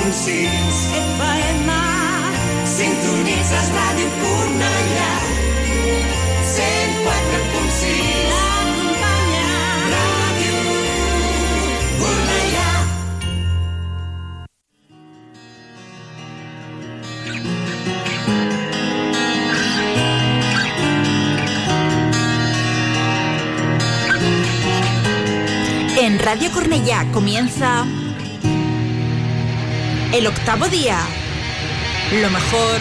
104.6 FM Sintonitzes Ràdio Cornellà 104.6 Acompanya Ràdio Cornellà En Radio Cornellá comienza el octavo día. Lo mejor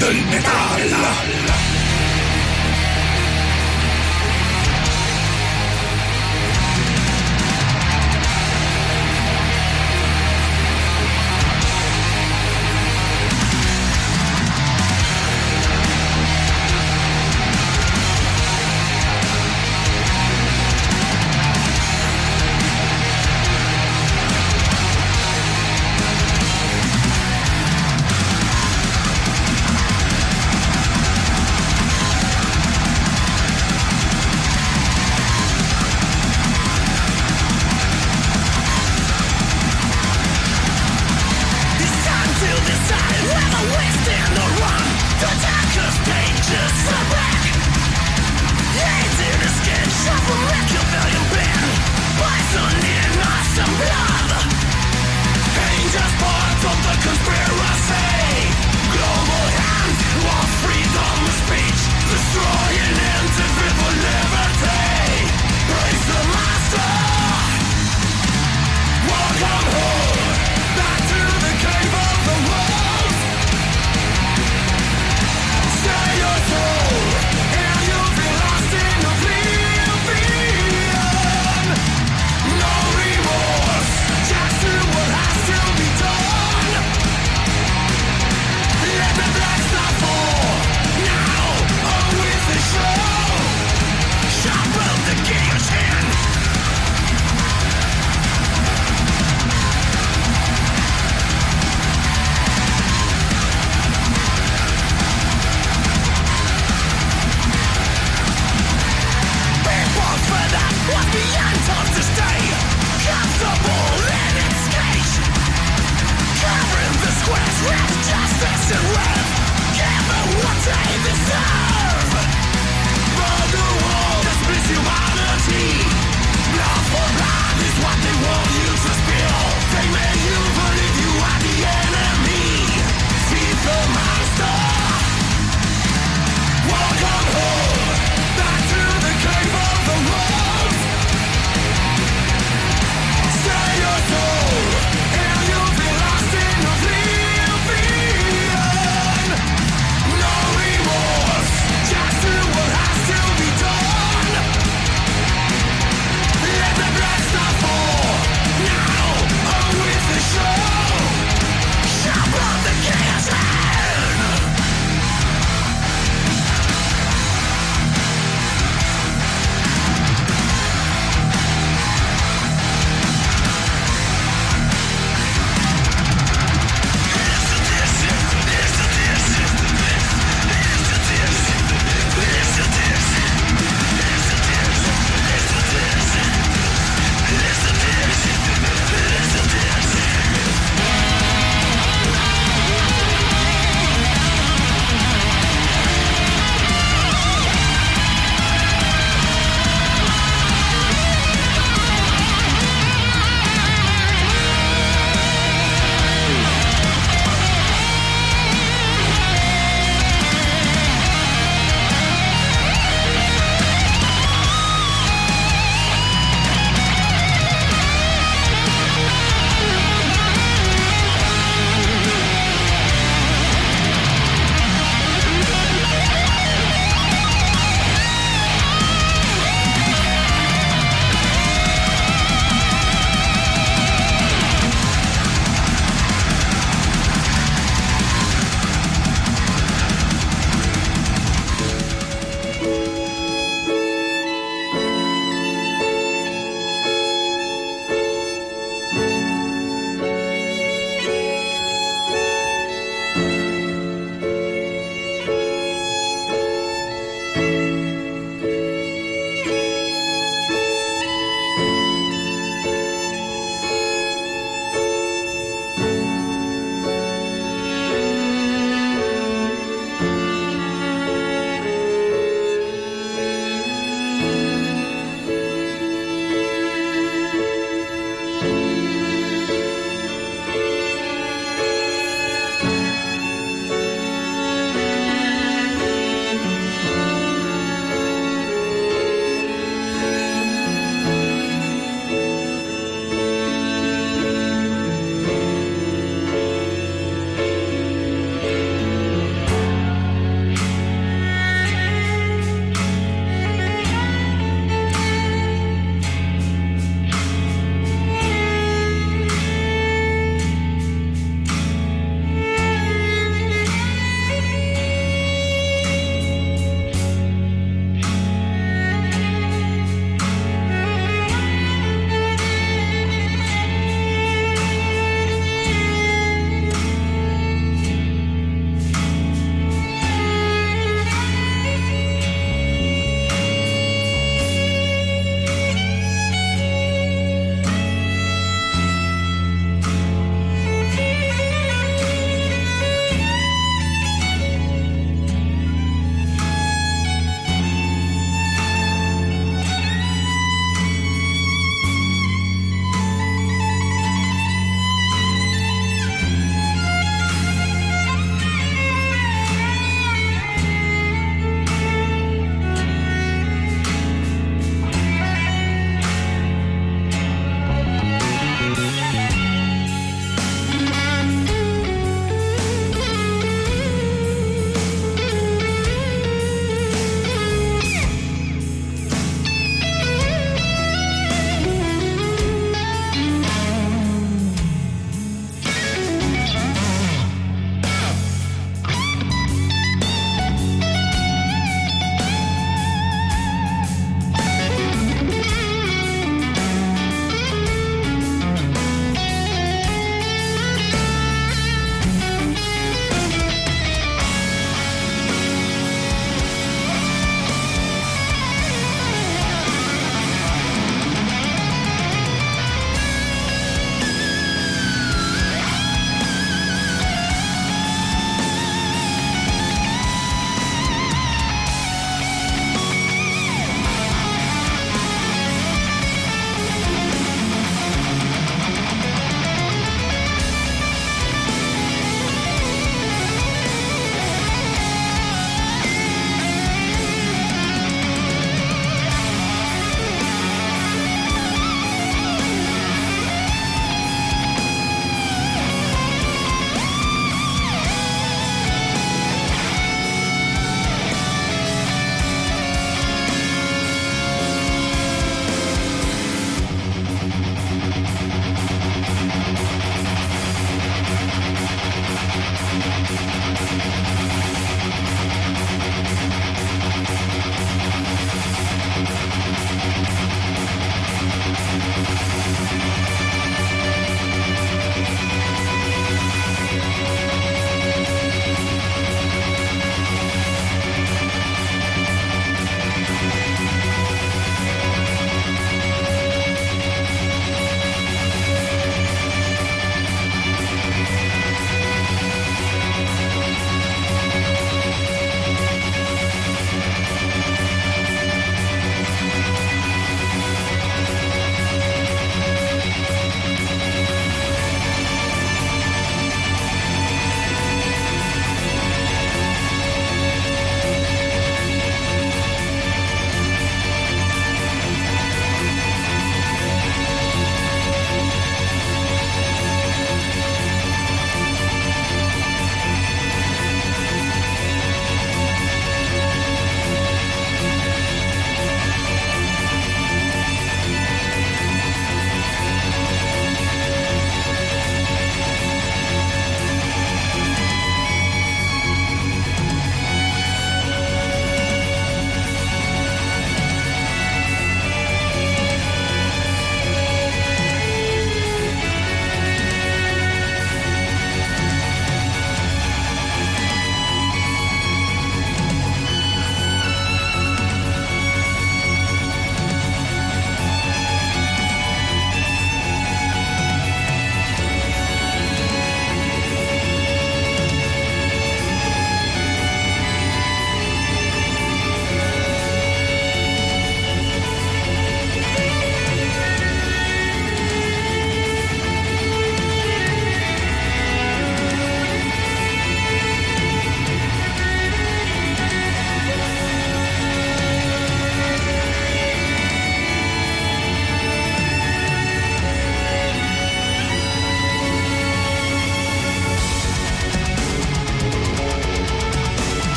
del metal.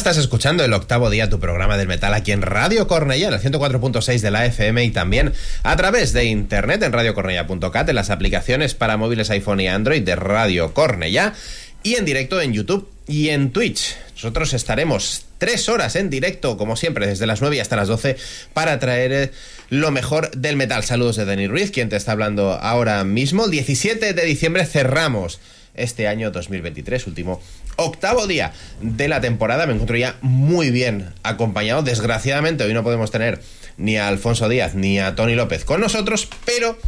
Estás escuchando el octavo día, tu programa del metal aquí en Radio Cornellá, en el 104.6 de la FM y también a través de internet en radiocornellá.cat, en las aplicaciones para móviles iPhone y Android de Radio Cornellá y en directo en YouTube y en Twitch. Nosotros estaremos tres horas en directo, como siempre, desde las 9 hasta las 12, para traer eh, lo mejor del metal. Saludos de Denis Ruiz, quien te está hablando ahora mismo. El 17 de diciembre cerramos este año 2023, último octavo día de la temporada. Me encuentro ya muy bien acompañado. Desgraciadamente hoy no podemos tener ni a Alfonso Díaz ni a Tony López con nosotros, pero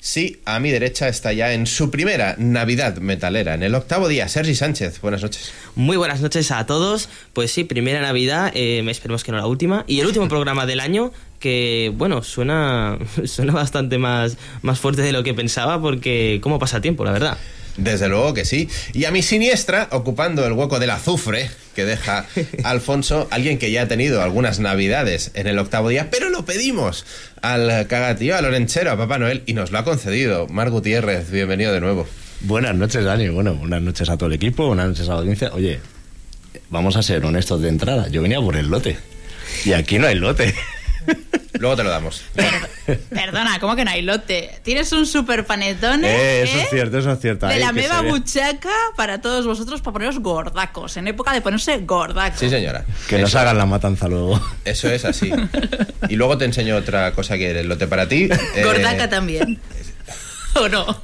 sí, a mi derecha está ya en su primera Navidad metalera, en el octavo día, Sergi Sánchez. Buenas noches. Muy buenas noches a todos. Pues sí, primera Navidad, eh, esperemos que no la última. Y el último programa del año, que bueno, suena, suena bastante más, más fuerte de lo que pensaba, porque cómo pasa tiempo, la verdad. Desde luego que sí. Y a mi siniestra, ocupando el hueco del azufre que deja Alfonso, alguien que ya ha tenido algunas navidades en el octavo día, pero lo pedimos al cagatío, al orenchero, a Papá Noel, y nos lo ha concedido. Mar Gutiérrez, bienvenido de nuevo. Buenas noches, Dani. Bueno, buenas noches a todo el equipo, buenas noches a la audiencia. Oye, vamos a ser honestos de entrada. Yo venía por el lote. Y aquí no hay lote. Luego te lo damos. Perdona, ¿cómo que no hay lote? Tienes un super panetone. Eh, eso ¿eh? es cierto, eso es cierto. De la meva buchaca para todos vosotros para poneros gordacos. En época de ponerse gordacos. Sí, señora. Que nos hagan la matanza luego. Eso es así. Y luego te enseño otra cosa que el lote para ti. Eh, Gordaca también. ¿O no?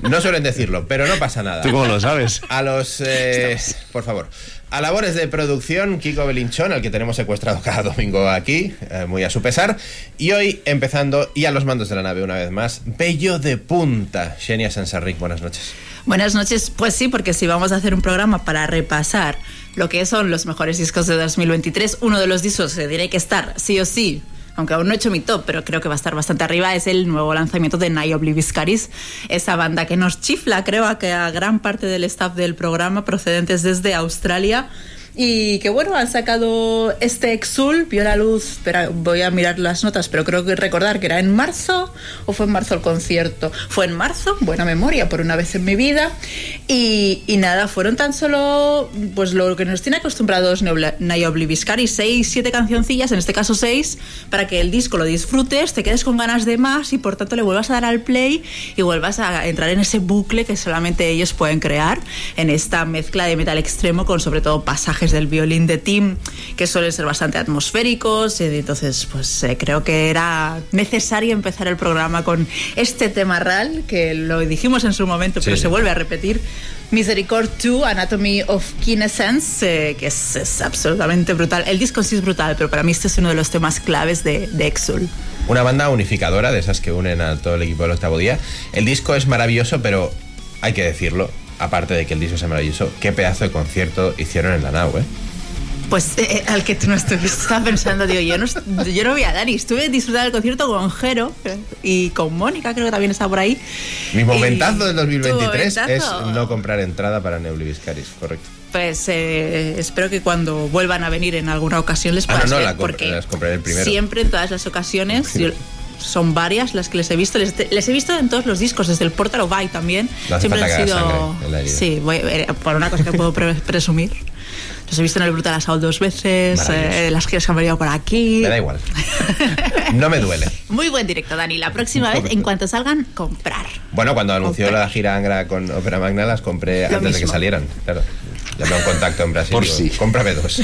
No suelen decirlo, pero no pasa nada. ¿Tú cómo lo sabes? A los. eh, por favor. A labores de producción, Kiko Belinchón, al que tenemos secuestrado cada domingo aquí, eh, muy a su pesar. Y hoy empezando, y a los mandos de la nave una vez más, Bello de Punta, Xenia Sansarric, buenas noches. Buenas noches. Pues sí, porque si vamos a hacer un programa para repasar lo que son los mejores discos de 2023, uno de los discos que tiene que estar sí o sí. Aunque aún no he hecho mi top, pero creo que va a estar bastante arriba, es el nuevo lanzamiento de Night Obliviscaris, esa banda que nos chifla, creo, a que a gran parte del staff del programa, procedentes desde Australia, y que bueno, han sacado este Exul, vio la luz, voy a mirar las notas, pero creo que recordar que era en marzo o fue en marzo el concierto. Fue en marzo, buena memoria por una vez en mi vida. Y, y nada, fueron tan solo pues lo que nos tiene acostumbrados Naya Obliviscari, seis, siete cancioncillas, en este caso seis, para que el disco lo disfrutes, te quedes con ganas de más y por tanto le vuelvas a dar al play y vuelvas a entrar en ese bucle que solamente ellos pueden crear en esta mezcla de metal extremo con sobre todo pasajes del violín de Tim que suelen ser bastante atmosféricos y entonces pues eh, creo que era necesario empezar el programa con este tema real que lo dijimos en su momento pero Sí. se vuelve a repetir Misericord 2 Anatomy of Kinescence eh, que es, es absolutamente brutal el disco sí es brutal pero para mí este es uno de los temas claves de, de Exul Una banda unificadora de esas que unen a todo el equipo del octavo día. El disco es maravilloso, pero hay que decirlo, aparte de que el disco sea maravilloso, qué pedazo de concierto hicieron en la nau, ¿eh? Pues eh, al que tú no estuviste, estaba pensando, digo, yo no, yo no voy a dar y estuve disfrutando del concierto con Jero eh, y con Mónica, creo que también estaba por ahí. Mi momentazo Y- del 2023 tu es momentazo. no comprar entrada para Neubliviscaris, correcto. Pues eh, espero que cuando vuelvan a venir en alguna ocasión les Ah, no, puedas no, ver, la porque las compraré el primero. siempre en todas las ocasiones yo- son varias las que les he visto. Les, les he visto en todos los discos, desde el Portal of Eye también. No siempre han sido. sangre. Sí, voy- eh, por una cosa que puedo pre- presumir. Los he visto en el Brutal Assault dos veces, eh, las giras que han venido por aquí. Me da igual. No me duele. Muy buen directo, Dani. La próxima vez, en cuanto salgan, comprar. Bueno, cuando anunció Comprar. la gira Angra con Ópera Magna las compré Lo antes de que mismo. salieran. Claro. Llamé a un contacto en Brasil. Por digo, si. Cómprame dos.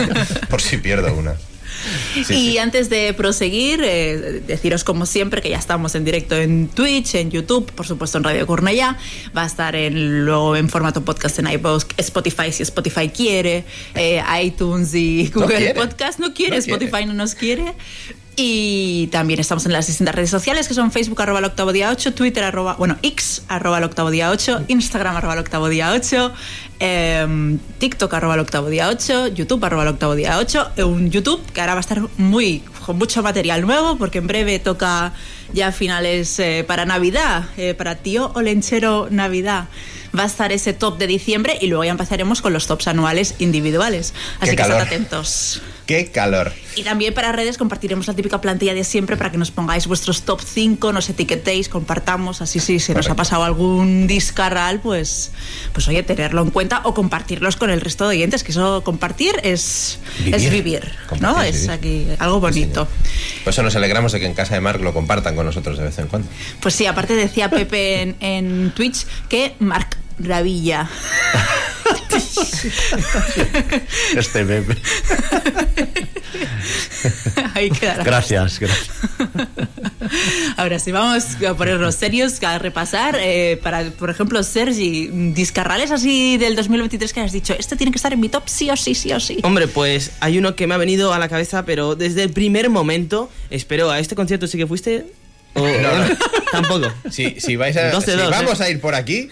Por si pierdo una. Sí, y sí. antes de proseguir, eh, deciros como siempre que ya estamos en directo en Twitch, en YouTube, por supuesto en Radio Cornellá. Va a estar en, luego en formato podcast en iVoox, Spotify si Spotify quiere, eh, iTunes y Google. Podcast. No quiere, No quiere. Spotify no nos quiere. Y también estamos en las distintas redes sociales que son Facebook arroba el octavo día 8, Twitter arroba, bueno, X arroba el octavo día 8, Instagram arroba el octavo día 8, em, TikTok arroba el octavo día 8, YouTube arroba el octavo día 8, eh, un YouTube que ahora va a estar muy, con mucho material nuevo porque en breve toca ya a finales eh, para Navidad, eh, para tío Olenchero Navidad. Va a estar ese top de diciembre y luego ya empezaremos con los tops anuales individuales. Así Qué que estad atentos. ¡Qué calor! Y también para redes compartiremos la típica plantilla de siempre para que nos pongáis vuestros top 5, nos etiquetéis, compartamos, así sí, si nos ha Correcto. pasado algún discarral, pues, pues oye, tenerlo en cuenta o compartirlos con el resto de oyentes, que eso compartir es Vivir. es vivir, ¿no? Compartir es vivir. aquí algo bonito. Por eso nos alegramos de que en casa de Marc lo compartan con nosotros de vez en cuando. Pues sí, aparte decía Pepe en, en Twitch que Marc Ravilla. Este bebé. Ahí quedará. Gracias, gracias. Ahora sí, vamos a ponernos serios, a repasar. eh, para, por ejemplo, Sergi, discarrales así del 2023 que has dicho, este tiene que estar en mi top sí o sí, sí o sí. Hombre, pues hay uno que me ha venido a la cabeza, pero desde el primer momento, espero, ¿a este concierto sí que fuiste? ¿O tampoco? Si, si vais a, Dos de si dos, vamos ¿eh? a ir por aquí,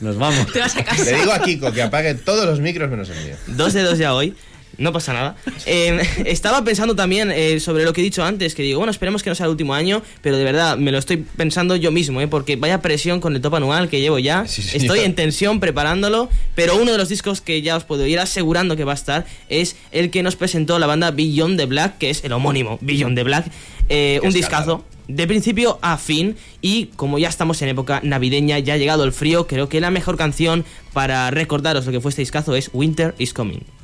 Nos vamos. Te vas a casa. le digo a Kiko que apague todos los micros menos el mío. Dos de dos ya hoy. No pasa nada. Eh, estaba pensando también eh, sobre lo que he dicho antes, que digo, bueno, esperemos que no sea el último año, pero de verdad me lo estoy pensando yo mismo, ¿eh? porque vaya presión con el top anual que llevo ya. Sí, estoy en tensión preparándolo, pero uno de los discos que ya os puedo ir asegurando que va a estar es el que nos presentó la banda Beyond the Black, que es el homónimo Beyond the Black. Eh, un discazo de principio a fin y como ya estamos en época navideña, ya ha llegado el frío, creo que la mejor canción para recordaros lo que fue este discazo es Winter is Coming.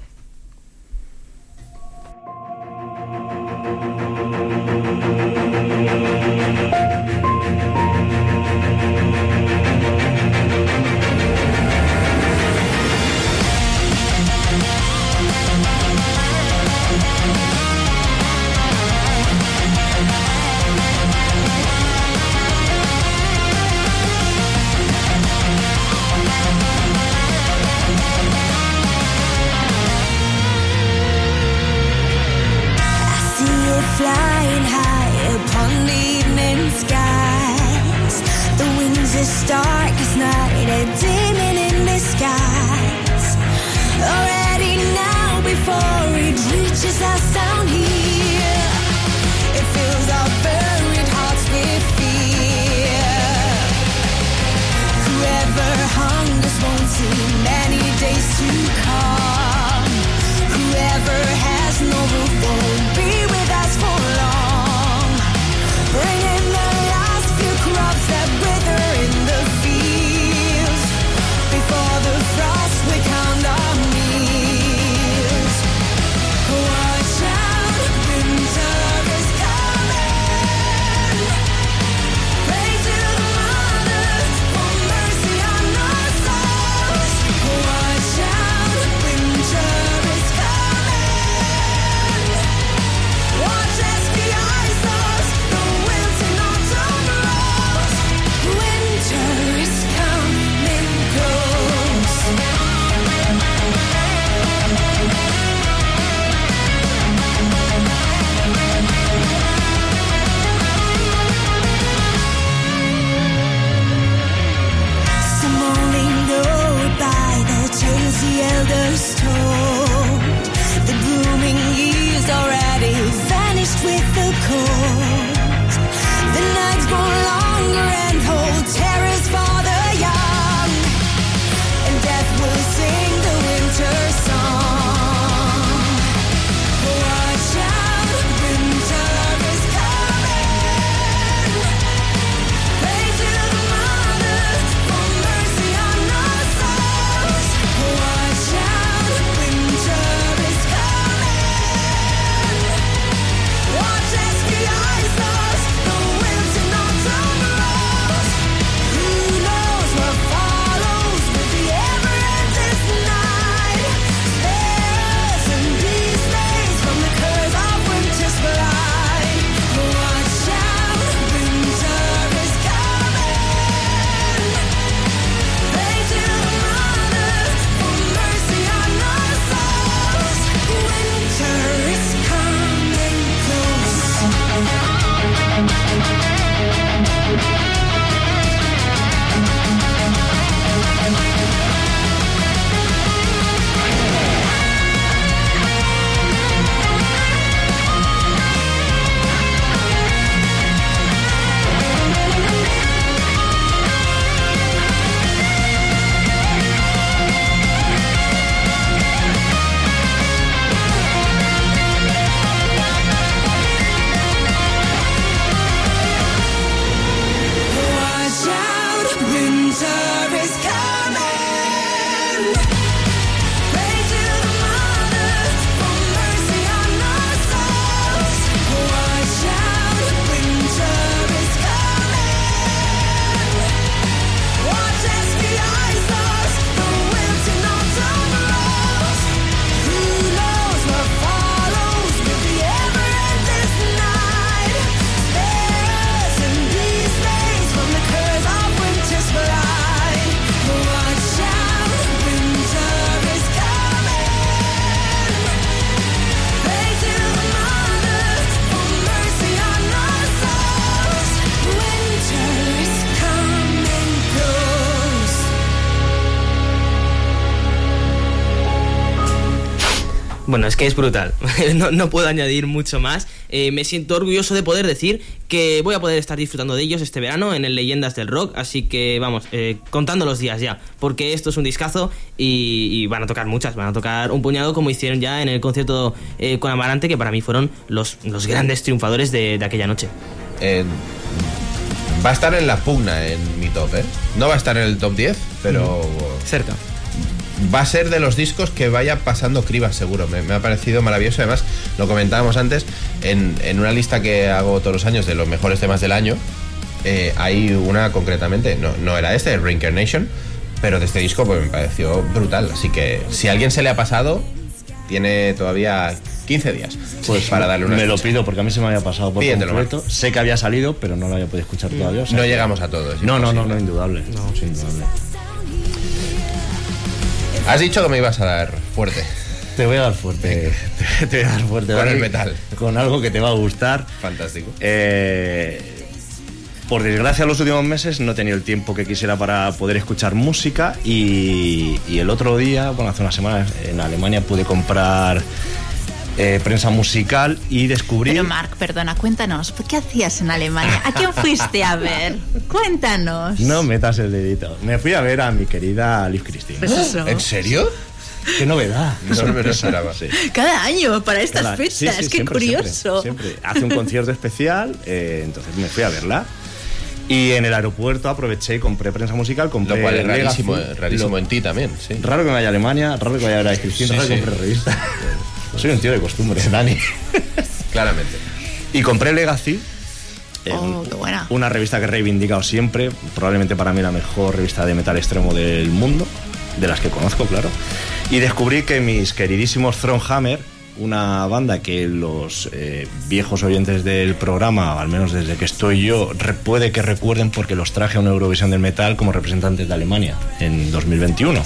Bueno, es que es brutal. no, no puedo añadir mucho más. Eh, me siento orgulloso de poder decir que voy a poder estar disfrutando de ellos este verano en el Leyendas del Rock. Así que vamos, eh, contando los días ya. Porque esto es un discazo y, y van a tocar muchas. Van a tocar un puñado como hicieron ya en el concierto eh, con Amarante, que para mí fueron los, los grandes triunfadores de, de aquella noche. Va a estar en la pugna en mi top, ¿eh? No va a estar en el top 10, pero Cerca. Va a ser de los discos que vaya pasando cribas, seguro. Me, me ha parecido maravilloso. Además, lo comentábamos antes, en, en una lista que hago todos los años de los mejores temas del año, eh, hay una concretamente, no, no era este, Reincarnation, pero de este disco pues me pareció brutal. Así que si a alguien se le ha pasado, tiene todavía 15 días Pues para darle una Me lo pido porque a mí se me había pasado por Pídetelo, completo. Sé que había salido, pero no lo había podido escuchar todavía. o sea No llegamos a todos. No, no, no, no, indudable. No, sí, indudable. Has dicho que me ibas a dar fuerte. Te voy a dar fuerte. Te, te voy a dar fuerte. Con el metal. Con algo que te va a gustar. Fantástico. Eh, por desgracia, los últimos meses no he tenido el tiempo que quisiera para poder escuchar música y, y el otro día, bueno, hace unas semanas en Alemania pude comprar eh, prensa musical y descubrí... Pero Marc, perdona, cuéntanos, ¿qué hacías en Alemania? ¿A quién fuiste a ver? Cuéntanos. No metas el dedito. Me fui a ver a mi querida Liv Cristina. Pues eso. ¿En serio? ¡Qué novedad! No me lo esperaba. Sí. Cada año, para estas Cada- fechas, sí, sí, qué siempre, curioso. Siempre, siempre. Hace un concierto especial, eh, entonces me fui a verla. Y en el aeropuerto aproveché y compré prensa musical, compré Lo cual es rarísimo, rarísimo lo- en ti también, sí. Raro que me vaya a Alemania, raro que vaya a ver a Cristina, Sí, raro que sí. compre revista. Soy un tío de costumbre, Dani. Claramente. Y compré Legacy. eh, Oh, un- qué buena. Una revista que he reivindicado siempre, probablemente para mí la mejor revista de metal extremo del mundo, de las que conozco, claro. Y descubrí que mis queridísimos Thronehammer, una banda que los eh, viejos oyentes del programa, al menos desde que estoy yo, puede que recuerden porque los traje a una Eurovisión del metal como representantes de Alemania en 2021.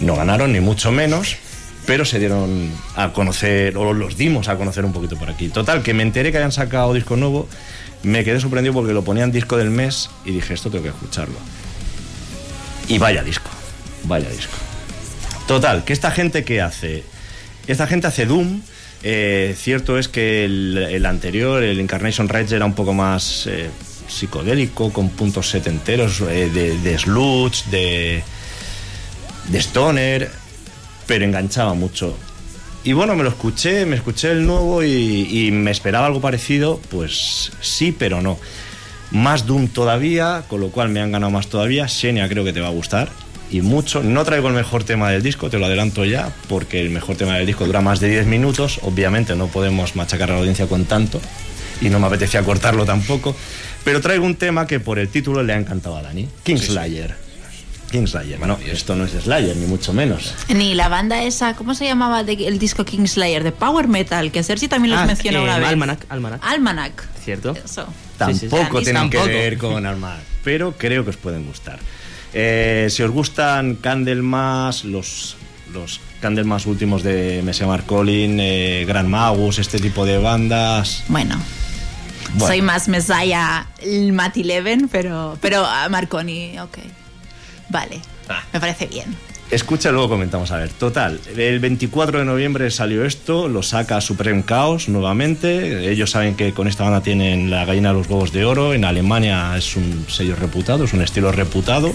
No ganaron ni mucho menos, pero se dieron a conocer, o los dimos a conocer un poquito por aquí. Total, que me enteré que habían sacado disco nuevo, me quedé sorprendido porque lo ponían disco del mes y dije, esto tengo que escucharlo. Y vaya disco, vaya disco. Total, que esta gente que hace, esta gente hace Doom. eh, cierto es que el, anterior, el Incarnation Rage, era un poco más eh, psicodélico, con puntos setenteros, eh, de, de sludge, de, de stoner, pero enganchaba mucho. Y bueno, me lo escuché, me escuché el nuevo y, y me esperaba algo parecido, pues sí, pero no. Más Doom todavía, con lo cual me han ganado más todavía. Xenia creo que te va a gustar y mucho. No traigo el mejor tema del disco, te lo adelanto ya, porque el mejor tema del disco dura más de 10 minutos. Obviamente no podemos machacar a la audiencia con tanto y no me apetecía cortarlo tampoco. Pero traigo un tema que por el título le ha encantado a Dani: Kingslayer. Kingslayer. Bueno, esto no es Slayer, ni mucho menos. Ni la banda esa, ¿cómo se llamaba de- el disco Kingslayer? De Power Metal, que Sergi también los Ah, mencionó eh, una vez. Almanac, Almanac. Almanac. ¿Cierto? Eso. Sí, sí, sí. Tampoco Sí, tienen tampoco. que ver con Armad, pero creo que os pueden gustar. Eh, si os gustan Candlemas, los, los Candlemas últimos de Messiah Marcolin, eh, Grand Magus, este tipo de bandas. Bueno. Bueno. Soy más Messiah Eleven, pero, pero a Marconi, ok. Vale, Ah. me parece bien. Escucha, luego comentamos a ver. Total, el 24 de noviembre salió esto, lo saca Supreme Chaos nuevamente. Ellos saben que con esta banda tienen la gallina de los huevos de oro. En Alemania es un sello reputado, es un estilo reputado.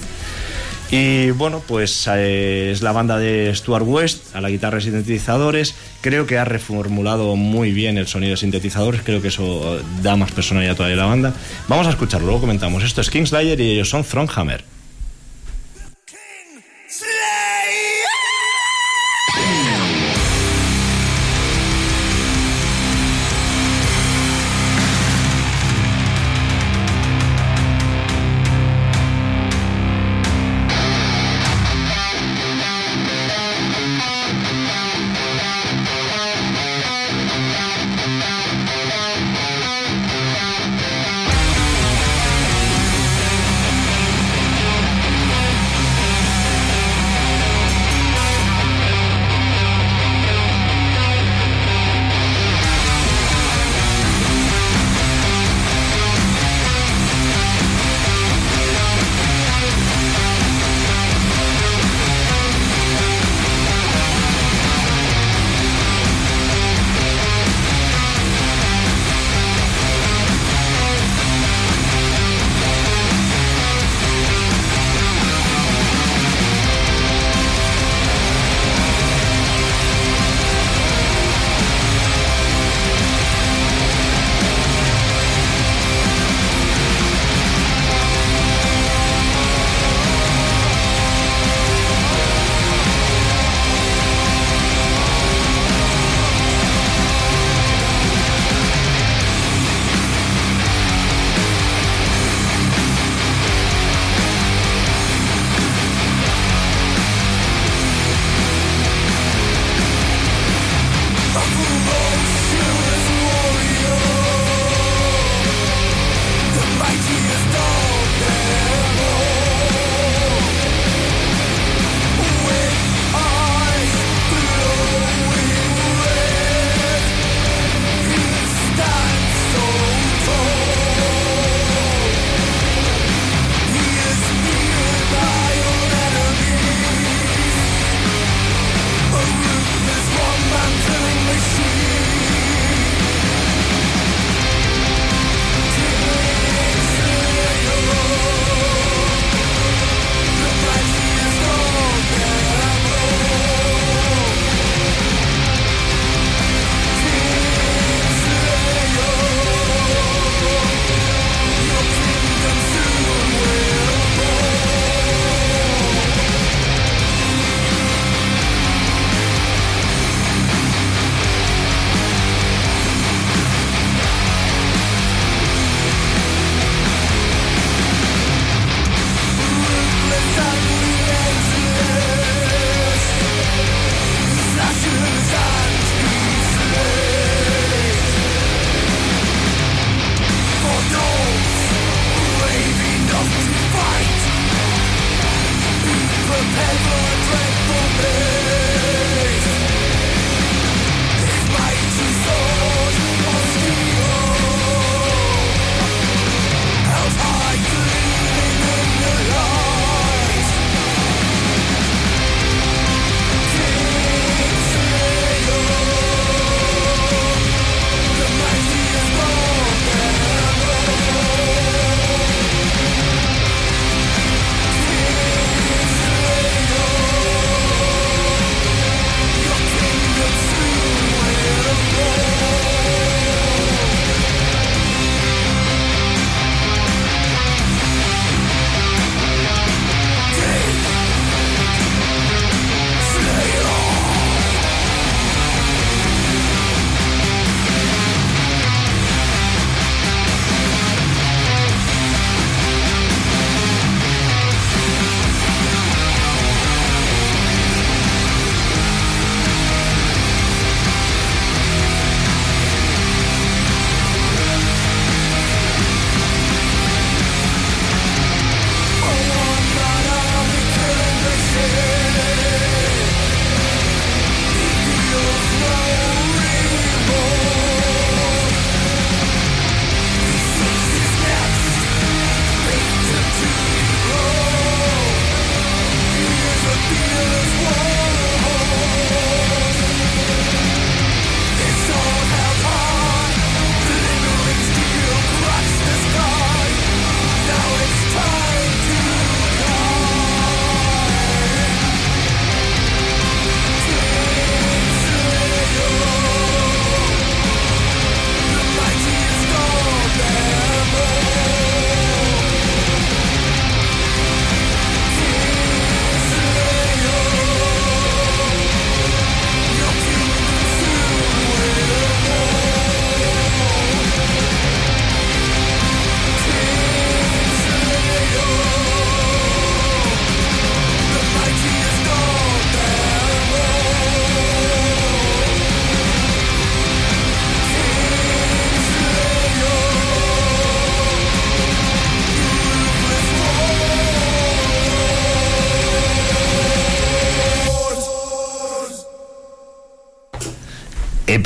Y bueno, pues eh, es la banda de Stuart West a la guitarra y sintetizadores. Creo que ha reformulado muy bien el sonido de sintetizadores. Creo que eso eh, da más personalidad todavía a la banda. Vamos a escucharlo, luego comentamos. Esto es Kingslayer y ellos son Thronehammer.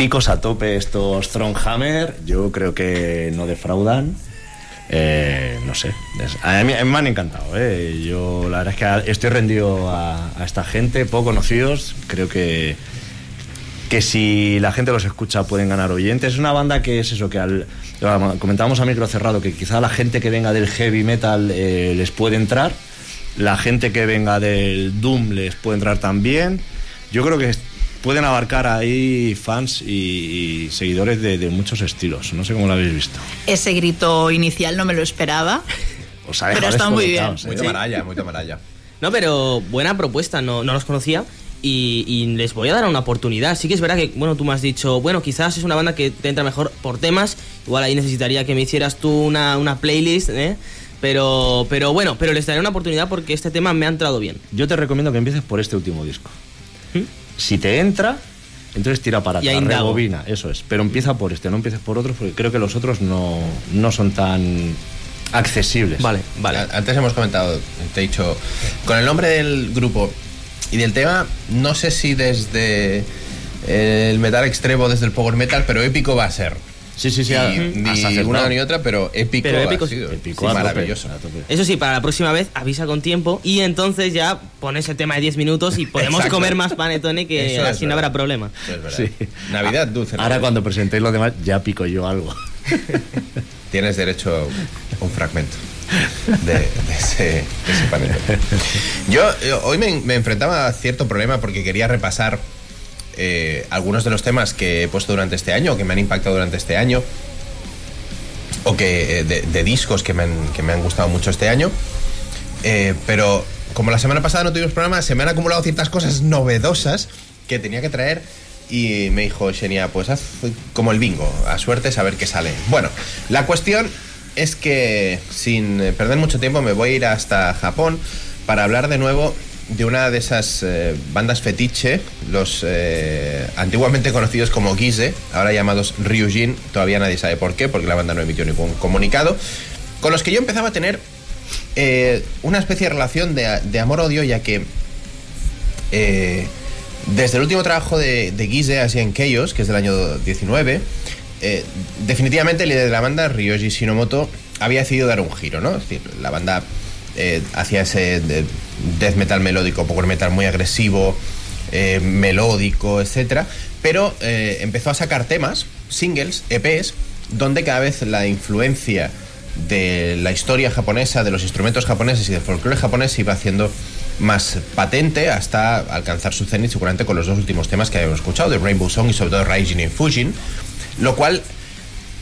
Épicos a tope estos Thronehammer. Yo creo que no defraudan. Eh, no sé, a mí me han encantado. eh. Yo la verdad es que estoy rendido a, a esta gente, poco conocidos. Creo que, que si la gente los escucha pueden ganar oyentes. Es una banda que es eso, que al, comentábamos a micro cerrado, que quizá la gente que venga del heavy metal eh, les puede entrar, la gente que venga del doom les puede entrar también. Yo creo que pueden abarcar ahí fans y, y seguidores de, de muchos estilos. No sé cómo lo habéis visto. Ese grito inicial no me lo esperaba. Os ha Pero está muy bien. Muy tamaralla, muy tamaralla. No, pero buena propuesta, no, no los conocía. Y, y les voy a dar una oportunidad. Sí que es verdad que, bueno, tú me has dicho, bueno, quizás es una banda que te entra mejor por temas. Igual ahí necesitaría que me hicieras tú una, una playlist, ¿eh? Pero, pero bueno, pero les daré una oportunidad porque este tema me ha entrado bien. Yo te recomiendo que empieces por este último disco. Si te entra, entonces tira para atrás, rebobina, eso es. Pero empieza por este, no empieces por otros, porque creo que los otros no, no son tan accesibles. Vale, vale. Antes hemos comentado, te he dicho, con el nombre del grupo y del tema, no sé si desde el metal extremo, desde el power metal, pero épico va a ser. Sí, sí, sí. Y ni acertado. una ni otra, pero épico, Pero épico ha sí. sido. Épico, Sí, a tope, maravilloso. Eso sí, para la próxima vez avisa con tiempo y entonces ya pones el tema de 10 minutos y podemos Exacto. comer más panetone que Eso es así no habrá problema. Eso es verdad. Sí. Navidad dulce. Ahora Navidad. cuando presentéis los demás, ya pico yo algo. Tienes derecho a un fragmento de, de ese, de ese panetone. Yo hoy me, me enfrentaba a cierto problema porque quería repasar eh, algunos de los temas que he puesto durante este año, que me han impactado durante este año, o que eh, de, discos que me, han, que me han gustado mucho este año. Eh, pero como la semana pasada no tuvimos programa, se me han acumulado ciertas cosas novedosas que tenía que traer. Y me dijo Xenia, pues haz como el bingo, a suerte saber qué sale. Bueno, la cuestión es que sin perder mucho tiempo me voy a ir hasta Japón para hablar de nuevo de una de esas eh, bandas fetiche, los eh, antiguamente conocidos como Gize, ahora llamados Ryujin, todavía nadie sabe por qué, porque la banda no emitió ningún comunicado, con los que yo empezaba a tener eh, una especie de relación de, de amor-odio, ya que eh, desde el último trabajo de, de Gize, Asian Chaos, que es del año 19, eh, definitivamente el líder de la banda, Ryoji Shinomoto, había decidido dar un giro, ¿no? Es decir, la banda hacía ese death metal melódico, power metal muy agresivo, eh, melódico, etcétera, pero eh, empezó a sacar temas, singles, EPs, donde cada vez la influencia de la historia japonesa, de los instrumentos japoneses y del folclore japonés se iba haciendo más patente hasta alcanzar su cenit seguramente con los dos últimos temas que habíamos escuchado, de Rainbow Song y sobre todo Raijin y Fujin, lo cual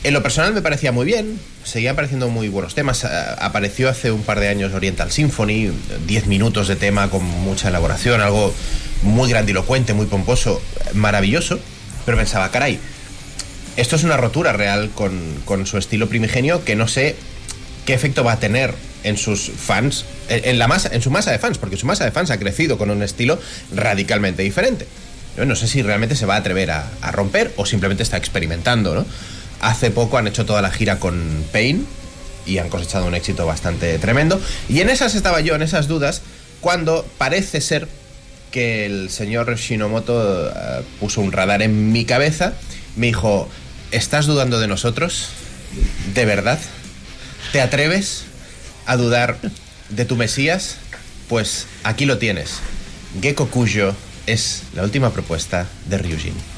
en lo personal me parecía muy bien, seguían apareciendo muy buenos temas. Apareció hace un par de años Oriental Symphony, 10 minutos de tema con mucha elaboración, algo muy grandilocuente, muy pomposo, maravilloso. Pero pensaba, caray, esto es una rotura real con, con su estilo primigenio que no sé qué efecto va a tener en sus fans, en, en la masa, en su masa de fans, porque su masa de fans ha crecido con un estilo radicalmente diferente. Yo no sé si realmente se va a atrever a, a romper o simplemente está experimentando, ¿no? Hace poco han hecho toda la gira con Pain y han cosechado un éxito bastante tremendo. Y en esas estaba yo, en esas dudas, cuando parece ser que el señor Shinomoto eh, puso un radar en mi cabeza, me dijo, ¿estás dudando de nosotros? ¿De verdad? ¿Te atreves a dudar de tu Mesías? Pues aquí lo tienes. Gecko Kujo es la última propuesta de Ryujin.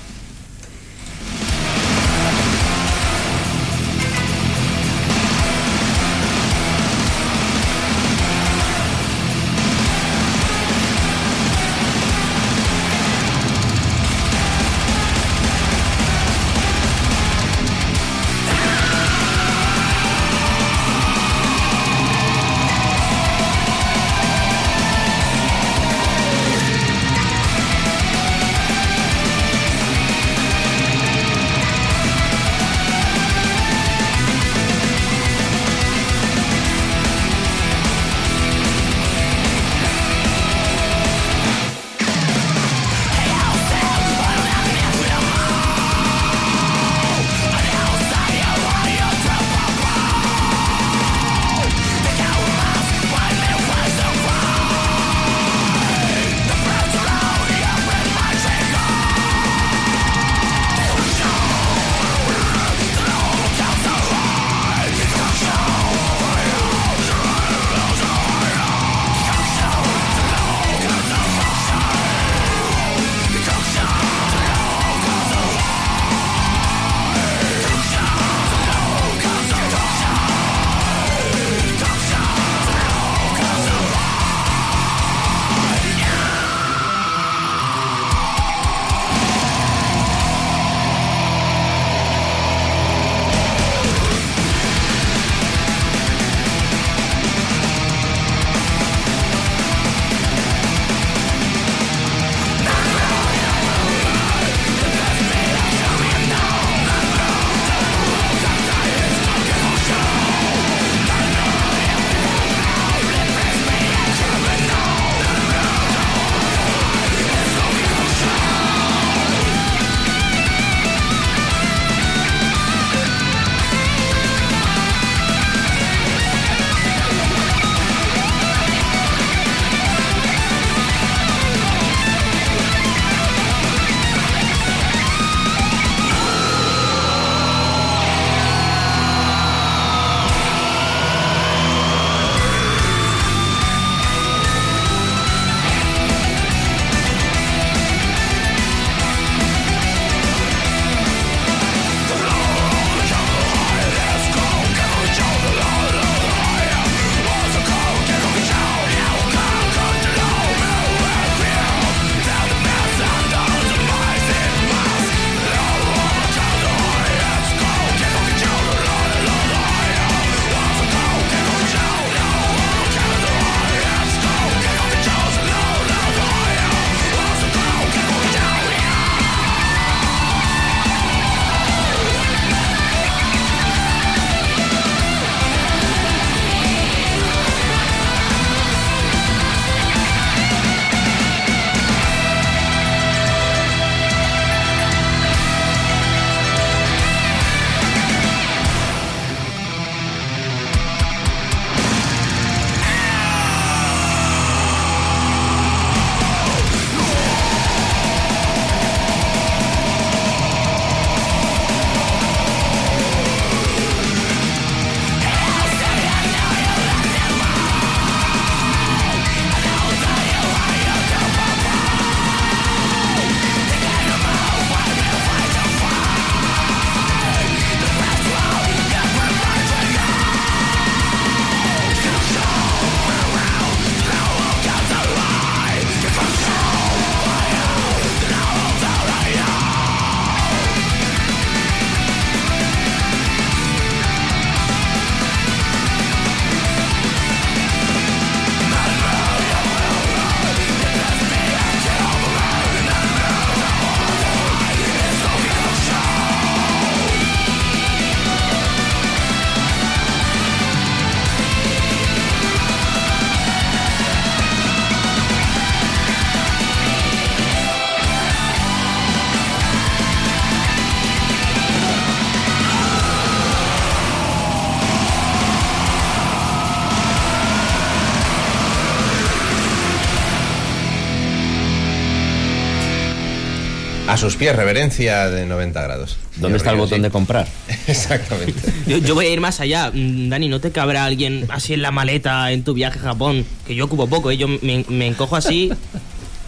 A sus pies, reverencia de 90 grados. ¿Dónde está el botón de comprar? Exactamente. Yo, yo voy a ir más allá. Mm, Dani, ¿no te cabrá alguien así en la maleta en tu viaje a Japón? Que yo ocupo poco, ¿eh? Yo me, me encojo así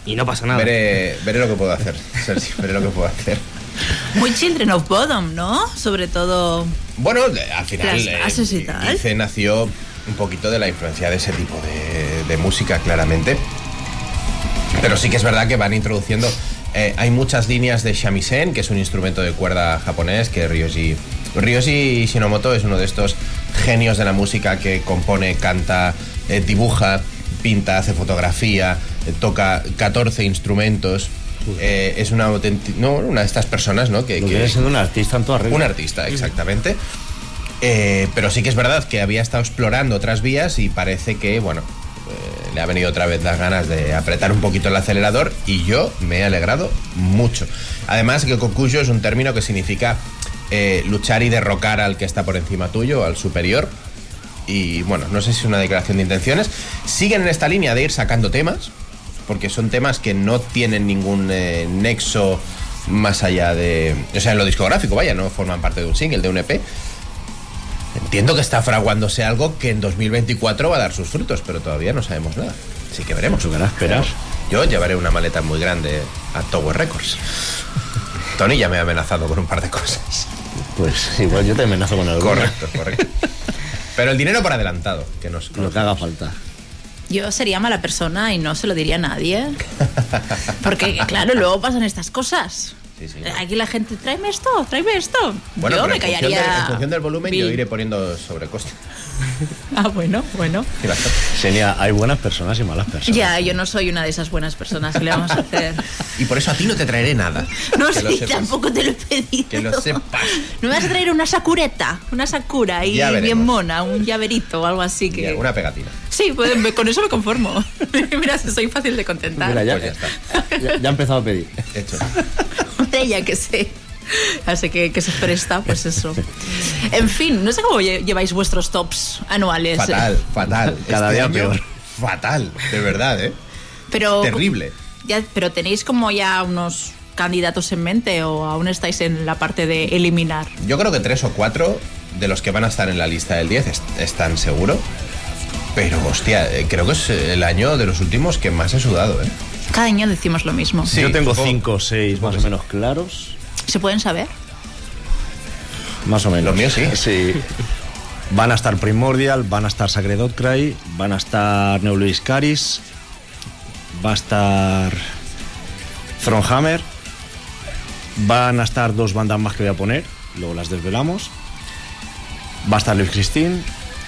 y no pasa nada. Veré, veré lo que puedo hacer, Sergio, veré lo que puedo hacer. Muy Children of Bodom, ¿no? Sobre todo. Bueno, al final, y eh, nació un poquito de la influencia de ese tipo de, de música, claramente. Pero sí que es verdad que van introduciendo. Eh, hay muchas líneas de shamisen, que es un instrumento de cuerda japonés que Ryoji. Ryoji Shinomoto es uno de estos genios de la música que compone, canta, eh, dibuja, pinta, hace fotografía, eh, toca 14 instrumentos. Eh, es una, no, una de estas personas ¿no? que, siendo un artista en toda regla. un artista, exactamente. Eh, pero sí que es verdad que había estado explorando otras vías y parece que, bueno, le ha venido otra vez las ganas de apretar un poquito el acelerador y yo me he alegrado mucho. Además que kokusho es un término que significa eh, luchar y derrocar al que está por encima tuyo, al superior. Y bueno, no sé si es una declaración de intenciones. Siguen en esta línea de ir sacando temas, porque son temas que no tienen ningún eh, nexo más allá de. O sea, en lo discográfico, vaya, no forman parte de un single, de un EP. Entiendo que está fraguándose algo que en 2024 va a dar sus frutos, pero todavía no sabemos nada. Así que veremos. Tocará esperar. Yo llevaré una maleta muy grande a Tower Records. Tony ya me ha amenazado con un par de cosas. Pues igual yo te amenazo con algo. Correcto, correcto. Pero el dinero por adelantado, que nos, Lo que haga falta. Yo sería mala persona y no se lo diría a nadie. Porque, claro, luego pasan estas cosas. Sí, sí. Aquí la gente, tráeme esto, tráeme esto. Bueno, yo me en función, callaría. en función del volumen yo iré poniendo sobrecoste. Ah, bueno, bueno. Y. Senia, hay buenas personas y malas personas. Ya, yo no soy una de esas buenas personas que le vamos a hacer. Y por eso a ti no te traeré nada. No que sé, lo sepas. tampoco te lo he pedido. Que lo sepas. ¿No me vas a traer una sakureta? Una sakura y bien mona, un llaverito o algo así que... Una pegatina. Sí, pues, me- con eso me conformo. Mira, soy fácil de contentar. Mira, ya, Pues ya está. ya, ya ha empezado a pedir. Hecho. Hombre, ya que sé. Así que, que se presta, pues eso. En fin, no sé cómo lle- lleváis vuestros tops anuales. Fatal, fatal. Cada Este día peor. Fatal, de verdad, ¿eh? Pero, Terrible. Ya, pero tenéis como ya unos candidatos en mente o aún estáis en la parte de eliminar. Yo creo que tres o cuatro de los que van a estar en la lista del 10 est- están seguro. Pero, hostia, eh, creo que es el año de los últimos que más he sudado, ¿eh? Cada año decimos lo mismo. Sí, yo tengo supongo- cinco o seis más o menos claros. ¿Se pueden saber? Más o menos. Los míos sí. Sí. Van a estar Primordial, van a estar Sacred Outcry, van a estar Neuluis Caris, va a estar Thronhammer, van a estar dos bandas más que voy a poner, luego las desvelamos. Va a estar Liv Christine,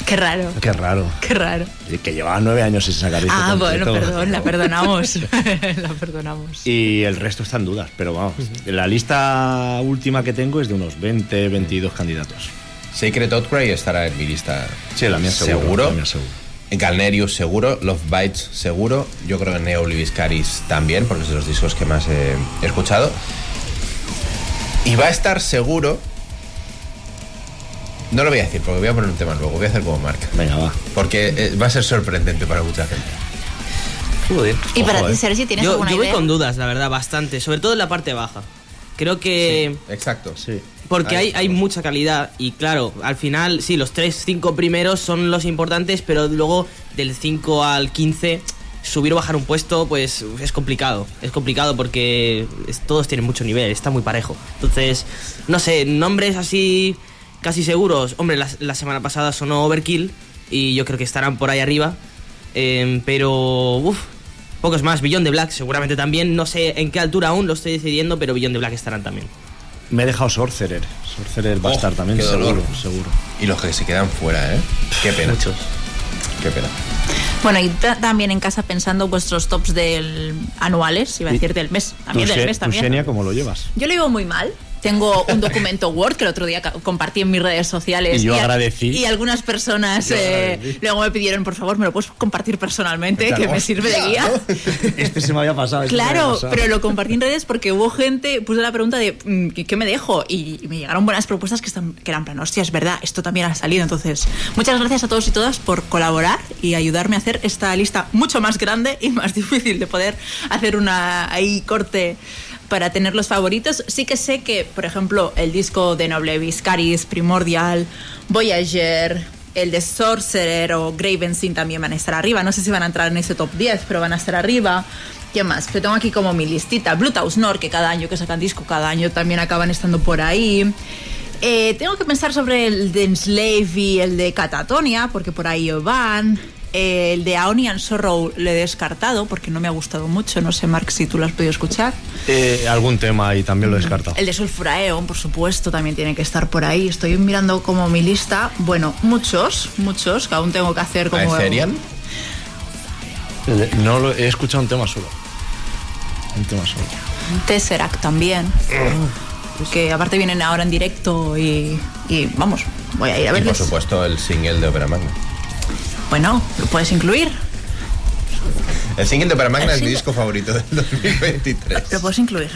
Qué raro. qué raro, Qué raro. que llevaba nueve años sin sacar disco Ah, bueno, perdón, la perdonamos. la perdonamos. Y el resto está en dudas, pero vamos, la lista última que tengo es de unos 20, 22 candidatos. Sacred Outcry estará en mi lista. Sí, la mía seguro. Seguro. la mía seguro. Galnerius seguro, Love Bites seguro, yo creo que Neo Caris también, porque es de los discos que más he escuchado. Y va a estar seguro. No lo voy a decir, porque voy a poner un tema luego, voy a hacer como marca. Venga, va. Porque eh, va a ser sorprendente para mucha gente. Joder. Y para ti, eh. Sergi, ¿tienes Yo, alguna yo voy con dudas, la verdad, bastante. Sobre todo en la parte baja. Creo que... Exacto. Sí. Porque hay, hay mucha calidad y claro, al final sí, los 3, 5 primeros son los importantes, pero luego del 5 al 15 subir o bajar un puesto pues es complicado. Es complicado porque es- todos tienen mucho nivel, está muy parejo. Entonces, no sé, nombres así casi seguros. Hombre, la, la semana pasada sonó Overkill y yo creo que estarán por ahí arriba. Em, pero, uff, pocos más. Beyond de Black seguramente también. No sé en qué altura aún lo estoy decidiendo, pero Beyond de Black estarán también. Me he dejado Sorcerer. Sorcerer va a Oh, estar también, seguro, seguro. Y los que se quedan fuera, ¿eh? Qué pena. Muchos. Qué pena. Bueno, y ta- también en casa pensando vuestros tops del anuales, iba a decir del mes. También ¿Tú, del mes tú, también. Xenia, cómo lo llevas? Yo lo llevo muy mal. Tengo un documento Word que el otro día compartí en mis redes sociales. Y yo a- agradecí. Y algunas personas eh, luego me pidieron, por favor, me lo puedes compartir personalmente, que me sirve de guía. Este se me había pasado. este había Claro, pasado. pero lo compartí en redes porque hubo gente, puse la pregunta de mm, ¿qué me dejo? Y, y me llegaron buenas propuestas que, están, que eran plan, hostia, es verdad, esto también ha salido. Entonces, muchas gracias a todos y todas por colaborar y ayudarme a hacer esta lista mucho más grande y más difícil de poder hacer una ahí corte para tener los favoritos. Sí que sé que, por ejemplo, el disco de Noble Viscaris, Primordial, Voyager, el de Sorcerer o Graven también van a estar arriba. No sé si van a entrar en ese top 10, pero van a estar arriba. ¿Qué más? Que tengo aquí como mi listita. Blue Nord, que cada año que sacan disco, cada año también acaban estando por ahí. Eh, tengo que pensar sobre el de Enslave y el de Catatonia, porque por ahí van. Eh, el de Aoni and Sorrow le he descartado porque no me ha gustado mucho. No sé, Mark, si tú lo has podido escuchar. Eh, algún tema y también lo he descartado. El de Sulfuraeon, por supuesto, también tiene que estar por ahí. Estoy mirando como mi lista. Bueno, muchos, muchos, que aún tengo que hacer como... Eh, No lo, he escuchado un tema solo. Un tema solo. Tesseract también. Que aparte vienen ahora en directo y, y vamos, voy a ir a Y por supuesto el single de Opera Magna. Bueno, lo puedes incluir. El single de Opera Magna es mi disco favorito del 2023. Lo puedes incluir.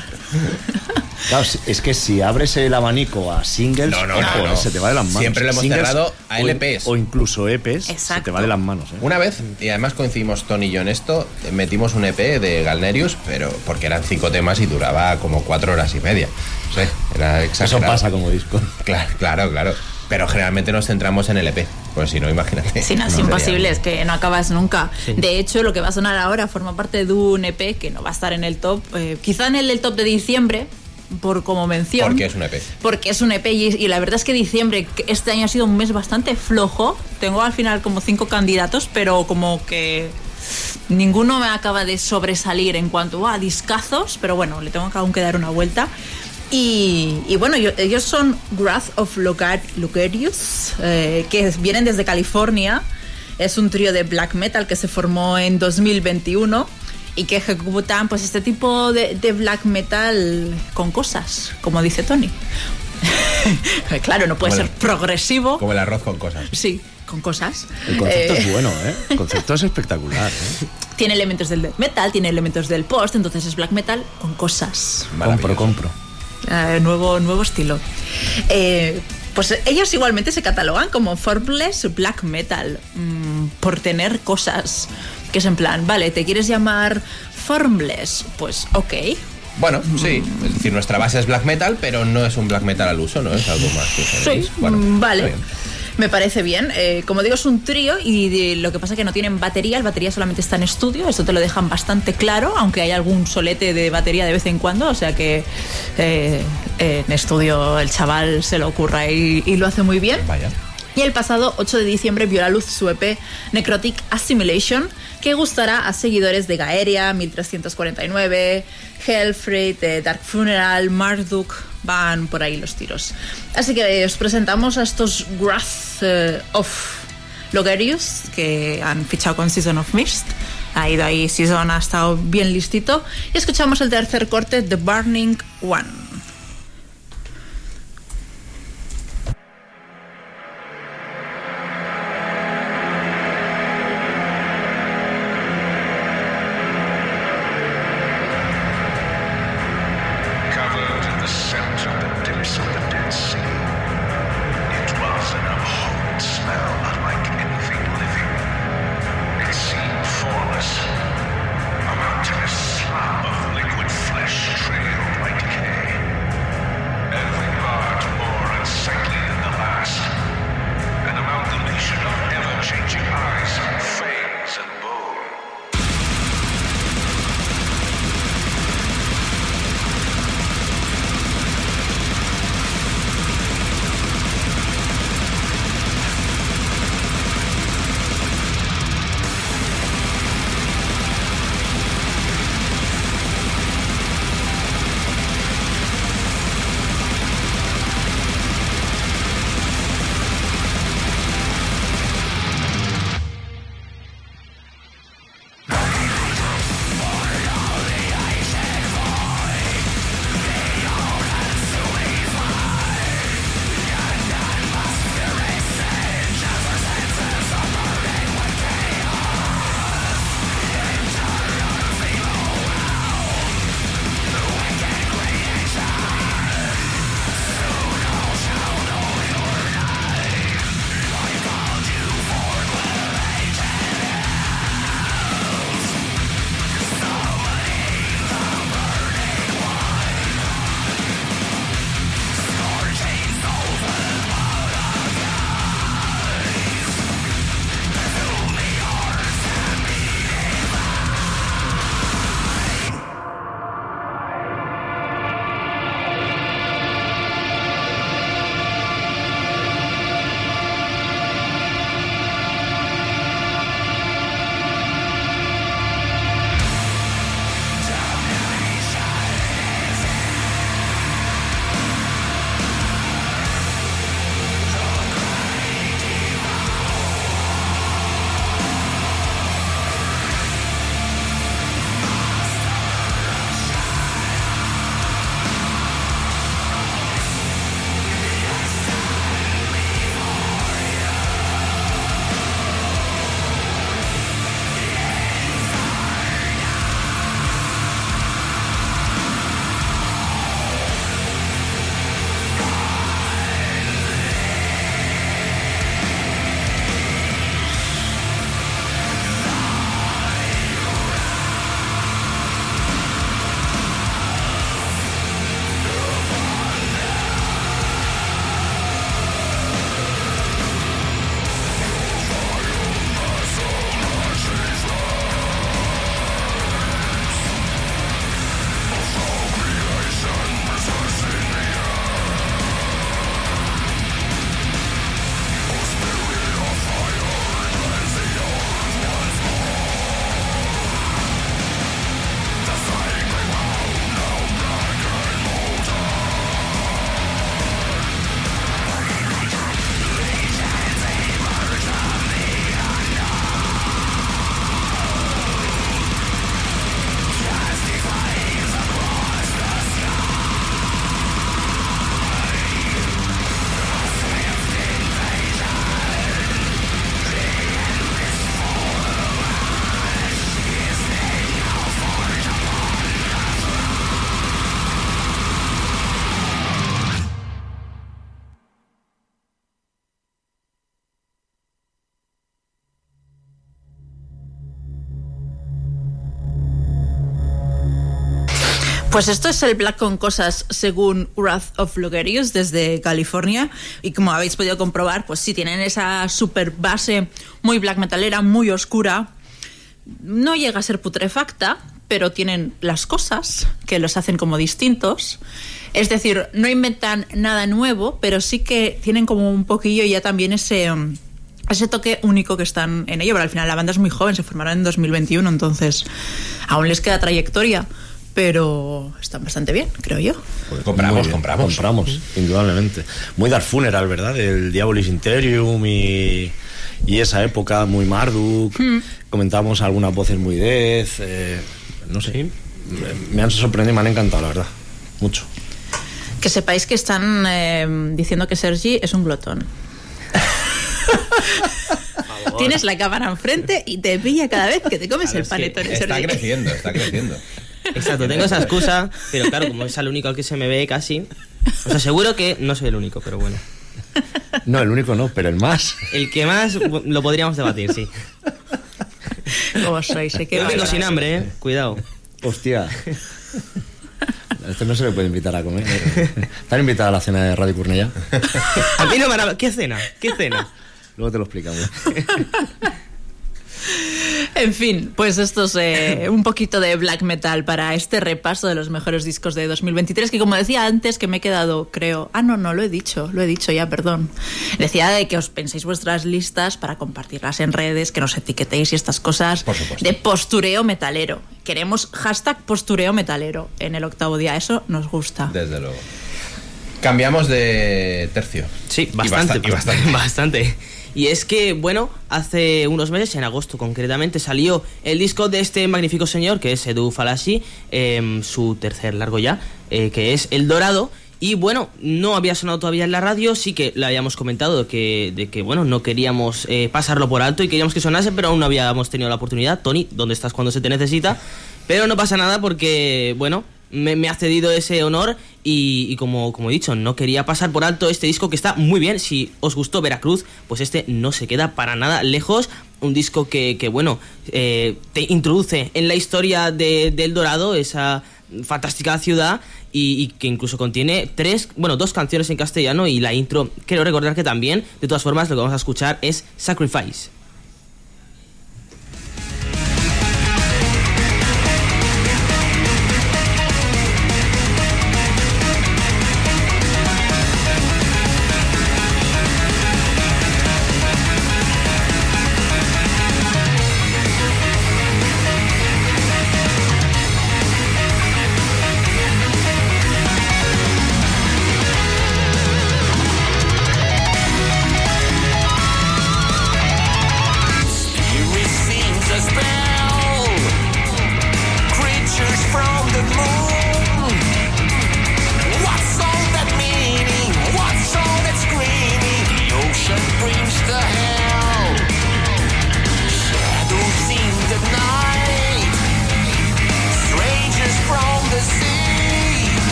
Claro, es que si abres el abanico a singles, No, no, ojo, no, no. se te va de las manos. Siempre lo hemos Singles cerrado a o- LPs. O, incluso EPs, se Exacto. te va de las manos. ¿eh? Una vez, y además coincidimos Tony y yo en esto, metimos un EP de Galnerius, pero porque eran cinco temas y duraba como cuatro horas y media. No sé, era Eso pasa como disco. Claro, claro, claro. Pero generalmente nos centramos en el EP. Pues si no, imagínate. Sí, no, es sería- imposible, es que no acabas nunca. De hecho, lo que va a sonar ahora forma parte de un EP que no va a estar en el top, eh, quizá en el del top de diciembre, por como mención. Porque es un EP. Porque es un EP y, y la verdad es que diciembre, este año ha sido un mes bastante flojo. Tengo al final como cinco candidatos, pero como que ninguno me acaba de sobresalir en cuanto a discazos, pero bueno, le tengo que aún que dar una vuelta. Y, y bueno, yo- ellos son Wrath of Logarius, eh, que vienen desde California. Es un trío de black metal que se formó en 2021 y que ejecutan pues este tipo de, de black metal con cosas, como dice Tony. claro, no puede Como ser el- progresivo. Como el arroz con cosas. Sí, con cosas. El concepto Eh, es bueno, ¿eh? El concepto es espectacular. ¿eh? Tiene elementos del death metal, tiene elementos del post, entonces es black metal con cosas. Compro, compro. Eh, nuevo, nuevo estilo. Eh, pues ellos igualmente se catalogan como formless black metal mm, por tener cosas que es en plan, vale, ¿te quieres llamar formless? Pues ok. Bueno, sí. Es decir, nuestra base es black metal, pero no es un black metal al uso, ¿no? Es algo más que Sí, Bueno, mm, vale. Me parece bien. Eh, como digo, es un trío y de- lo que pasa es que no tienen batería. El batería solamente está en estudio. Eso te lo dejan bastante claro, aunque hay algún solete de batería de vez en cuando. O sea que eh, en estudio el chaval se lo ocurra y, y lo hace muy bien. Vaya. Y el pasado 8 de diciembre vio a la luz su EP Necrotic Assimilation, que gustará a seguidores de Gaeria, 1349, Hellfreight, eh, Dark Funeral, Marduk, van por ahí los tiros. Así que os presentamos a estos Wrath eh, of Logarius, que han fichado con Season of Mist. Ha ido ahí, Season ha estado bien listito. Y escuchamos el tercer corte, The Burning One. Pues esto es el Black con cosas según Wrath of Logerius desde California y como habéis podido comprobar, pues sí tienen esa super base muy black metalera, muy oscura. No llega a ser putrefacta, pero tienen las cosas que los hacen como distintos. Es decir, no inventan nada nuevo, pero sí que tienen como un poquillo ya también ese ese toque único que están en ello, pero al final la banda es muy joven, se formaron en 2021, entonces aún les queda trayectoria, pero están bastante bien, creo yo. Compramos, Muy bien, compramos. Compramos, indudablemente. Muy Dark Funeral, ¿verdad? El Diabolis Interium y, y esa época muy Marduk. Hmm. Comentamos algunas voces muy Death. eh, no sé. Me, me han sorprendido y me han encantado, la verdad. Mucho. Que sepáis que están eh, diciendo que Sergi es un glotón. Tienes la cámara enfrente y te pilla cada vez que te comes el panetone, Está Sergi. creciendo, está creciendo. Exacto, tengo esa excusa, pero claro, como es el único al que se me ve casi, os aseguro que no soy el único, pero bueno. No, el único no, pero el más. El que más lo podríamos debatir, sí. ¿Cómo sois? eh? Yo vengo sin hambre, ¿eh? Cuidado. Hostia. A este no se le puede invitar a comer. ¿Están invitados a la cena de Radio Cornella? A mí no me han ¿Qué cena? ¿Qué cena? Luego te lo explicamos. En fin, pues esto es eh, un poquito de black metal para este repaso de los mejores discos de 2023, que como decía antes, que me he quedado, creo... Ah, no, no, lo he dicho, lo he dicho ya, perdón. Decía de que os penséis vuestras listas para compartirlas en redes, que nos etiquetéis y estas cosas Por supuesto. de postureo metalero. Queremos hashtag postureo metalero en el octavo día, eso nos gusta. Desde luego. Cambiamos de tercio. Sí, Y bastante. basta- y bastante. bastante. Y es que, bueno, hace unos meses, en agosto concretamente, salió el disco de este magnífico señor, que es Edu Falaschi, em, su tercer largo ya, eh, que es El Dorado. Y bueno, no había sonado todavía en la radio, sí que le habíamos comentado que, de que bueno, no queríamos eh, pasarlo por alto y queríamos que sonase, pero aún no habíamos tenido la oportunidad. Tony, ¿dónde estás cuando se te necesita? Pero no pasa nada porque, bueno, me ha cedido ese honor y, y como, como he dicho, no quería pasar por alto este disco que está muy bien. Si os gustó Veracruz, pues este no se queda para nada lejos. Un disco que, que, bueno, eh, te introduce en la historia de, de El Dorado, esa fantástica ciudad, y, y que incluso contiene tres, bueno, dos canciones en castellano y la intro, quiero recordar que también, de todas formas, lo que vamos a escuchar es Sacrifice.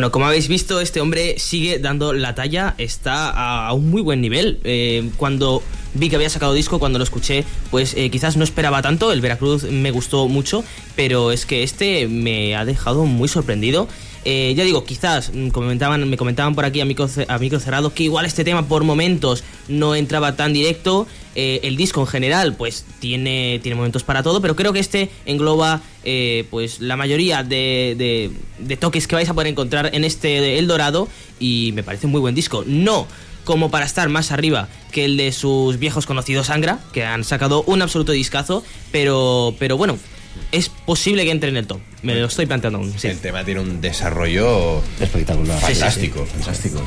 Bueno, como habéis visto, este hombre sigue dando la talla, está a, un muy buen nivel. Eh, cuando vi que había sacado disco, cuando lo escuché, pues eh, quizás no esperaba tanto. El Veracruz me gustó mucho, pero es que este me ha dejado muy sorprendido. Eh, ya digo, quizás mm, comentaban, me comentaban por aquí a micro, ce- a micro cerrado que igual este tema por momentos no entraba tan directo. Eh, el disco en general, pues tiene, tiene momentos para todo, pero creo que este engloba eh, pues la mayoría de, de- toques que vais a poder encontrar en este El Dorado y me parece un muy buen disco. No como para estar más arriba que el de sus viejos conocidos Angra, que han sacado un absoluto discazo, pero, pero bueno, es posible que entre en el top. Me lo estoy planteando aún. sí. El tema tiene un desarrollo Espectacular. fantástico. fantástico.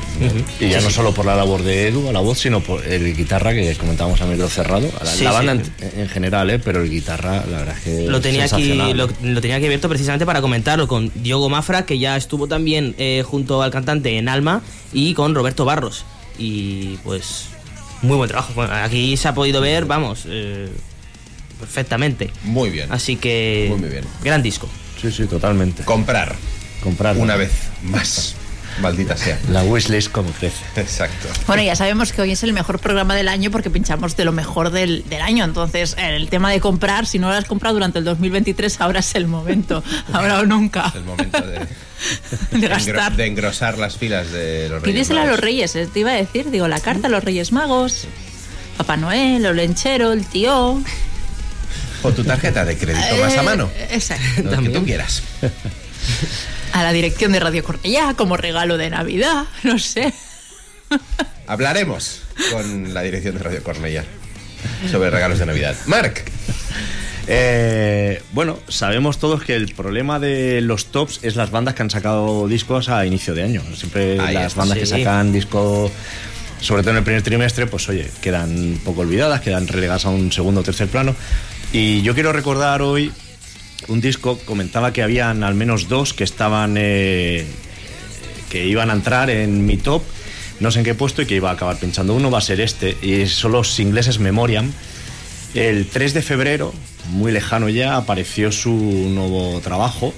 Y ya no solo por la labor de Edu a la voz, sino por el guitarra que comentábamos a micro cerrado. La, Sí, la banda sí. en, en general, ¿eh? pero el guitarra, la verdad es que. Lo tenía aquí, lo, lo tenía aquí abierto precisamente para comentarlo con Diogo Mafra, que ya estuvo también eh, junto al cantante en Alma, y con Roberto Barros. Y pues, muy buen trabajo. Bueno, aquí se ha podido ver, vamos, eh, perfectamente. Muy bien. Así que, Muy, muy bien. gran disco. Sí, sí, totalmente. Comprar Comprar una vez más. Maldita sea. La wishlist como crece. Exacto. Bueno, ya sabemos que hoy es el mejor programa del año porque pinchamos de lo mejor del, del año. Entonces, el tema de comprar, si no lo has comprado durante el 2023, ahora es el momento. Ahora o nunca. Es el momento de, De gastar. engro- de engrosar las filas de los reyes. Pídesela a los reyes, eh, te iba a decir. Digo, la carta a los reyes magos. Papá Noel, el lenchero, el tío. O tu tarjeta de crédito más a mano. Eh, Exacto. Lo que tú quieras. A la dirección de Radio Cornellá como regalo de Navidad. No sé. Hablaremos con la dirección de Radio Cornella sobre regalos de Navidad. Marc, Eh, bueno, sabemos todos que el problema de los tops es las bandas que han sacado discos a inicio de año. Siempre Ahí las está, bandas que sí. sacan disco, sobre todo en el primer trimestre, pues oye, quedan un poco olvidadas, quedan relegadas a un segundo o tercer plano. Y yo quiero recordar hoy un disco, comentaba que habían al menos dos que estaban, eh, que iban a entrar en mi top, no sé en qué puesto y que iba a acabar pinchando. Uno va a ser este, y son los ingleses Memoriam. El 3 de febrero, muy lejano ya, apareció su nuevo trabajo.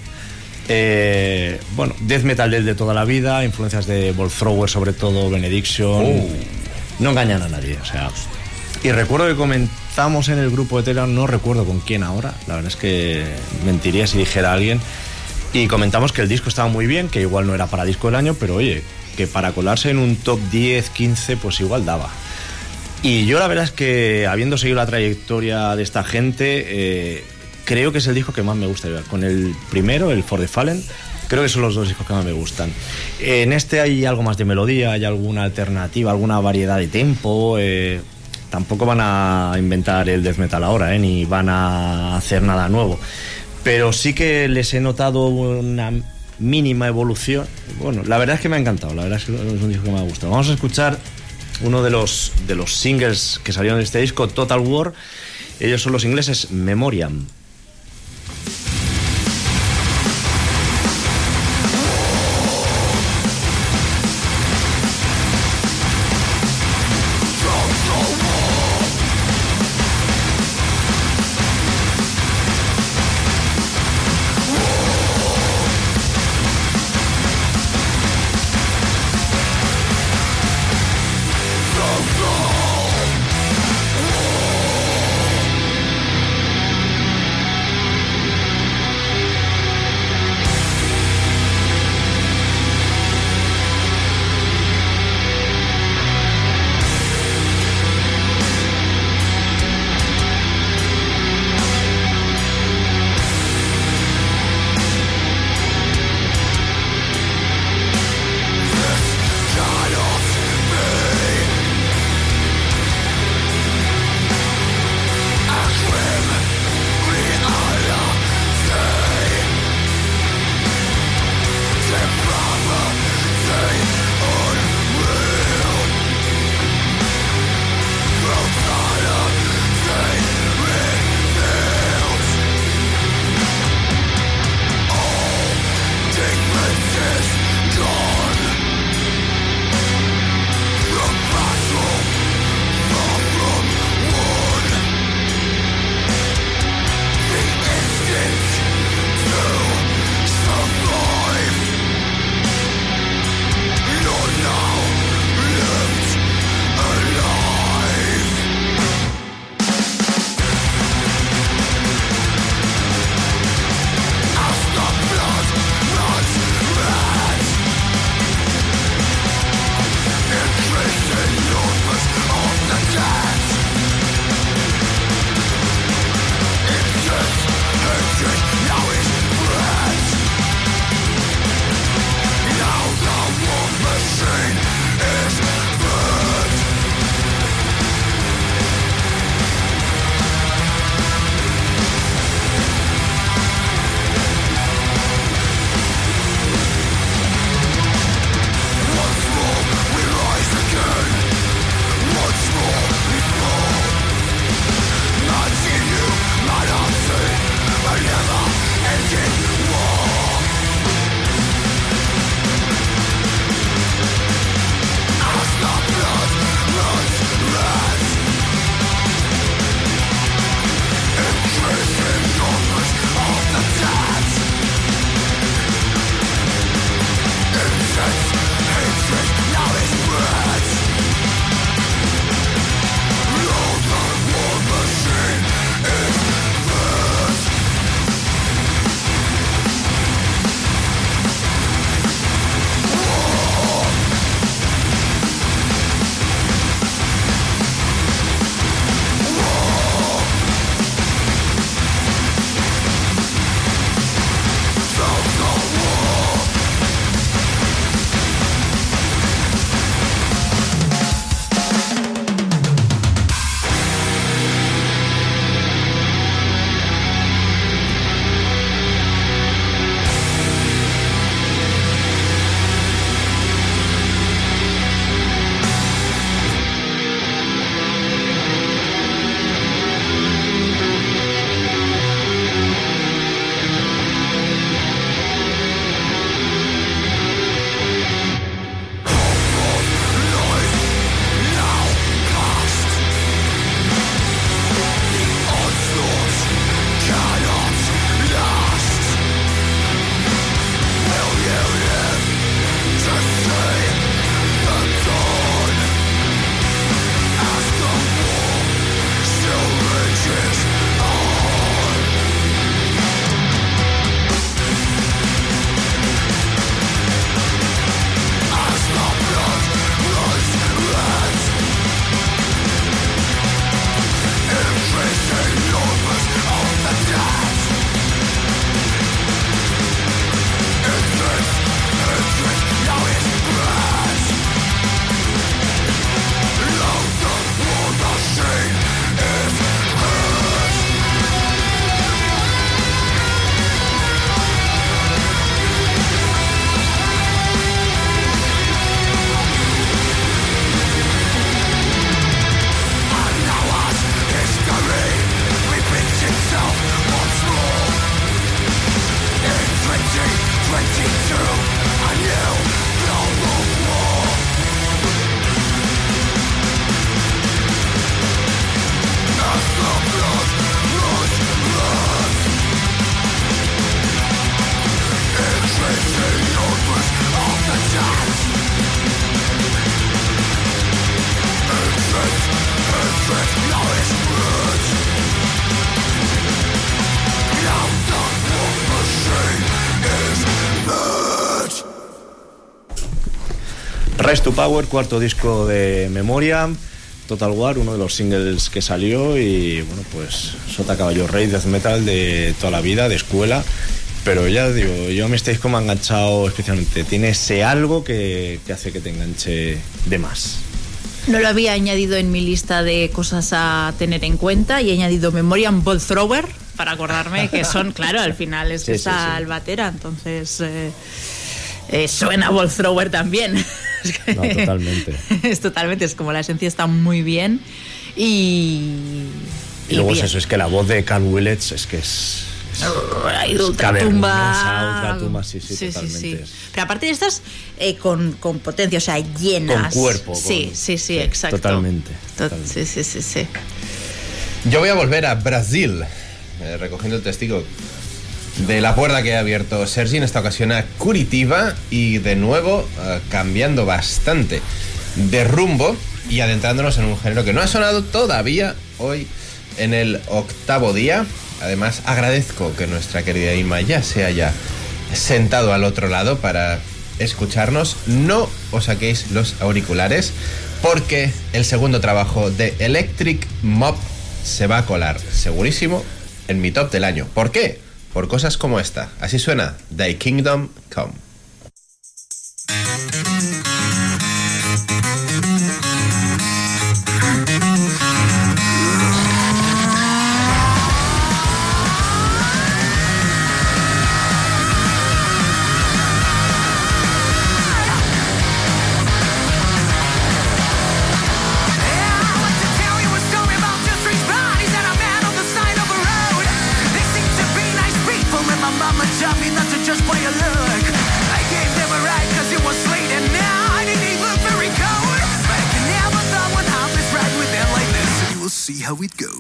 Eh, bueno, death metal del de toda la vida, influencias de Thrower sobre todo, Benediction. No engañan a nadie, o sea. Y recuerdo que comentamos en el grupo de Telegram, no recuerdo con quién ahora, la verdad es que mentiría si dijera alguien. Y comentamos que el disco estaba muy bien, que igual no era para disco del año, pero oye, que para colarse en un top 10, 15, pues igual daba. Y yo la verdad es que, habiendo seguido la trayectoria de esta gente, eh, creo que es el disco que más me gusta. Con el primero, el For the Fallen, creo que son los dos discos que más me gustan. En este hay algo más de melodía, hay alguna alternativa, alguna variedad de tempo. eh, tampoco van a inventar el death metal ahora, eh, ni van a hacer nada nuevo. Pero sí que les he notado una mínima evolución. Bueno, la verdad es que me ha encantado, la verdad es que es un disco que me ha gustado. Vamos a escuchar uno de los, de los singles que salieron de este disco, Total War. Ellos son los ingleses Memoriam. Rise to Power, cuarto disco de Memoria, Total War, uno de los singles que salió y bueno, pues Sota Caballo Rey, death metal de toda la vida, de escuela. Pero ya digo, yo me ha enganchado especialmente. Tiene ese algo que, que hace que te enganche de más. No lo había añadido en mi lista de cosas a tener en cuenta y he añadido Memoriam Ball Thrower para acordarme que son, claro, al final es Sí, que sí, sí. Albatera, entonces eh, eh, suena Ball Thrower también. Es que- No, totalmente. es totalmente, es como la esencia está muy bien y. Y luego es eso, es que la voz de Carl Willets es que es... es- Ay, es ultratumba. ultratumba, sí, sí, totalmente. Pero aparte de estas, eh, con, con potencia, o sea, llenas. Con cuerpo, Sí, con- sí, sí, sí, exacto. totalmente, To- totalmente. Sí, sí, sí, sí. Yo voy a volver a Brasil, eh, recogiendo el testigo de la puerta que ha abierto Sergi en esta ocasión a Curitiba y de nuevo eh, cambiando bastante de rumbo y adentrándonos en un género que no ha sonado todavía hoy en el octavo día. Además, agradezco que nuestra querida Ima ya se haya sentado al otro lado para escucharnos. No os saquéis los auriculares porque el segundo trabajo de Electric Mob se va a colar, segurísimo, en mi top del año. ¿Por qué? Por cosas como esta. Así suena Thy Kingdom Come. How it goes.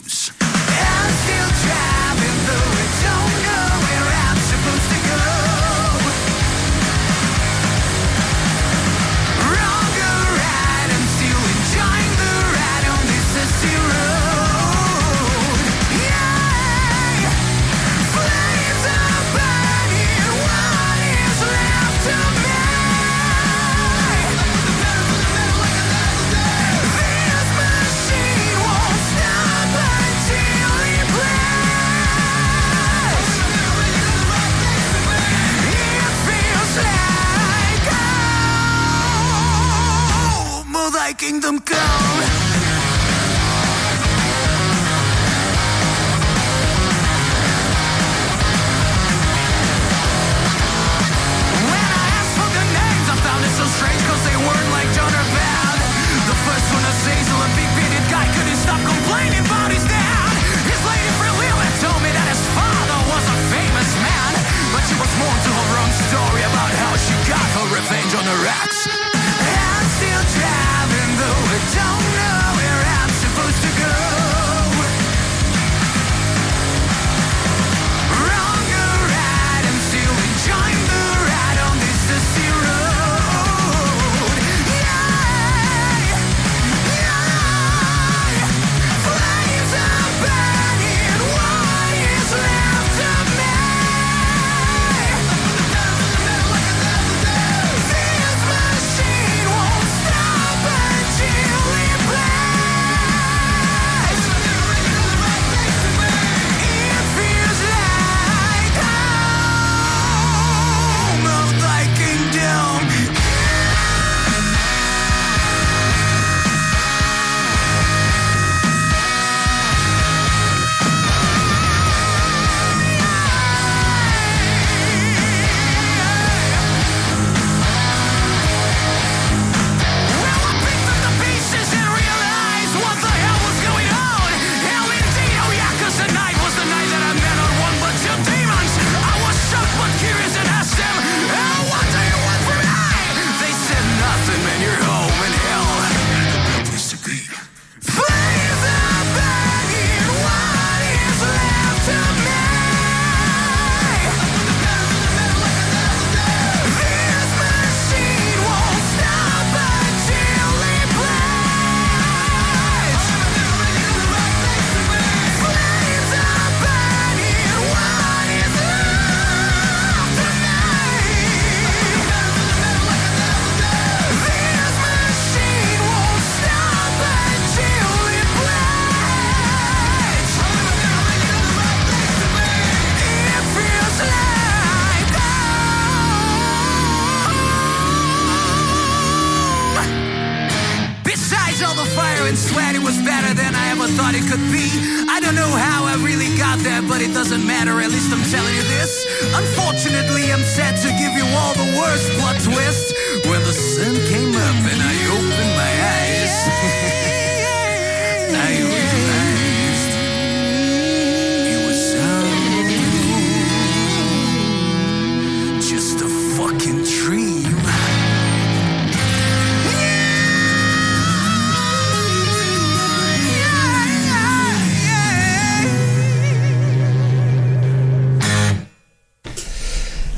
But it doesn't matter. At least I'm telling you this. Unfortunately, I'm sad to give you all the worst plot twist. When the sun came up and I opened my eyes,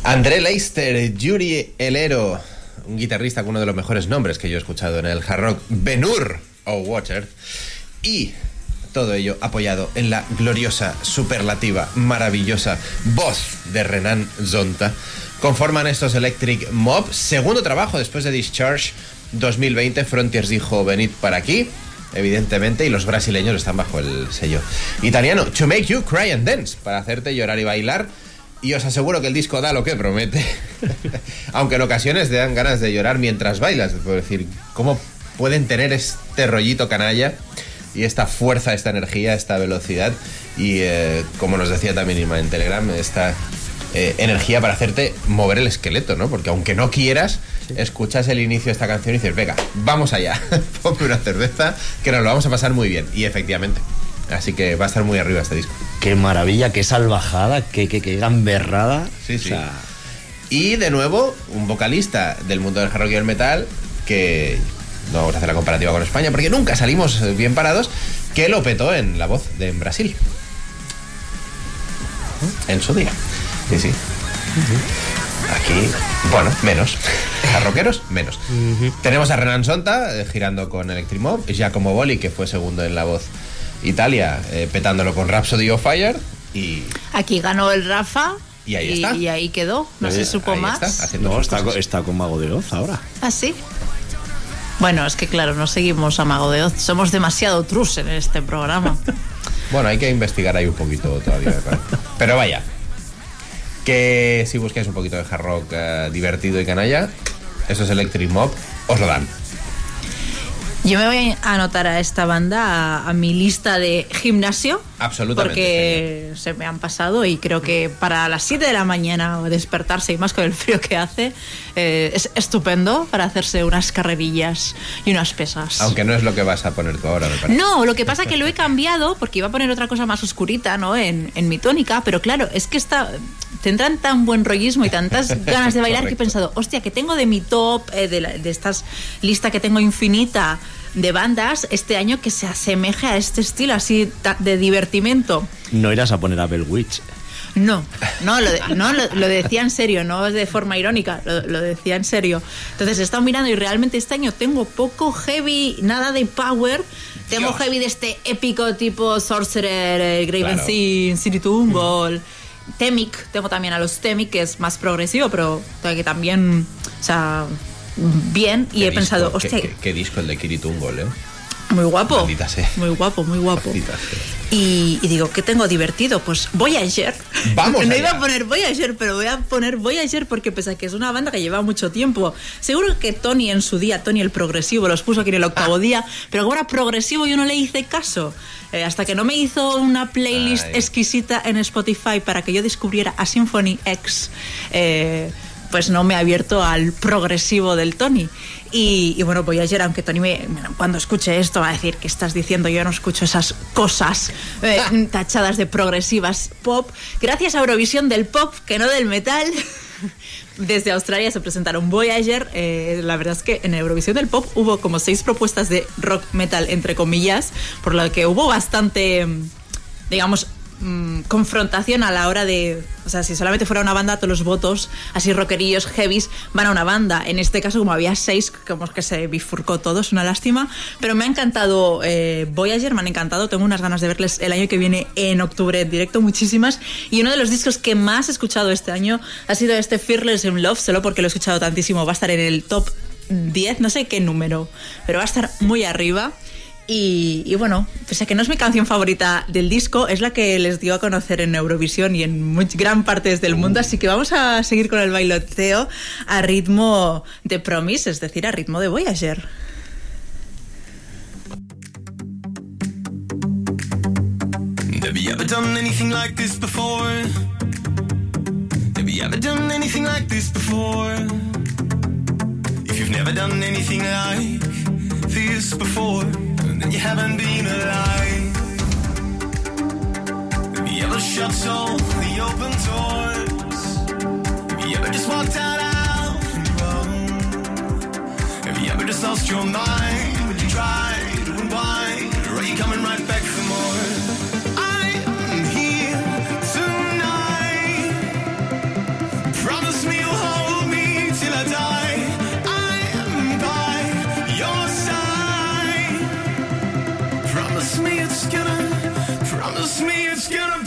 André Leister, Yuri Elero, un guitarrista con uno de los mejores nombres que yo he escuchado en el hard rock, Benur o Water, y todo ello apoyado en la gloriosa, superlativa, maravillosa voz de Renan Zonta. Conforman estos Electric Mob, segundo trabajo después de Discharge 2020. Frontiers dijo: Venid para aquí. Evidentemente, y los brasileños están bajo el sello italiano. To make you cry and dance, para hacerte llorar y bailar. Y os aseguro que el disco da lo que promete. Aunque en ocasiones te dan ganas de llorar mientras bailas. Es decir, ¿cómo pueden tener este rollito canalla y esta fuerza, esta energía, esta velocidad? Y eh, como nos decía también Irma en Telegram, esta eh, energía para hacerte mover el esqueleto, ¿no? Porque aunque no quieras, escuchas el inicio de esta canción y dices, venga, vamos allá, ponme una cerveza, que nos lo vamos a pasar muy bien. Y efectivamente. Así que va a estar muy arriba este disco. Qué maravilla, qué salvajada, qué, qué, qué gamberrada. Sí, sí. Sea, Y de nuevo, un vocalista del mundo del hard rock y el metal que no vamos a hacer la comparativa con España porque nunca salimos bien parados, que lo petó en la voz de en Brasil. En su día. Sí, sí. Aquí, bueno, menos. A rockeros, menos. Tenemos a Renan Sonta eh, girando con Electric Mob, Giacomo Boli, que fue segundo en la voz Italia, eh, petándolo con Rhapsody of Fire. Y Aquí ganó el Rafa. Y ahí está. y ahí quedó. No se supo ahí más. está, haciendo no, está, con Mago de Oz ahora. ¿Ah, sí? Bueno, es que claro, no seguimos a Mago de Oz. Somos demasiado trus en este programa. Bueno, hay que investigar ahí un poquito todavía. parece. Pero vaya, que si buscáis un poquito de hard rock eh, divertido y canalla, eso es Electric Mob, os lo dan. Yo me voy a anotar a esta banda a, a mi lista de gimnasio. Absolutamente, Porque se me han pasado y creo que para las 7 de la mañana despertarse y más con el frío que hace eh, es estupendo para hacerse unas carrerillas y unas pesas. Aunque no es lo que vas a poner tú ahora, me parece. No, lo que pasa que lo he cambiado porque iba a poner otra cosa más oscurita, ¿no? En, en mi tónica, pero claro, es que está, tendrán tan buen rollismo y tantas ganas de bailar que he pensado, hostia, que tengo de mi top, eh, de, la- de estas lista que tengo infinita de bandas este año que se asemeje a este estilo así de divertimento. No irás a poner a Bell Witch. No, no, lo, de- no lo, lo decía en serio, no de forma irónica, lo, lo decía en serio. Entonces he estado mirando y realmente este año tengo poco heavy, nada de power. Tengo Dios. heavy de este épico tipo Sorcerer, eh, Graven Claro. Sin, City Tumble, Temic. Tengo también a los Temic, que es más progresivo, pero que también, o sea, bien. Y he pensado, hostia, Qué, qué- qué disco el de Kiritungol, ¿eh? muy guapo. Muy guapo, muy guapo. Y, y digo, ¿qué tengo divertido? Pues Voyager. Vamos No allá. iba a poner Voyager, pero voy a poner Voyager porque pese a que es una banda que lleva mucho tiempo. Seguro que Tony en su día, Tony el progresivo, los puso aquí en el octavo Ah. día, pero como era progresivo yo no le hice caso. Eh, hasta que no me hizo una playlist Ay. exquisita en Spotify para que yo descubriera a Symphony X. eh, pues no me ha abierto al progresivo del Tony. Y, y bueno, Voyager, aunque Tony me, cuando escuche esto va a decir que estás diciendo, yo no escucho esas cosas eh, tachadas de progresivas pop. Gracias a Eurovisión del pop, que no del metal. Desde Australia se presentaron Voyager. eh, la verdad es que en Eurovisión del Pop hubo como seis propuestas de rock metal, entre comillas, por lo que hubo bastante, mm, digamos, mm, confrontación a la hora de. O sea, si solamente fuera una banda, todos los votos, así rockerillos, heavies, van a una banda. En este caso, como había seis, como que se bifurcó todo, es una lástima. Pero me ha encantado eh, Voyager, me han encantado. Tengo unas ganas de verles el año que viene en octubre en directo, muchísimas. Y uno de los discos que más he escuchado este año ha sido este Fearless in Love, solo porque lo he escuchado tantísimo. Va a estar en el top 10, no sé qué número, pero va a estar muy arriba. Y, y bueno, pese a que no es mi canción favorita del disco, es la que les dio a conocer en Eurovisión y en much- gran partes del mundo, así que vamos a seguir con el bailoteo a ritmo de Promise, es decir, a ritmo de Voyager. anything like this before? Have you ever done anything like this before? If you've never done anything like this before, then you haven't been alive. Have you ever shut all the open doors? Have you ever just walked out on your own? Have you ever just lost your mind when you try to unwind? Or are you coming right back for more? Promise me it's gonna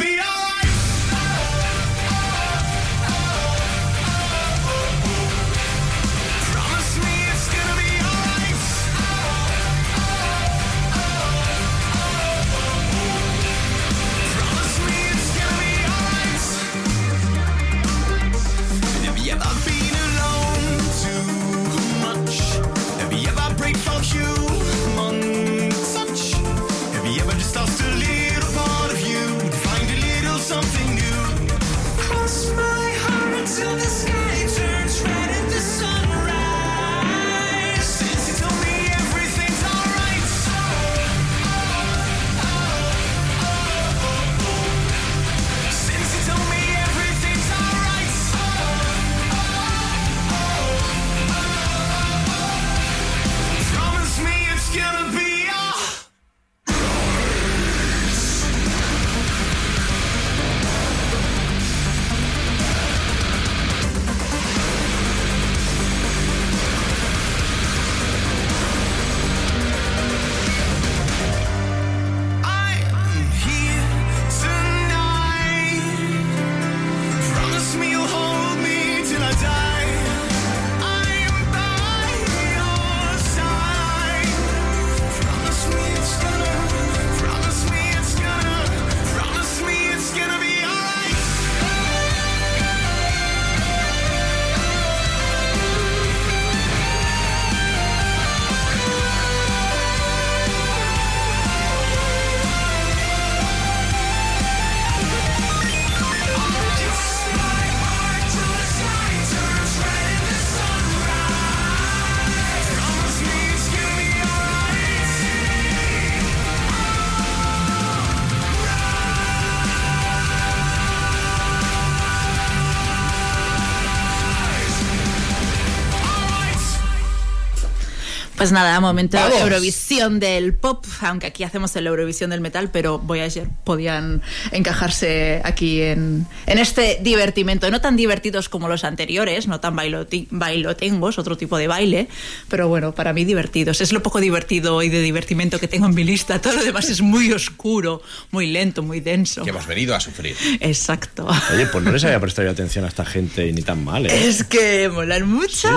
Pues nada, momento ¡Vamos! Eurovisión del pop, aunque aquí hacemos el Eurovisión del metal, pero Voyager podían encajarse aquí en, en este divertimento. No tan divertidos como los anteriores, no tan bailotengos, otro tipo de baile, pero bueno, para mí divertidos. Es lo poco divertido y de divertimento que tengo en mi lista. Todo lo demás es muy oscuro, muy lento, muy denso. Que hemos venido a sufrir. Exacto. Oye, pues no les había prestado atención a esta gente ni tan mal, ¿eh? Es que molan mucho.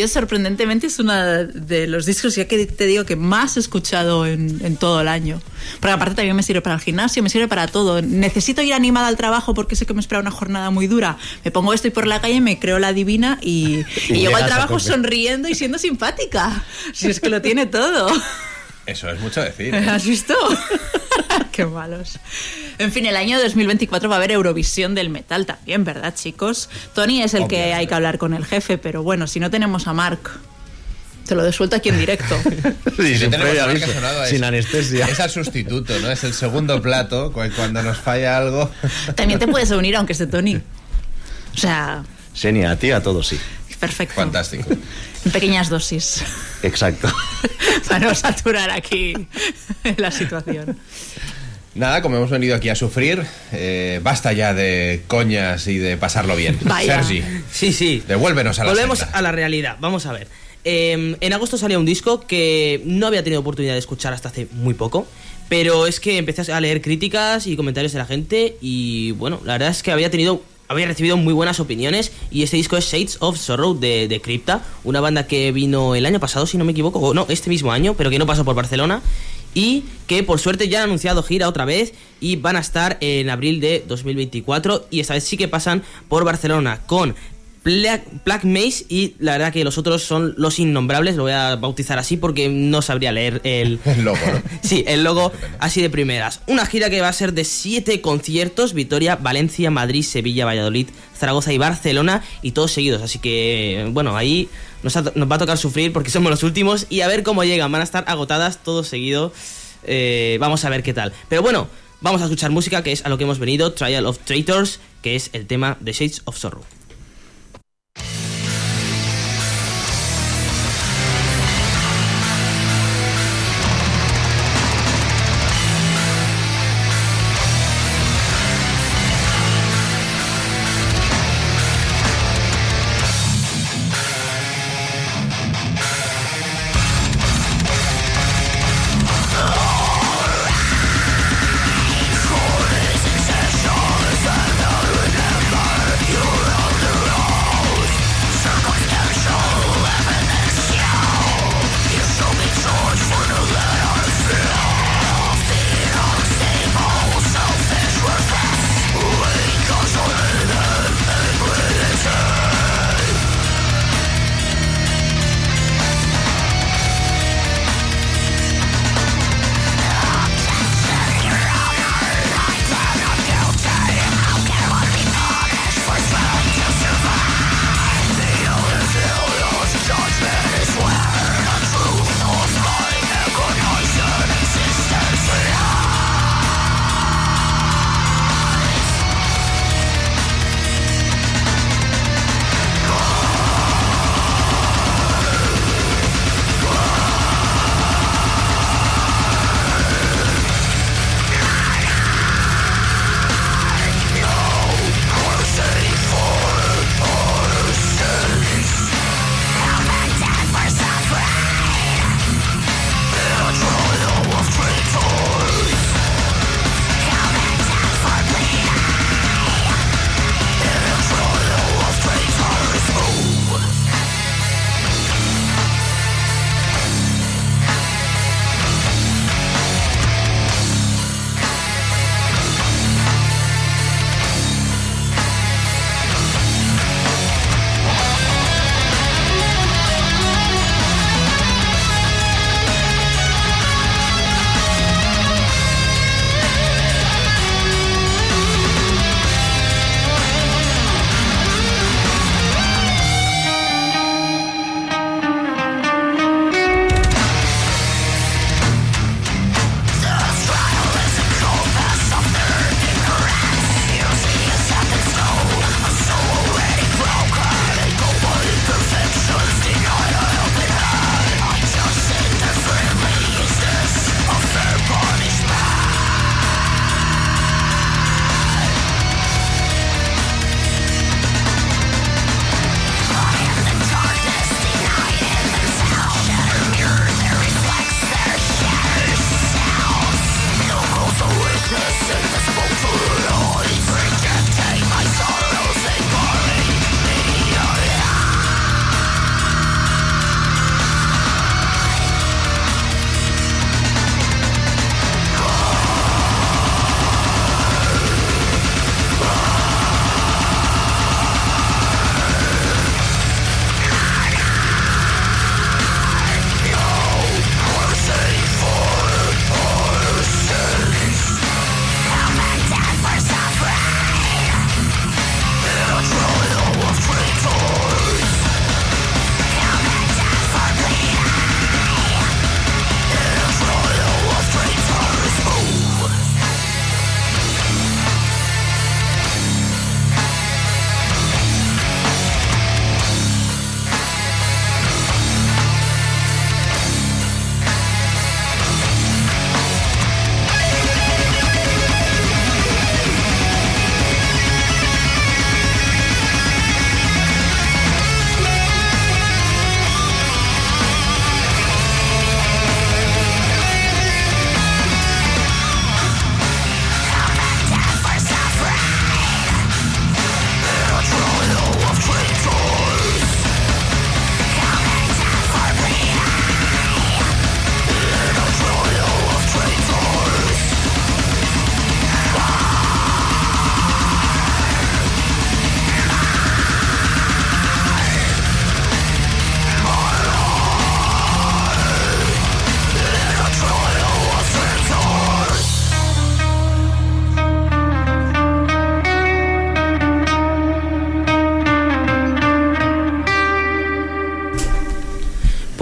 Yo sorprendentemente es uno de los discos ya que te digo que más he escuchado en, en todo el año. Porque aparte también me sirve para el gimnasio, me sirve para todo. Necesito ir animada al trabajo porque sé que me espera una jornada muy dura. Me pongo esto y por la calle me creo la divina y, y Y llego al trabajo sonriendo y siendo simpática. Si es que lo tiene todo. Eso es mucho decir. ¿eh? ¿Has visto? Qué malos. En fin, el año 2024 va a haber Eurovisión del metal también, ¿verdad, chicos? Tony es el que hay que hablar con el jefe, pero bueno, si no tenemos a Mark, te lo desuelto aquí en directo. Sí, sin aviso, es- anestesia. Es al sustituto, ¿no? Es el segundo plato. cu- Cuando nos falla algo. También te puedes unir aunque esté Tony. O sea, Senia, a ti, a todos, sí. perfecto. Fantástico. En pequeñas dosis. Exacto. Para no saturar aquí la situación. Nada, como hemos venido aquí a sufrir, eh, basta ya de coñas y de pasarlo bien. Vaya. Sergi, Sí, sí. devuélvenos a la Volvemos senda. a la realidad. Vamos a ver. Eh, en agosto salía un disco que no había tenido oportunidad de escuchar hasta hace muy poco. Pero es que empecé a leer críticas y comentarios de la gente. Y bueno, la verdad es que había tenido. Había recibido muy buenas opiniones y este disco es Shades of Sorrow de, de Crypta, una banda que vino el año pasado, si no me equivoco, o no, este mismo año, pero que no pasó por Barcelona y que por suerte ya han anunciado gira otra vez y van a estar en abril de 2024 y esta vez sí que pasan por Barcelona con Black, Black Maze y la verdad que los otros son los innombrables, lo voy a bautizar así porque no sabría leer el, El logo, ¿no? Sí, el logo así de primeras. Una gira que va a ser de siete conciertos: Vitoria, Valencia, Madrid, Sevilla, Valladolid, Zaragoza y Barcelona, y todos seguidos. Así que, bueno, ahí nos, ha- nos va a tocar sufrir porque somos los últimos y a ver cómo llegan. Van a estar agotadas todos seguidos. Eh, vamos a ver qué tal. Pero bueno, vamos a escuchar música que es a lo que hemos venido: Trial of Traitors, que es el tema de Shades of Sorrow.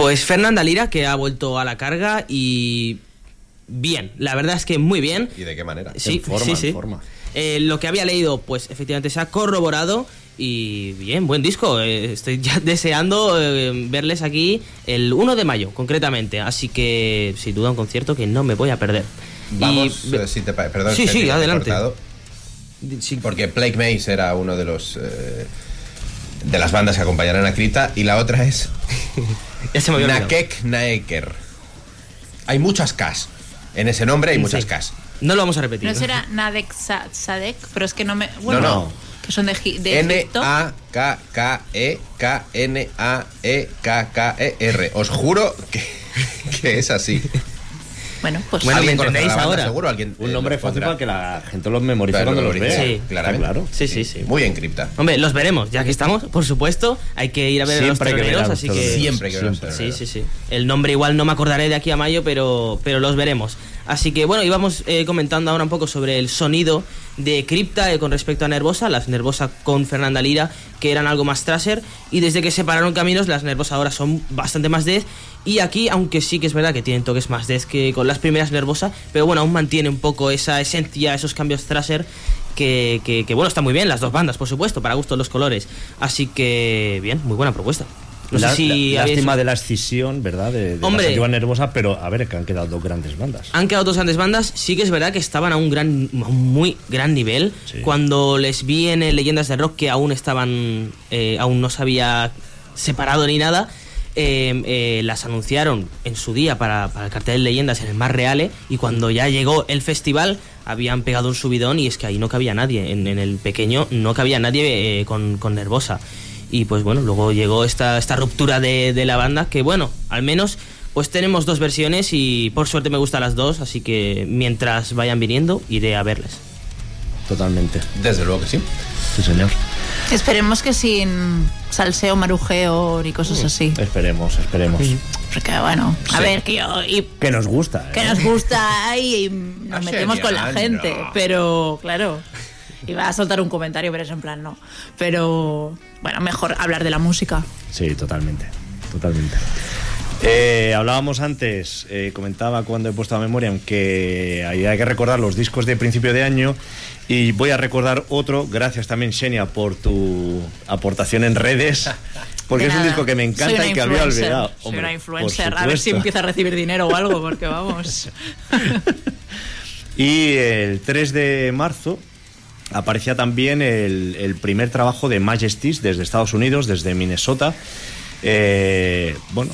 Pues Fernanda Lira, que ha vuelto a la carga y bien, la verdad es que muy bien. ¿Y de qué manera? Sí, En forma, sí, en sí. forma. Eh, lo que había leído, pues efectivamente se ha corroborado y bien, buen disco. Eh, estoy ya deseando eh, verles aquí el 1 de mayo, concretamente. Así que, sin duda, un concierto que no me voy a perder. Vamos, Y- si te perdón, Sí, sí, adelante. cortado, porque Plague Maze era uno de los de las bandas que acompañaron a Krita y la otra es Ya se me. Nakek Naeker. Hay muchas Ks. En ese nombre hay muchas Sí. Ks. No lo vamos a repetir. No será Nadek Sa- Sadek, pero es que no me. Bueno, No, no. Que son de N Egipto. A K K E K N A E K K E R. Os juro que, que es así. Bueno, pues. Bueno, ¿Alguien ¿me la banda, ahora? Seguro alguien. Un eh, nombre lo fácil para que la gente los memorice Claro, cuando lo los vea. Sí, claramente. Claro. Sí, sí, sí. Muy en cripta. Hombre, los veremos, ya que estamos, por supuesto. Hay que ir a ver a los teloneros, así que... Siempre que ver. Sí, sí, sí. El nombre igual no me acordaré de aquí a mayo, pero, pero los veremos. Así que bueno, íbamos eh, comentando ahora un poco sobre el sonido de Crypta eh, con respecto a Nervosa, las Nervosa con Fernanda Lira, que eran algo más traser, y desde que separaron caminos, las Nervosa ahora son bastante más death, y aquí, aunque sí que es verdad que tienen toques más death que con las primeras Nervosa, pero bueno, aún mantiene un poco esa esencia, esos cambios traser, que, que, que, bueno, está muy bien, las dos bandas, por supuesto, para gusto los colores. Así que, bien, muy buena propuesta. No La- sé si la- lástima de la escisión, ¿verdad? De, de Hombre. la nervosa, pero a ver, que han quedado dos grandes bandas. Han quedado dos grandes bandas, sí que es verdad que estaban a un gran, a un muy gran nivel. Sí. Cuando les vi en Leyendas de Rock que aún estaban, eh, aún no se había separado ni nada, eh, eh, las anunciaron en su día para, para el cartel de Leyendas en el Más Reale y cuando ya llegó el festival habían pegado un subidón y es que ahí no cabía nadie, en, en el pequeño no cabía nadie eh, con, con Nervosa. Y pues bueno, luego llegó esta, esta ruptura de, de la banda que bueno, al menos pues tenemos dos versiones y por suerte me gustan las dos, así que mientras vayan viniendo iré a verles. Totalmente. Desde luego que sí. Sí, señor. Esperemos que sin salseo, marujeo ni cosas así. Esperemos, esperemos. Porque bueno, a Sí. ver, que yo. Y Que nos gusta. que ¿eh? nos gusta y nos Ah, metemos con la gente. no. Pero, claro. Iba a soltar un comentario, pero es en plan no. Pero, bueno, mejor hablar de la música. Sí, totalmente. Totalmente. Eh, hablábamos antes, eh, comentaba cuando he puesto a memoria que hay, que recordar los discos de principio de año y voy a recordar otro, gracias también Xenia por tu aportación en redes, porque es un disco que me encanta y que había olvidado. Soy Hombre, una influencer. A ver si empieza a recibir dinero o algo, porque vamos. Y el 3 de marzo aparecía también el, el primer trabajo de Majesties desde Estados Unidos, desde Minnesota. Eh, bueno,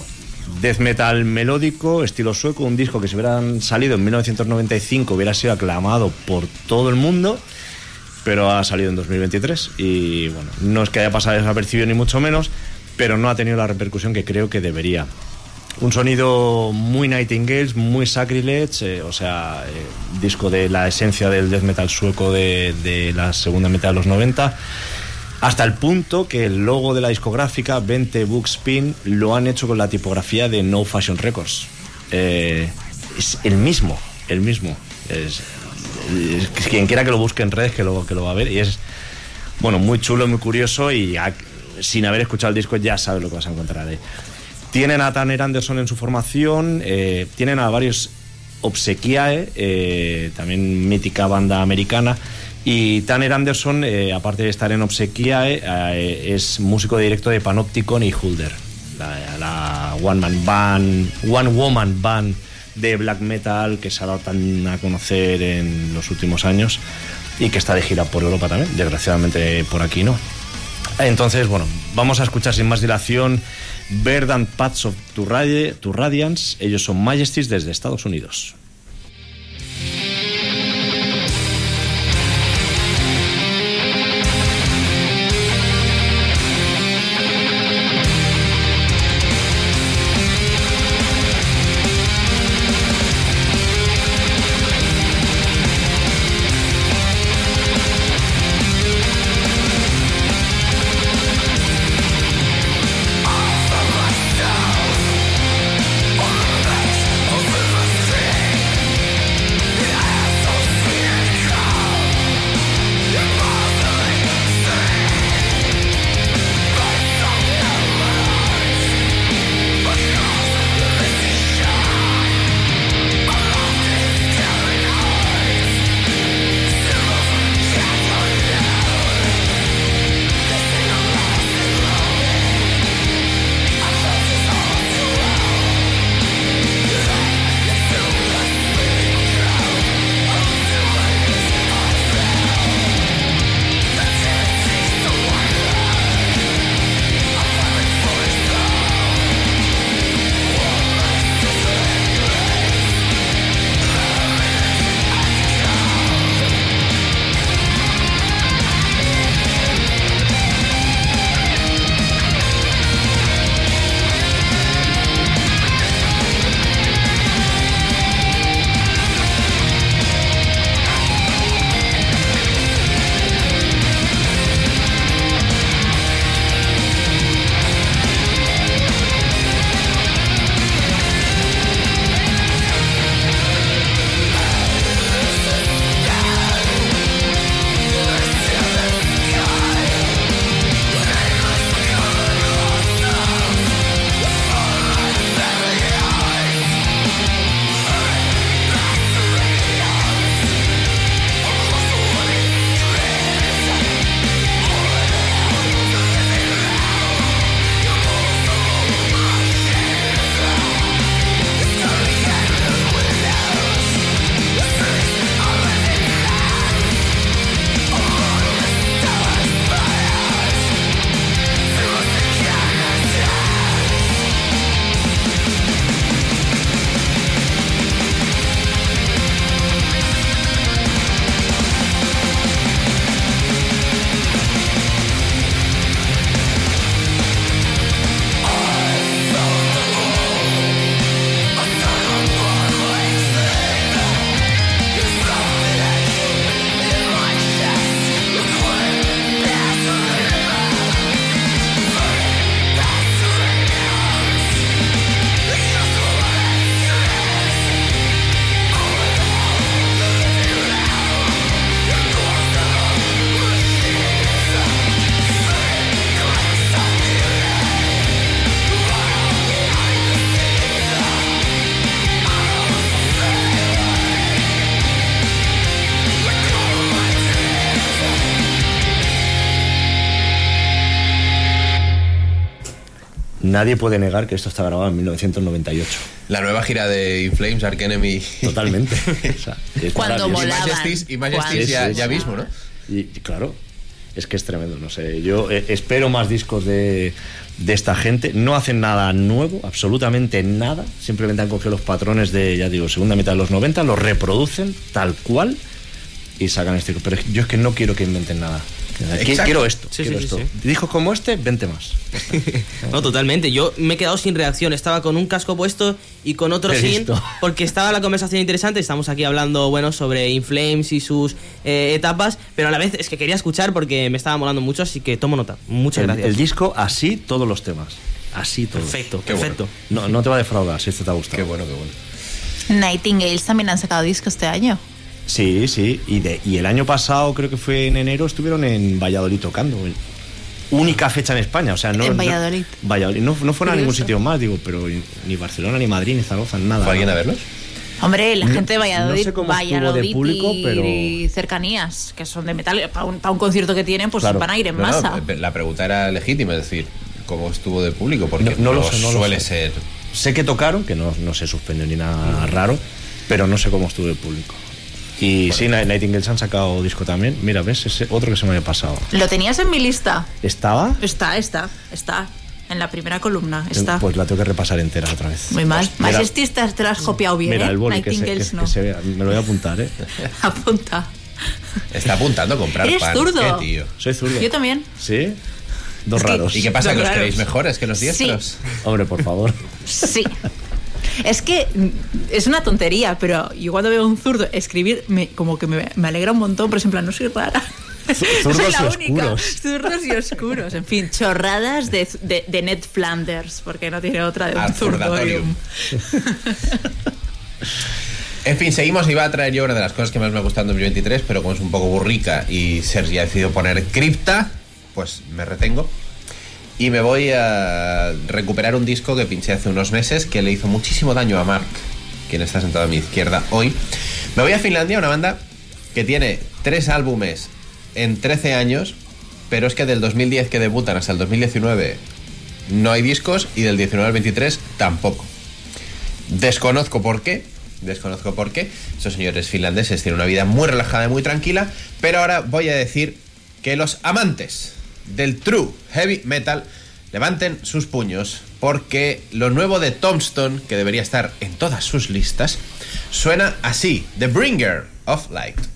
death metal melódico, estilo sueco, un disco que si hubieran salido en 1995 hubiera sido aclamado por todo el mundo, pero ha salido en 2023 y bueno, no es que haya pasado desapercibido ni mucho menos, pero no ha tenido la repercusión que creo que debería. Un sonido muy Nightingales, muy Sacrilege, eh, o sea, eh, disco de la esencia del death metal sueco de, la segunda mitad de los 90. Hasta el punto que el logo de la discográfica, 20 Bookspin, lo han hecho con la tipografía de No Fashion Records. Eh, es el mismo, el mismo. Es, quien quiera que lo busque en redes, que lo, que lo va a ver. Y es, bueno, muy chulo, muy curioso y sin haber escuchado el disco ya sabes lo que vas a encontrar ahí. Tienen a Tanner Anderson en su formación, eh, tienen a varios Obsequiae, eh, también mítica banda americana. Y Tanner Anderson, eh, aparte de estar en Obsequiae, es músico directo de Panopticon y Hulder, la one man band, one woman band de black metal que se ha dado tan a conocer en los últimos años y que está de gira por Europa también, desgraciadamente por aquí no. Entonces, bueno, vamos a escuchar sin más dilación Verdant Paths of Radiance. Ellos son Majesties desde Estados Unidos. Nadie puede negar que esto está grabado en 1998. La nueva gira de Inflames, Ark Enemy. Totalmente. O sea, es Cuando maravilloso. Y molaban. Majesties, y Majesties Cuando- ya, mismo, ¿no? Y, y claro, es que es tremendo, no sé. Yo eh, espero más discos de, de esta gente. No hacen nada nuevo, absolutamente nada. Simplemente han cogido los patrones de, ya digo, segunda mitad de los 90, los reproducen tal cual y sacan este. Pero yo es que no quiero que inventen nada. Exacto. Quiero esto, Sí, quiero sí, esto. sí, Discos como este, 20 más. No, totalmente. Yo me he quedado sin reacción. Estaba con un casco puesto y con otro He sin. visto. Porque estaba la conversación interesante. Estamos aquí hablando, bueno, sobre Inflames y sus eh, etapas. Pero a la vez es que quería escuchar porque me estaba molando mucho. Así que tomo nota. Muchas El, gracias. el disco, así todos los temas. Así todos. Perfecto, Qué bueno. perfecto. No, no te va a defraudar si este te ha gustado. Qué bueno, qué bueno. Nightingales también han sacado disco este año. Sí, sí. Y, de, y el año pasado, creo que fue en enero, estuvieron en Valladolid tocando. Única fecha en España, o sea, no. En no- Valladolid. Valladolid. No, no fueron a ningún sitio más, digo, pero ni Barcelona, ni Madrid, ni Zaragoza, nada. ¿Fue alguien a verlos? Hombre, la gente de Valladolid, no sé cómo estuvo de Valladolid público, y, pero- y cercanías, que son de metal, para un, pa' un concierto que tienen, pues Claro. van a ir en No, no, masa. la pregunta era legítima, es decir, ¿cómo estuvo de público? Porque No- no lo sé, no lo suele sé. ser. Sé que tocaron, que no, no se suspendió ni nada raro, pero no sé cómo estuvo el público. Y sí, Night- Nightingales han sacado disco también. Mira, ves, ese otro que se me había pasado. ¿Lo tenías en mi lista? ¿Estaba? Está, está, está. En la primera columna, está. Pues la tengo que repasar entera otra vez. Muy mal. Mira- Majestistas te lo has copiado bien, Mira ¿eh? el boli que se, que, Nightingales que no. se vea. Me lo voy a apuntar, ¿eh? Apunta. Está apuntando a comprar Eres pan. zurdo. ¿Qué, tío? Soy zurdo. Yo también. ¿Sí? Dos Es que- raros. ¿Y qué pasa? ¿Que los Raros. queréis mejores que los Sí. diestros? Hombre, por favor. Sí. Es que es una tontería, pero yo cuando veo a un zurdo escribir, me, como que me, me alegra un montón, pero es en plan, no soy rara. zurdos soy la y única. oscuros. Zurdos y oscuros. En fin, chorradas de, de, de Ned Flanders, porque no tiene otra de un zurdorium. En fin, seguimos. Iba a traer yo una de las cosas que más me ha gustado en 2023, pero como es un poco burrica y Sergi ha decidido poner cripta, pues me retengo. Y me voy a recuperar un disco que pinché hace unos meses que le hizo muchísimo daño a Mark, quien está sentado a mi izquierda hoy. Me voy a Finlandia, una banda que tiene tres álbumes en 13 años, pero es que del 2010 que debutan hasta el 2019 no hay discos y del 19 al 23 tampoco. Desconozco por qué. Desconozco por qué. Esos señores finlandeses tienen una vida muy relajada y muy tranquila. Pero ahora voy a decir que los amantes del true heavy metal levanten sus puños. Porque lo nuevo de Tombstone, que debería estar en todas sus listas, suena así: The Bringer of Light.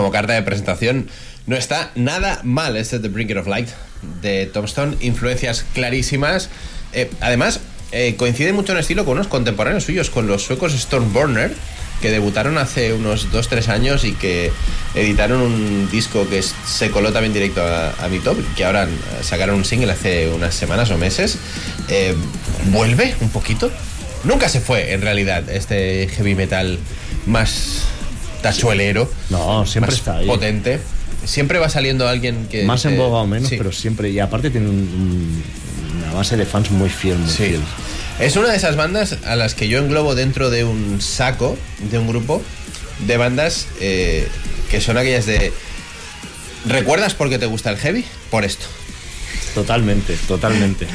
Como carta de presentación no está nada mal este The Brinket of Light de Tombstone, influencias clarísimas. Eh, además, eh, coincide mucho en estilo con unos contemporáneos suyos, con los suecos Stormburner, que debutaron hace unos 2-3 años y que editaron un disco que se coló también directo a, mi top, que ahora eh, sacaron un single hace unas semanas o meses. Vuelve un poquito. Nunca se fue, en realidad, este heavy metal más tachuelero. No, siempre está ahí. potente. Siempre va saliendo alguien que. Más en boga o menos, Sí. pero siempre. Y aparte tiene un- un- una base de fans muy fiel, muy Sí. fiel. Es una de esas bandas a las que yo englobo dentro de un saco, de un grupo de bandas eh, que son aquellas de. ¿Recuerdas por qué te gusta el heavy? Por esto. Totalmente, totalmente.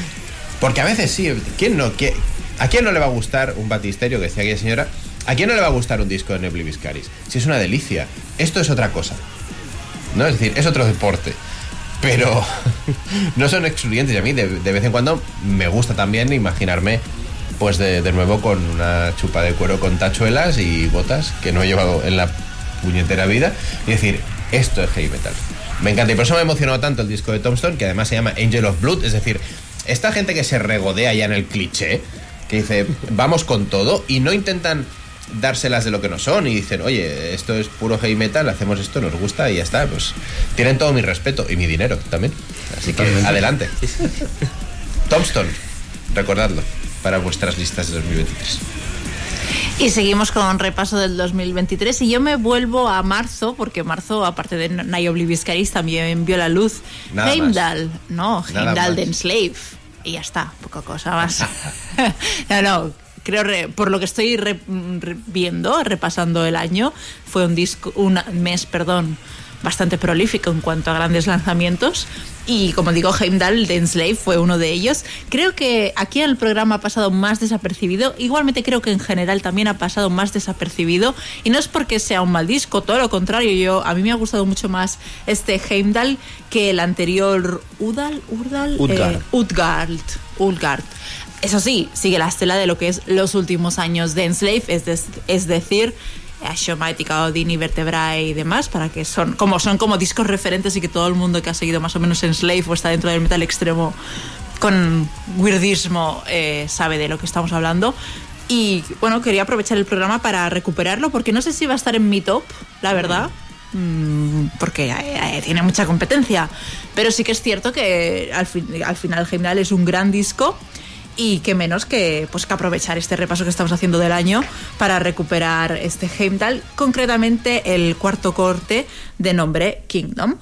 Porque a veces sí, ¿quién no? ¿Qui- ¿A quién no le va a gustar un batisterio que decía aquella señora? ¿A quién no le va a gustar un disco de Nebli Viscaris? Si es una delicia. Esto es otra cosa. ¿No? Es decir, es otro deporte. Pero no son excluyentes. Y a mí de, de vez en cuando me gusta también imaginarme, pues de, de nuevo con una chupa de cuero con tachuelas y botas que no he llevado en la puñetera vida. Y decir, esto es heavy metal. Me encanta. Y por eso me ha emocionado tanto el disco de Tombstone, que además se llama Angel of Blood. Es decir, esta gente que se regodea ya en el cliché, que dice, vamos con todo, y no intentan dárselas de lo que no son y dicen, oye, esto es puro heavy metal, hacemos esto, nos gusta y ya está. Pues tienen todo mi respeto y mi dinero también. Así que adelante. Tombstone, recordadlo para vuestras listas de 2023. Y seguimos con un repaso del 2023 y yo me vuelvo a marzo, porque marzo, aparte de Niobe Viscaris, también vio la luz Nada más. Heimdall, no, Nada Heimdall más. de Enslave. Y ya está, poca cosa más. no, no, creo, re- por lo que estoy re- re- viendo, repasando el año, fue un disco, un mes, perdón, bastante prolífico en cuanto a grandes lanzamientos. Y como digo, Heimdall de Enslave fue uno de ellos. Creo que aquí en el programa ha pasado más desapercibido. Igualmente creo que en general también ha pasado más desapercibido. Y no es porque sea un mal disco, todo lo contrario. Yo, a mí me ha gustado mucho más este Heimdall que el anterior Udal, Urdal, Utgard. eh, Utgard, Utgard. Eso sí, sigue la estela de lo que es los últimos años de Enslave, es, des- es decir, Ashomatica, Odin y Vertebrae y demás, para que son como, son como discos referentes y que todo el mundo que ha seguido más o menos Enslave o está dentro del metal extremo con weirdismo eh, sabe de lo que estamos hablando. Y bueno, quería aprovechar el programa para recuperarlo porque no sé si va a estar en mi top, la verdad. Mm, porque eh, eh, tiene mucha competencia. Pero sí que es cierto que al, al final Heimdall es un gran disco y que menos que, pues, que aprovechar este repaso que estamos haciendo del año para recuperar este Heimdall, concretamente el cuarto corte de nombre Kingdom.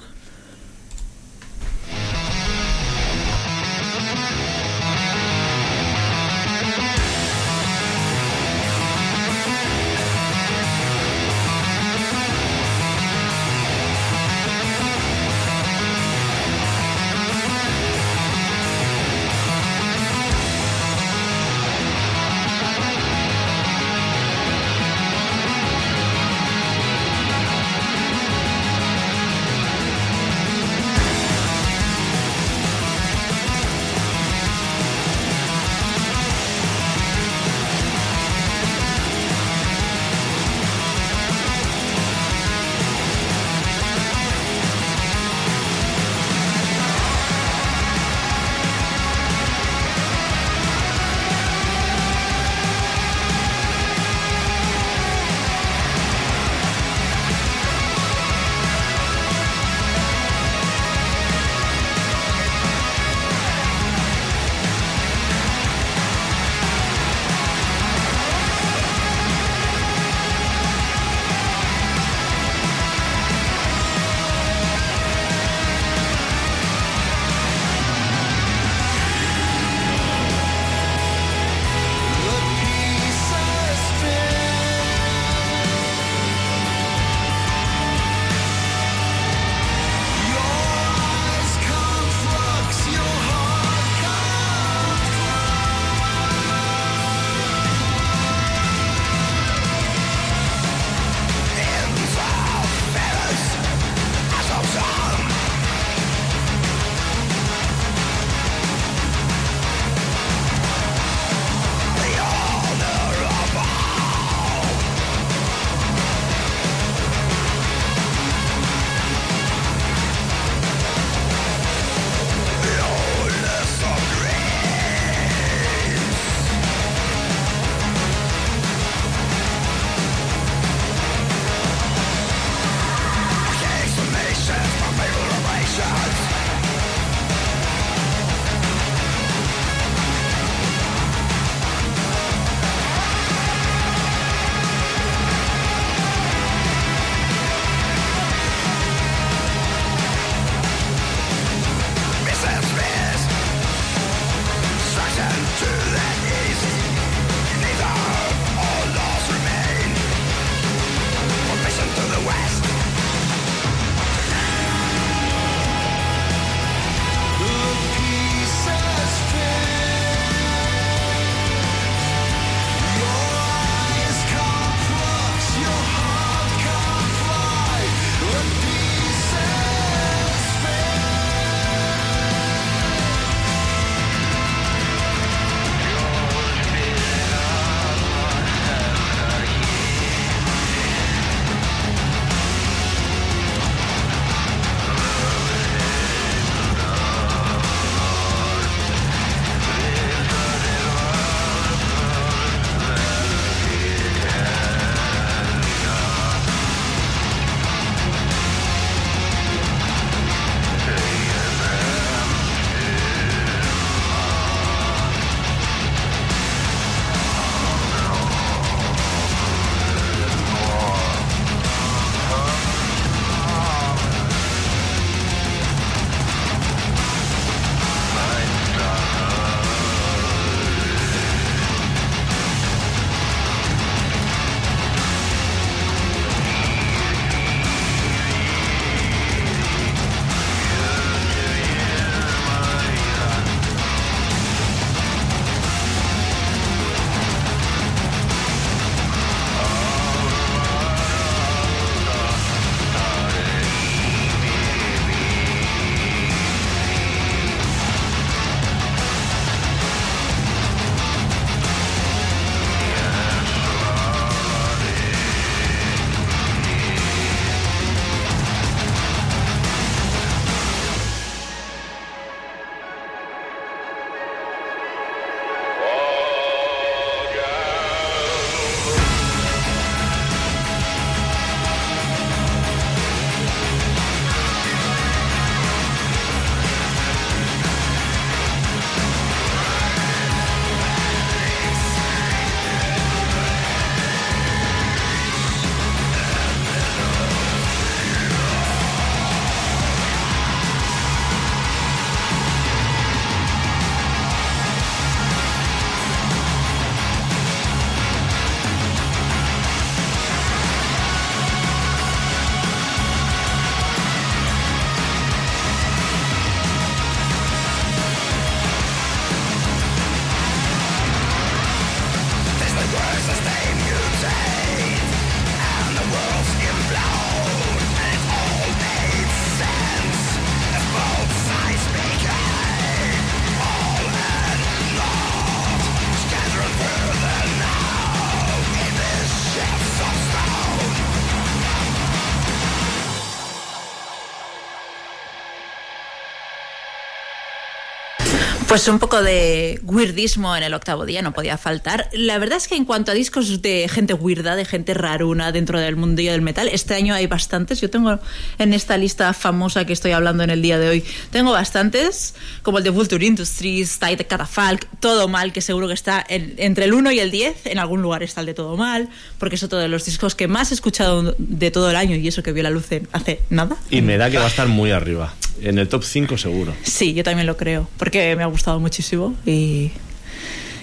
Pues un poco de weirdismo en el octavo día no podía faltar. La verdad es que en cuanto a discos de gente weirda, de gente raruna dentro del mundillo del metal, este año hay bastantes. Yo tengo en esta lista famosa que estoy hablando en el día de hoy, tengo bastantes, como el de Vulture Industries, Tide de Catafalque, Todo Mal, que seguro que está en- entre el 1 y el 10. En algún lugar está el de Todo Mal, porque es otro de los discos que más he escuchado de todo el año y eso que vio la luz hace nada. Y me da que va a estar muy arriba. En el top 5 seguro. Sí, yo también lo creo, porque me ha gustado muchísimo y...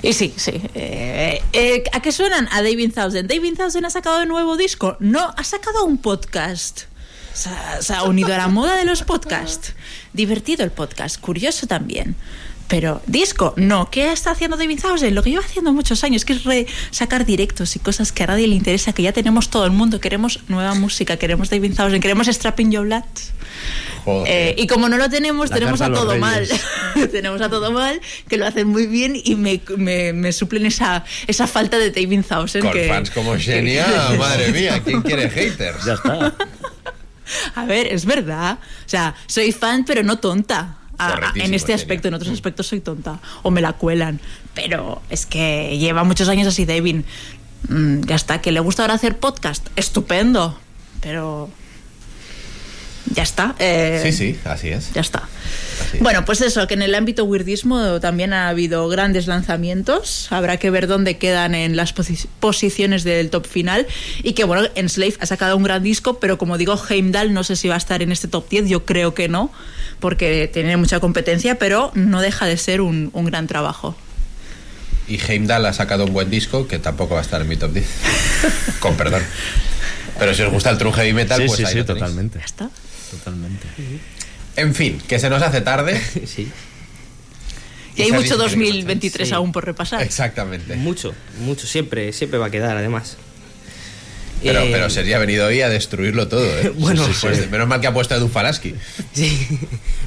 Y sí, sí. Eh, eh, ¿A qué suenan? A David Thousand. ¿David Thousand ha sacado un nuevo disco? No, ha sacado un podcast. Se ha, se ha unido a la moda de los podcasts. Divertido el podcast, curioso también. Pero disco, no. ¿Qué está haciendo David Thousand? Lo que lleva haciendo muchos años, que es re- sacar directos y cosas que a nadie le interesa, que ya tenemos todo el mundo. Queremos nueva música, queremos David Thousand, queremos Strapping Your. Joder. Eh, y como no lo tenemos, La tenemos a todo mal. tenemos a todo mal, que lo hacen muy bien y me, me, me suplen esa, esa falta de David Thousand. Con que, fans como Xenia, que- madre mía, ¿quién quiere haters? Ya está. A ver, es verdad. O sea, soy fan, pero no tonta. A- a- Correctísimo, en este aspecto, en otros aspectos soy tonta. O me la cuelan. Pero es que lleva muchos años así, David. Mm, ya está, que le gusta ahora hacer podcast. Estupendo. Pero. Ya está. eh, Sí, sí, así es. Ya está. Así es. Bueno, pues eso, que en el ámbito weirdismo también ha habido grandes lanzamientos. Habrá que ver dónde quedan en las posi- posiciones del top final. Y que bueno, Enslave ha sacado un gran disco, pero como digo, Heimdall no sé si va a estar en este top 10, yo creo que no, porque tiene mucha competencia, pero no deja de ser un, un gran trabajo. Y Heimdall ha sacado un buen disco que tampoco va a estar en mi top 10. Con perdón. Pero si os gusta el true heavy metal, Sí, pues sí, ahí sí, lo totalmente. Ya está. Totalmente. En fin, que se nos hace tarde. Sí, Y hay mucho disco tiene que 2023 sí. aún por repasar. Exactamente. mucho, mucho, siempre, siempre va a quedar además. Pero, Eh, pero Sergi ha venido hoy a destruirlo todo, ¿eh? Bueno, Sí, sí, pues- menos mal que ha puesto a Edu Falaski. Sí,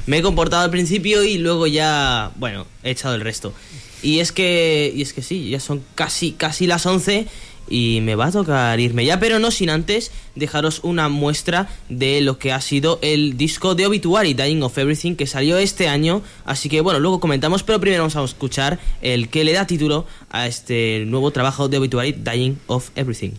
me he comportado al principio y luego ya, bueno, he echado el resto. Y es que, y es que sí, ya son casi, casi las 11 y me va a tocar irme ya, pero no sin antes dejaros una muestra de lo que ha sido el disco de Obituary, Dying of Everything, que salió este año. Así que bueno, luego comentamos, pero primero vamos a escuchar el que le da título a este nuevo trabajo de Obituary, Dying of Everything.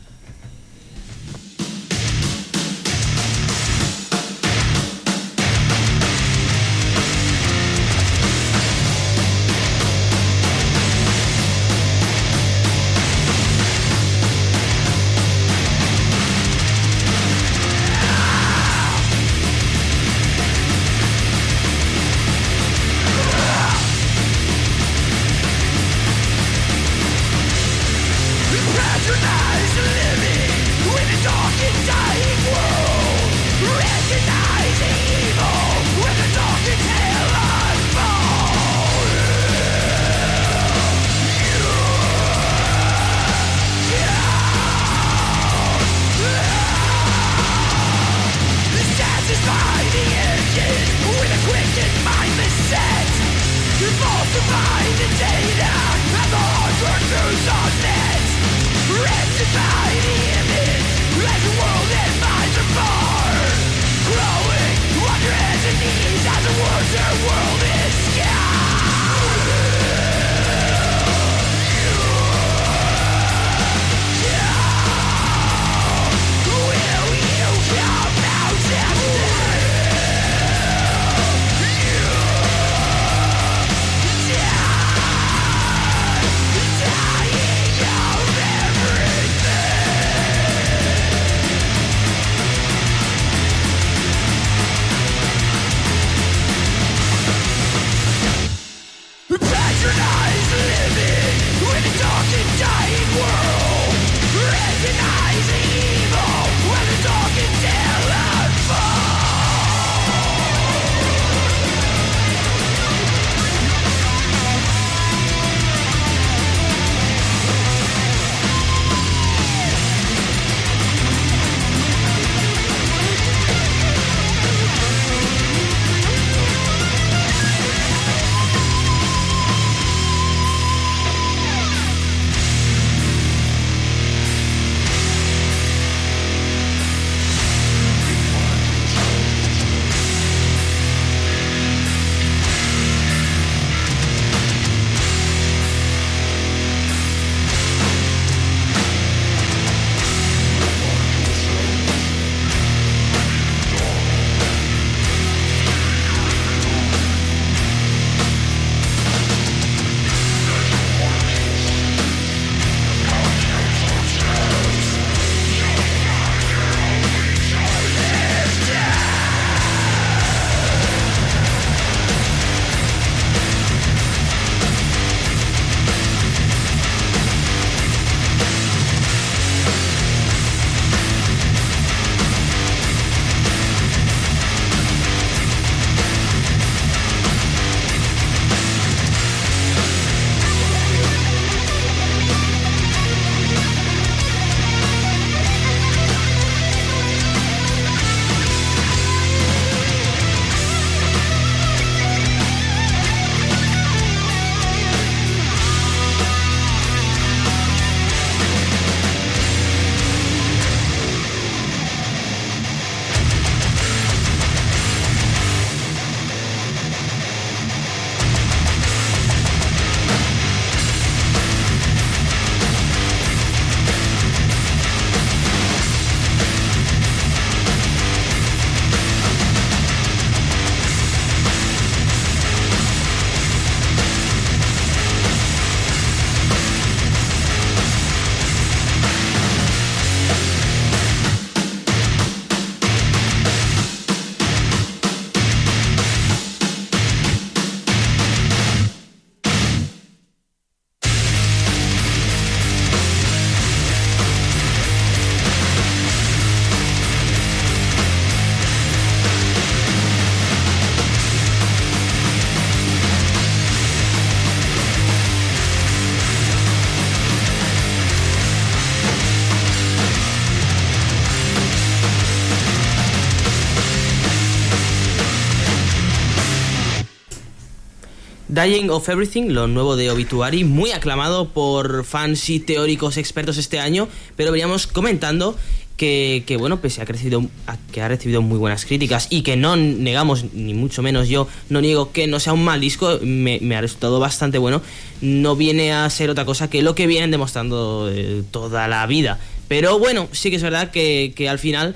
Dying of Everything, lo nuevo de Obituary, muy aclamado por fans y teóricos expertos este año, pero veníamos comentando que, que, bueno, pese a, crecido, que ha recibido muy buenas críticas y que no negamos, ni mucho menos yo, no niego que no sea un mal disco, me, ha resultado bastante bueno, no viene a ser otra cosa que lo que vienen demostrando eh, toda la vida. Pero bueno, sí que es verdad que al final,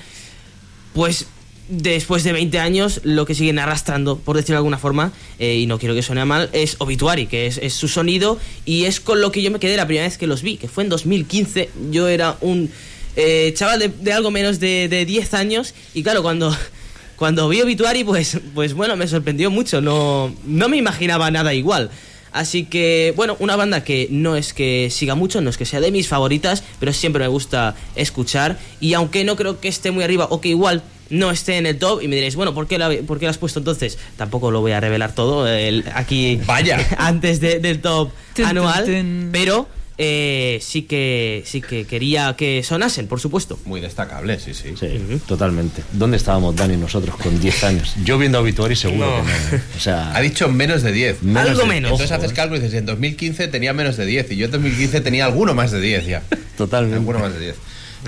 pues después de 20 años, lo que siguen arrastrando, por decirlo de alguna forma, eh, y no quiero que suene mal, es Obituary, que es, su sonido, y es con lo que yo me quedé la primera vez que los vi, que fue en 2015. Yo era un eh, chaval de, de algo menos de, de 10 años, y claro, cuando, cuando vi Obituary, pues, pues bueno, me sorprendió mucho, no, no me imaginaba nada igual. Así que, bueno, una banda que no es que siga mucho, no es que sea de mis favoritas, pero siempre me gusta escuchar. Y aunque no creo que esté muy arriba o que igual no esté en el top, y me diréis, bueno, ¿por qué la, por qué la has puesto entonces? Tampoco lo voy a revelar todo el- aquí Vaya. antes de- del top anual, pero eh, sí que sí que quería que sonasen, por supuesto. Muy destacable, sí, sí. Sí, totalmente. ¿Dónde estábamos, Dani, nosotros con 10 años? Yo viendo Obituary seguro No. que no. ¿eh? O sea, Ha dicho menos de 10. menos Algo de- menos. Entonces Ojo, haces cálculo y dices, en 2015 tenía menos de 10 y yo en 2015 tenía alguno más de 10 ya. Totalmente. Alguno más de 10.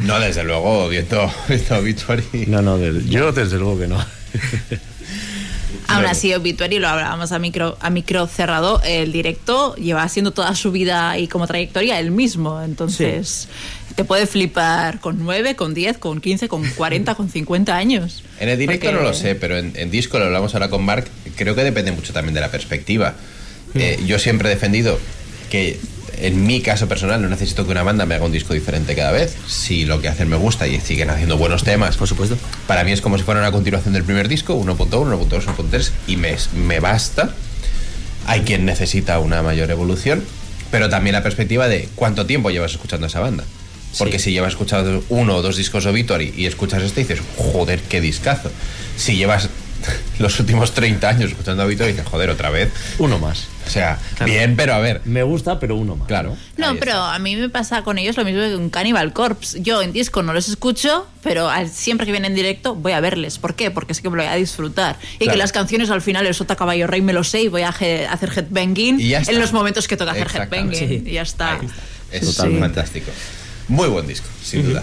No, desde luego, viendo, viendo Obituary. No, no, yo desde luego que no. Aún así, Obituary, lo hablábamos a micro, a micro cerrado, el directo lleva haciendo toda su vida y como trayectoria el mismo. Entonces, te puede flipar con 9, con 10, con 15, con 40, con 50 años. En el directo Porque- no lo sé, pero en, en disco, lo hablamos ahora con Mark, creo que depende mucho también de la perspectiva. Eh, yo siempre he defendido que en mi caso personal no necesito que una banda me haga un disco diferente cada vez. Si lo que hacen me gusta y siguen haciendo buenos temas, Por supuesto. para mí es como si fuera una continuación del primer disco, 1.1, 1.2, 1.3, y me, me basta. Hay quien necesita una mayor evolución, pero también la perspectiva de cuánto tiempo llevas escuchando a esa banda. Porque Sí. si llevas escuchando uno o dos discos de Obituary y escuchas este, dices, joder, qué discazo. Si llevas los últimos 30 años escuchando Obituary, dices, joder, otra vez. Uno más. O sea, bien, pero a ver, Me gusta, pero uno más. claro. No, ahí pero está. a mí me pasa con ellos lo mismo que con Cannibal Corpse. Yo en disco no los escucho, pero siempre que vienen en directo voy a verles. ¿Por qué? Porque sé que me lo voy a disfrutar. Y Claro. que las canciones al final, el Sota Caballo Rey me lo sé y voy a hacer headbanging Y en los momentos que toca hacer headbanging. Sí. Y ya está. Está. Es Totalmente. fantástico. Muy buen disco, sin duda.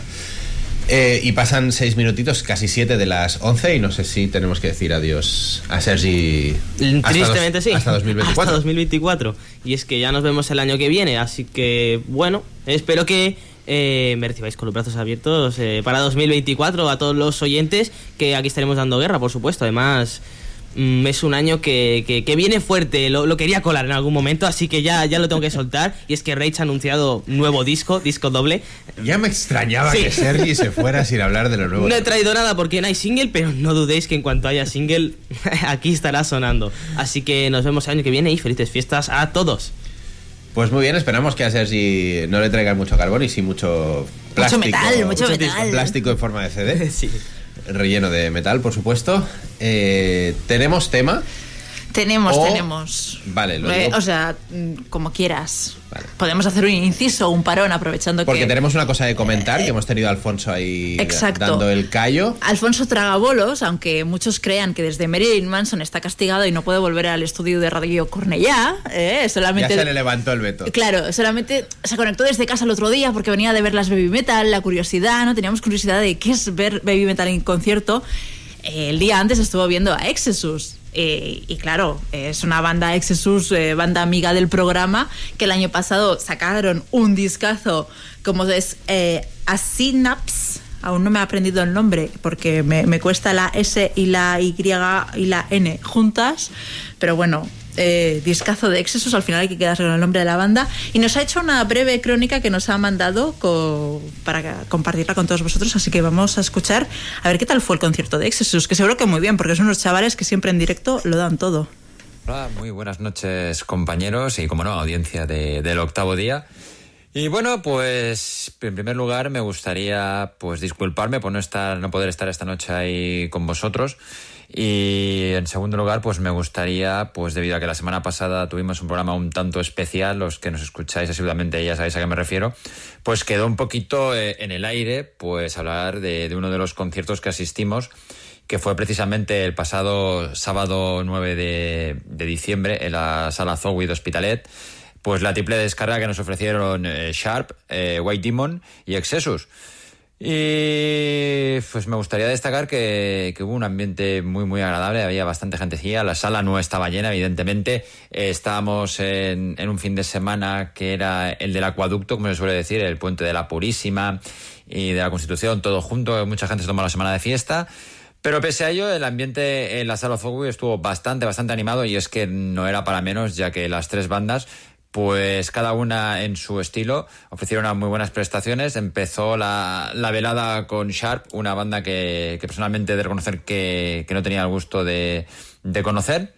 Eh, y pasan seis minutitos, casi siete de las 11, y no sé si tenemos que decir adiós a Sergi. hasta Tristemente dos- sí. Hasta 2024. Hasta 2024. Y es que ya nos vemos el año que viene. Así que, bueno, espero que eh, me recibáis con los brazos abiertos eh, para 2024 a todos los oyentes que aquí estaremos dando guerra, por supuesto. Además, es un año que, que- que viene fuerte. Lo, lo quería colar en algún momento, así que ya, ya lo tengo que soltar. Y es que Rage ha anunciado nuevo disco, disco doble. Ya me extrañaba Sí. que Sergi se fuera sin hablar de lo nuevo. No he traído nada porque no hay single, pero no dudéis que en cuanto haya single, aquí estará sonando. Así que nos vemos el año que viene y felices fiestas a todos. Pues muy bien, esperamos que a Sergi no le traigan mucho carbón y sí mucho plástico. metal, mucho metal. Plástico en forma de CD. Sí. Relleno de metal, por supuesto. Eh, Tenemos tema. Tenemos, O- tenemos. Vale, lo Eh, digo. O sea, mm, como quieras. Vale. Podemos hacer un inciso, un parón, aprovechando Porque que. tenemos una cosa de comentar, que hemos tenido a Alfonso ahí Exacto. dando el callo. Alfonso Tragabolos, aunque muchos crean que desde Marilyn Manson está castigado y no puede volver al estudio de Radio Cornellá, eh, Ya solamente... se le levantó el veto. Claro, solamente se conectó desde casa el otro día porque venía de ver las Baby Metal, la curiosidad, ¿no? Teníamos curiosidad de qué es ver Baby Metal en concierto. Eh, el día antes estuvo viendo a Exesus. Eh, y claro, es una banda Exesus, eh, banda amiga del programa, que el año pasado sacaron un discazo como es eh. Aún no me he aprendido el nombre porque me, me cuesta la S y la Y y la N juntas. Pero bueno, eh, discazo de Exesus, al final hay que quedarse con el nombre de la banda. Y nos ha hecho una breve crónica que nos ha mandado co- para compartirla con todos vosotros. Así que vamos a escuchar a ver qué tal fue el concierto de Exesus, que seguro que muy bien, porque son unos chavales que siempre en directo lo dan todo. Hola, muy buenas noches compañeros y como no, audiencia de- del octavo día. Y bueno, pues en primer lugar me gustaría pues disculparme por no estar, no poder estar esta noche ahí con vosotros. Y en segundo lugar, pues me gustaría, pues debido a que la semana pasada tuvimos un programa un tanto especial, los que nos escucháis asiduamente ya sabéis a qué me refiero, pues quedó un poquito eh, en el aire, pues hablar de, de uno de los conciertos que asistimos que fue precisamente el pasado sábado 9 de, de diciembre en la sala Zowid Hospitalet, pues la triple descarga que nos ofrecieron eh, Sharp, eh, White Demon y Excessus. Y pues me gustaría destacar que, hubo un ambiente muy muy agradable, había bastante gentecilla, la sala no estaba llena, evidentemente, estábamos en, en un fin de semana que era el del acueducto, como se suele decir, el puente de la Purísima y de la Constitución, todo junto, mucha gente se tomó la semana de fiesta. Pero pese a ello, el ambiente en la sala Fogui estuvo bastante, bastante animado. Y es que no era para menos, ya que las tres bandas, pues cada una en su estilo, ofrecieron unas muy buenas prestaciones. Empezó la, la velada con Sharp, una banda que, personalmente de reconocer que, que no tenía el gusto de, de conocer,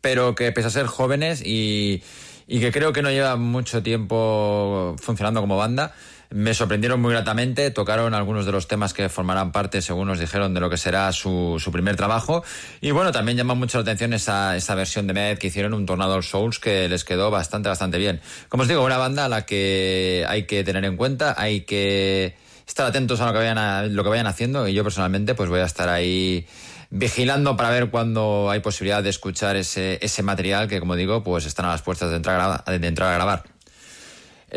pero que pese a ser jóvenes y, y que creo que no lleva mucho tiempo funcionando como banda, me sorprendieron muy gratamente, tocaron algunos de los temas que formarán parte, según nos dijeron, de lo que será su, su primer trabajo. Y bueno, también llama mucho la atención esa, esa versión de Med que hicieron, un Tornado Souls, que les quedó bastante, bastante bien. Como os digo, una banda a la que hay que tener en cuenta, hay que estar atentos a lo que vayan, a, lo que vayan haciendo y yo personalmente pues voy a estar ahí vigilando para ver cuándo hay posibilidad de escuchar ese, ese material que, como digo, pues están a las puertas de entrar a, de entrar a grabar.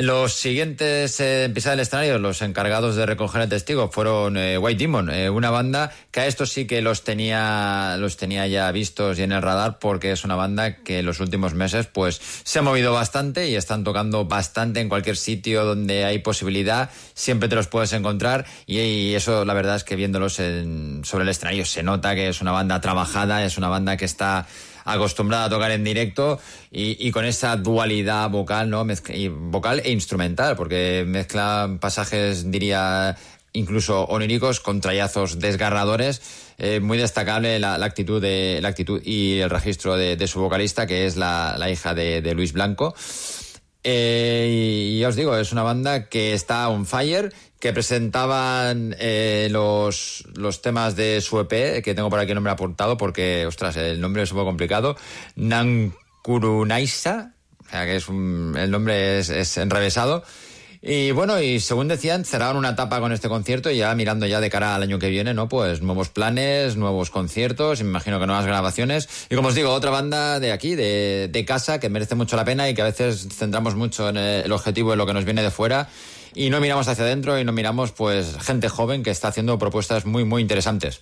Los siguientes eh, en pisar el escenario, los encargados de recoger el testigo, fueron eh, White Demon, eh, una banda que a estos sí que los tenía, los tenía ya vistos y en el radar porque es una banda que en los últimos meses pues se ha movido bastante y están tocando bastante en cualquier sitio donde hay posibilidad, siempre te los puedes encontrar y, y eso la verdad es que viéndolos en- sobre el escenario se nota que es una banda trabajada, es una banda que está acostumbrada a tocar en directo y, con esa dualidad vocal, ¿no? Vocal e instrumental, porque mezcla pasajes, diría, incluso oníricos con trayazos desgarradores. Eh, muy destacable la, actitud de, la actitud y el registro de, de su vocalista, que es la, la hija de Luis Blanco. Eh, y ya os digo, es una banda que está on fire, que presentaban eh, los, los temas de su EP, que tengo por aquí el nombre apuntado porque, ostras, el nombre es un poco complicado. Nankurunaisa, o sea que es un- el nombre es, es enrevesado. Y bueno, y según decían, cerraron una etapa con este concierto y ya mirando ya de cara al año que viene, ¿no? Pues nuevos planes, nuevos conciertos, imagino que nuevas grabaciones. Y como os digo, otra banda de aquí, de, de casa, que merece mucho la pena y que a veces centramos mucho en eh, el objetivo de lo que nos viene de fuera y no miramos hacia adentro y no miramos, pues, gente joven que está haciendo propuestas muy, muy interesantes.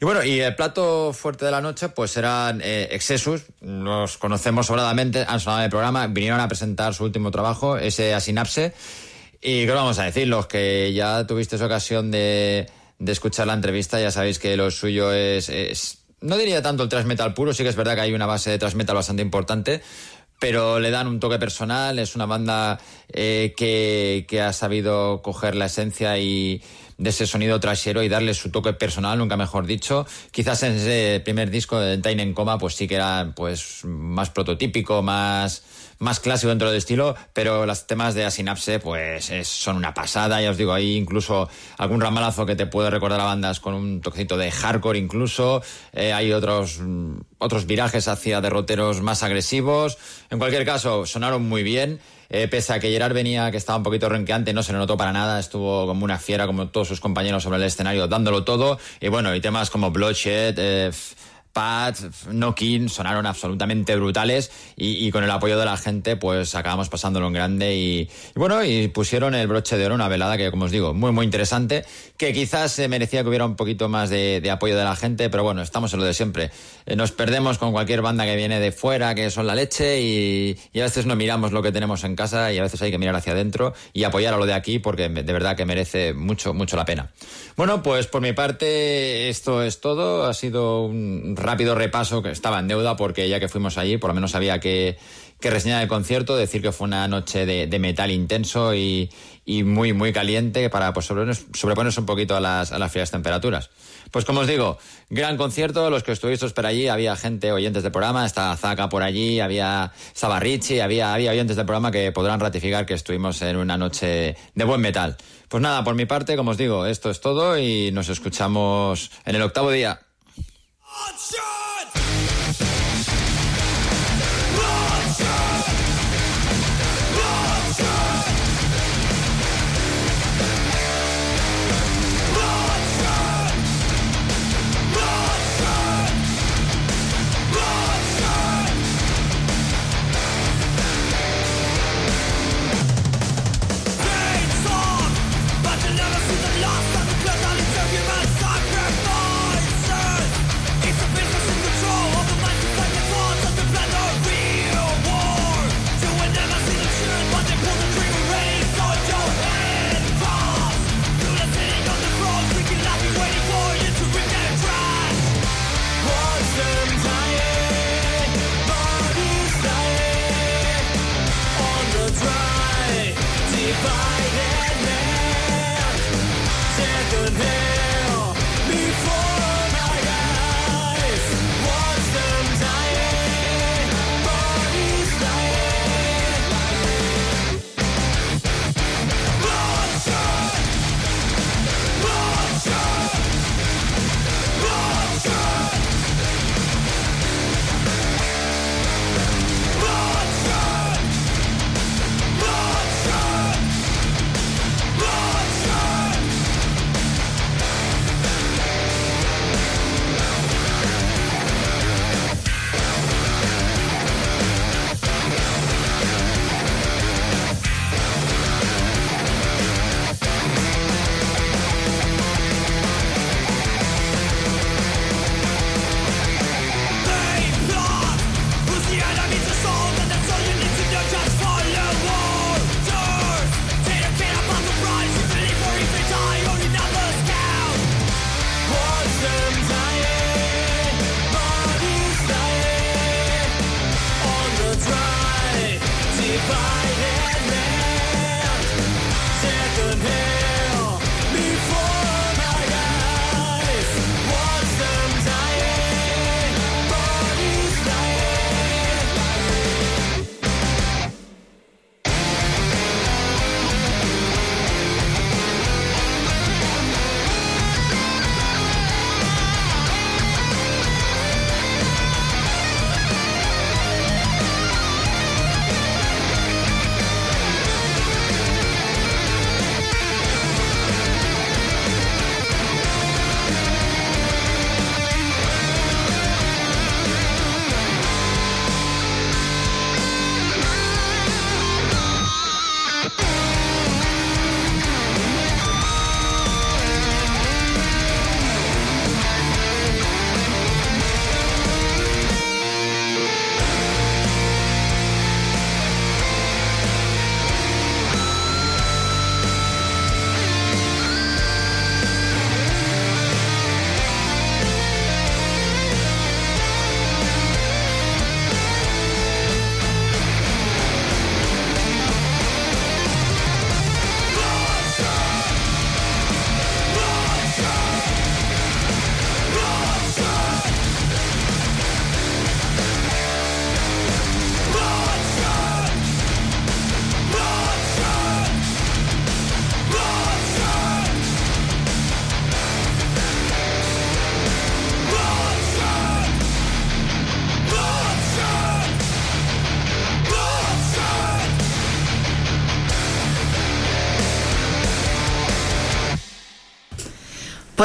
Y bueno, y el plato fuerte de la noche, pues eran eh, Excessus. Los conocemos sobradamente, han sonado en el programa, vinieron a presentar su último trabajo, ese Asinapse. Y qué os vamos a decir, los que ya tuvisteis ocasión de, de escuchar la entrevista, ya sabéis que lo suyo es, es- no diría tanto el thrash metal puro, sí que es verdad que hay una base de thrash metal bastante importante, pero le dan un toque personal, es una banda eh, que, que ha sabido coger la esencia y de ese sonido trashero y darle su toque personal, nunca mejor dicho. Quizás en ese primer disco de Time en Coma, pues sí que era pues más prototípico, más, más clásico dentro del estilo, pero los temas de Asinapse pues es- son una pasada, ya os digo, hay incluso algún ramalazo que te puede recordar a bandas con un toquecito de hardcore incluso, Eh, hay otros, otros virajes hacia derroteros más agresivos, en cualquier caso sonaron muy bien, eh, pese a que Gerard venía, que estaba un poquito renqueante, no se le notó para nada, estuvo como una fiera, como todos sus compañeros sobre el escenario, dándolo todo. Y bueno, y temas como Bloodshed, eh, f- Pat, Knockin sonaron absolutamente brutales y, con el apoyo de la gente pues acabamos pasándolo en grande y, bueno, y pusieron el broche de oro, una velada que como os digo, muy muy interesante, que quizás se merecía que hubiera un poquito más de, apoyo de la gente, pero bueno, estamos en lo de siempre. Eh, nos perdemos con cualquier banda que viene de fuera, que son la leche y, y a veces no miramos lo que tenemos en casa y a veces hay que mirar hacia adentro y apoyar a lo de aquí porque de verdad que merece mucho, mucho la pena. Bueno, pues por mi parte esto es todo. Ha sido un rápido repaso que estaba en deuda porque ya que fuimos allí, por lo menos había que, reseñar el concierto, decir que fue una noche de, de metal intenso y, y muy, muy caliente para pues, sobreponerse un poquito a las, a las frías temperaturas. Pues como os digo, gran concierto, los que estuvisteis por allí, había gente, oyentes del programa, estaba Zaka por allí, había estaba Richie, había, había oyentes del programa que podrán ratificar que estuvimos en una noche de buen metal. Pues nada, por mi parte, como os digo, esto es todo y nos escuchamos en el octavo día. Bloodshot!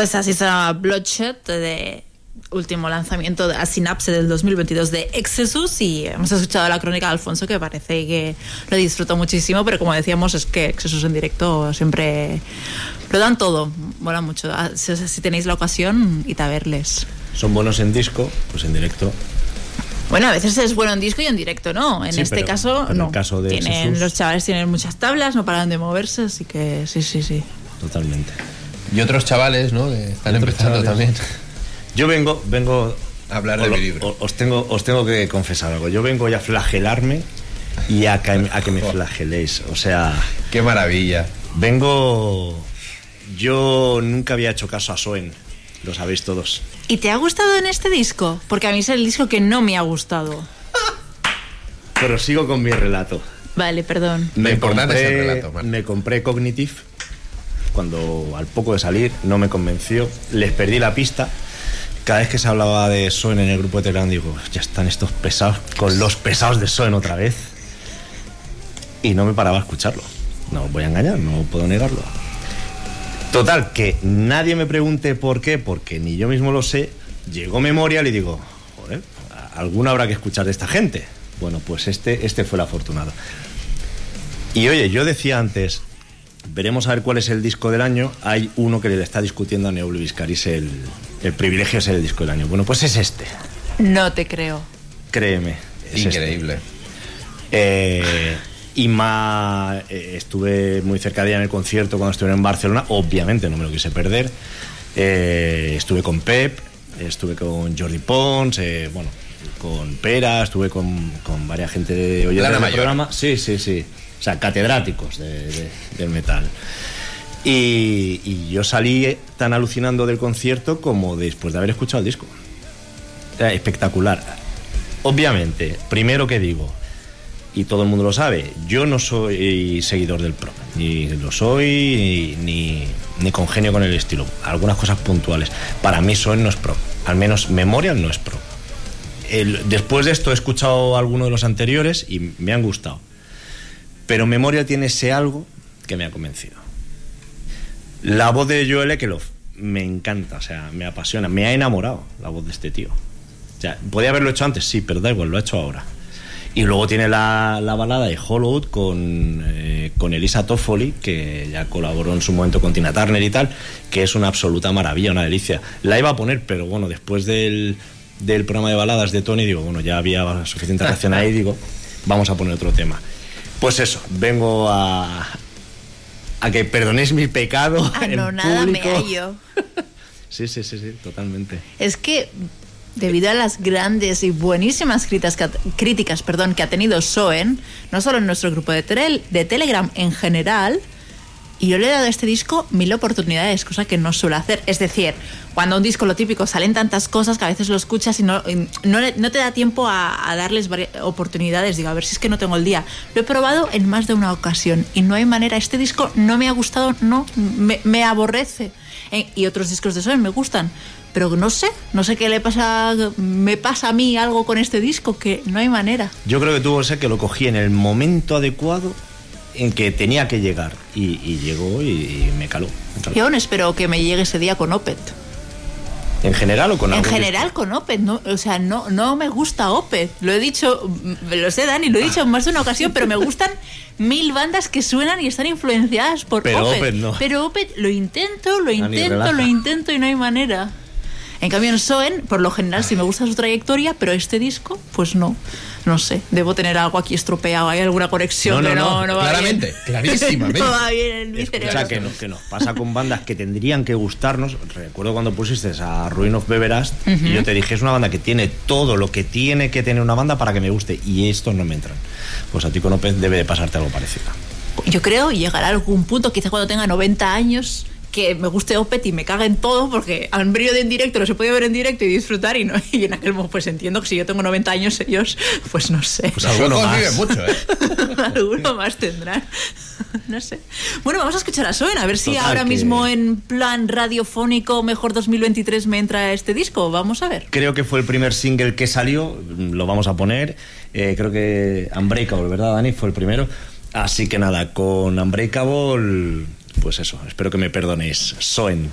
Pues así se llama Bloodshot, de último lanzamiento de- a Synapse del 2022 de Exesus y hemos escuchado la crónica de Alfonso que parece que lo disfrutó muchísimo, pero como decíamos es que Exesus en directo siempre lo dan todo, mola mucho. Ah, Si, si tenéis la ocasión, id a verles. Son buenos en disco, pues en directo. Bueno, a veces es bueno en disco y en directo, ¿no? En Sí, este pero- caso, pero en no. el caso de tienen, Exesus- los chavales tienen muchas tablas, no paran de moverse, así que sí, sí, sí. Totalmente. Y otros chavales, ¿no? Que están empezando chavales. también. Yo vengo, vengo A hablar de lo- mi libro. o- Os tengo, os tengo que confesar algo. Yo vengo ya a flagelarme y a que, a que me flageléis. O sea, Qué maravilla. vengo. Yo nunca había hecho caso a Soen. Lo sabéis todos. ¿Y te ha gustado en este disco? Porque a mí es el disco que no me ha gustado. Pero sigo con mi relato. Vale, perdón. Lo importante es el compré- relato, Marta. Me compré Cognitive cuando al poco de salir no me convenció. Les perdí la pista. Cada vez que se hablaba de Soen en el grupo de Telegram digo, ya están estos pesados con los pesados de Soen otra vez. Y no me paraba a escucharlo. No os voy a engañar, no puedo negarlo. Total, que nadie me pregunte por qué, porque ni yo mismo lo sé. Llegó Memorial y digo, joder, alguna habrá que escuchar de esta gente. Bueno, pues este, este fue el afortunado. Y oye, yo decía antes, veremos a ver cuál es el disco del año. Hay uno que le está discutiendo a Neoblu Viscaris el, el privilegio de ser el disco del año. Bueno, pues es este, No te creo. créeme. es este. Increíble. Eh, y más estuve muy cerca de ella en el concierto cuando estuve en Barcelona. Obviamente no me lo quise perder. Eh, estuve con Pep, estuve con Jordi Pons, eh, bueno, con Pera, estuve con, con varias gente de oyentes del programa. Sí, sí, sí. O sea, catedráticos de- de- del metal. Y, yo salí tan alucinando del concierto como después de haber escuchado el disco. Espectacular. Obviamente, primero que digo, y todo el mundo lo sabe, yo no soy seguidor del pro, ni lo soy, ni, ni congenio con el estilo. Algunas cosas puntuales. Para mí Soen no es pro, al menos Memorial no es pro. Después de esto he escuchado algunos de los anteriores y me han gustado. Pero Memorial tiene ese algo que me ha convencido. La voz de Joel Ekelov me encanta, o sea, me apasiona, me ha enamorado la voz de este tío. O sea, podía haberlo hecho antes, sí, pero da igual, lo ha hecho ahora. Y luego tiene la, la balada de Hollywood con, eh, con Elisa Toffoli, que ya colaboró en su momento con Tina Turner y tal, que es una absoluta maravilla, una delicia. La iba a poner, pero bueno, después del, del programa de baladas de Tony, digo, bueno, ya había suficiente reacción ahí, digo, vamos a poner otro tema. Pues eso, vengo a, a que perdonéis mi pecado. Ah, en no, nada me hallo. Sí, sí, sí, sí, totalmente. Es que debido a las grandes y buenísimas críticas que ha, críticas, perdón, que ha tenido Soen, no solo en nuestro grupo de Telegram en general, y yo le he dado a este disco mil oportunidades, cosa que no suelo hacer. Es decir, cuando un disco lo típico salen tantas cosas que a veces lo escuchas y no, no, no te da tiempo a, a darles oportunidades. Digo, a ver si es que no tengo el día. Lo he probado en más de una ocasión y no hay manera. Este disco no me ha gustado, no, me, me aborrece. Eh, y otros discos de Soen me gustan. Pero no sé, no sé qué le pasa, me pasa a mí algo con este disco que no hay manera. Yo creo que tuvo que ser que lo cogí en el momento adecuado en que tenía que llegar. Y, y llegó y, y me caló. me caló. Y aún espero que me llegue ese día con Opet. ¿En general o con En general con Opet, no, o sea, no, no me gusta Opet. Lo he dicho, mm, lo sé Dani, lo he dicho en más de una ocasión, pero me gustan mil bandas que suenan y están influenciadas por Pero Opet. No. Pero Opet lo intento, lo intento, lo intento y no hay manera. En cambio en Soen, por lo general sí me gusta su trayectoria, pero este disco, pues no. No sé, debo tener algo aquí estropeado, hay alguna conexión No, no, que no, no, no va claramente, bien. clarísimamente. no va bien en mi cerebro. Escucha, que, no- que nos pasa con bandas que tendrían que gustarnos. Recuerdo cuando pusiste a Ruin of Beverast y yo te dije, es una banda que tiene todo lo que tiene que tener una banda para que me guste y estos no me entran. Pues a ti con Opeth debe de pasarte algo parecido. Yo creo llegará a algún punto, quizá cuando tenga 90 años, que me guste Opet y me cague en todo, porque han venido en directo, lo se puede ver en directo y disfrutar, y, no, y en aquel momento pues entiendo que si yo tengo 90 años ellos, pues no sé. Pues alguno más. viven mucho, ¿eh? Alguno más tendrán. No sé. Bueno, vamos a escuchar a Soen, a ver si Total, ahora que- mismo en plan radiofónico mejor 2023 me entra este disco. Vamos a ver. Creo que fue el primer single que salió, lo vamos a poner. Eh, creo que Unbreakable, ¿verdad, Dani? Fue el primero. Así que nada, con Unbreakable, pues eso, espero que me perdonéis. Soen.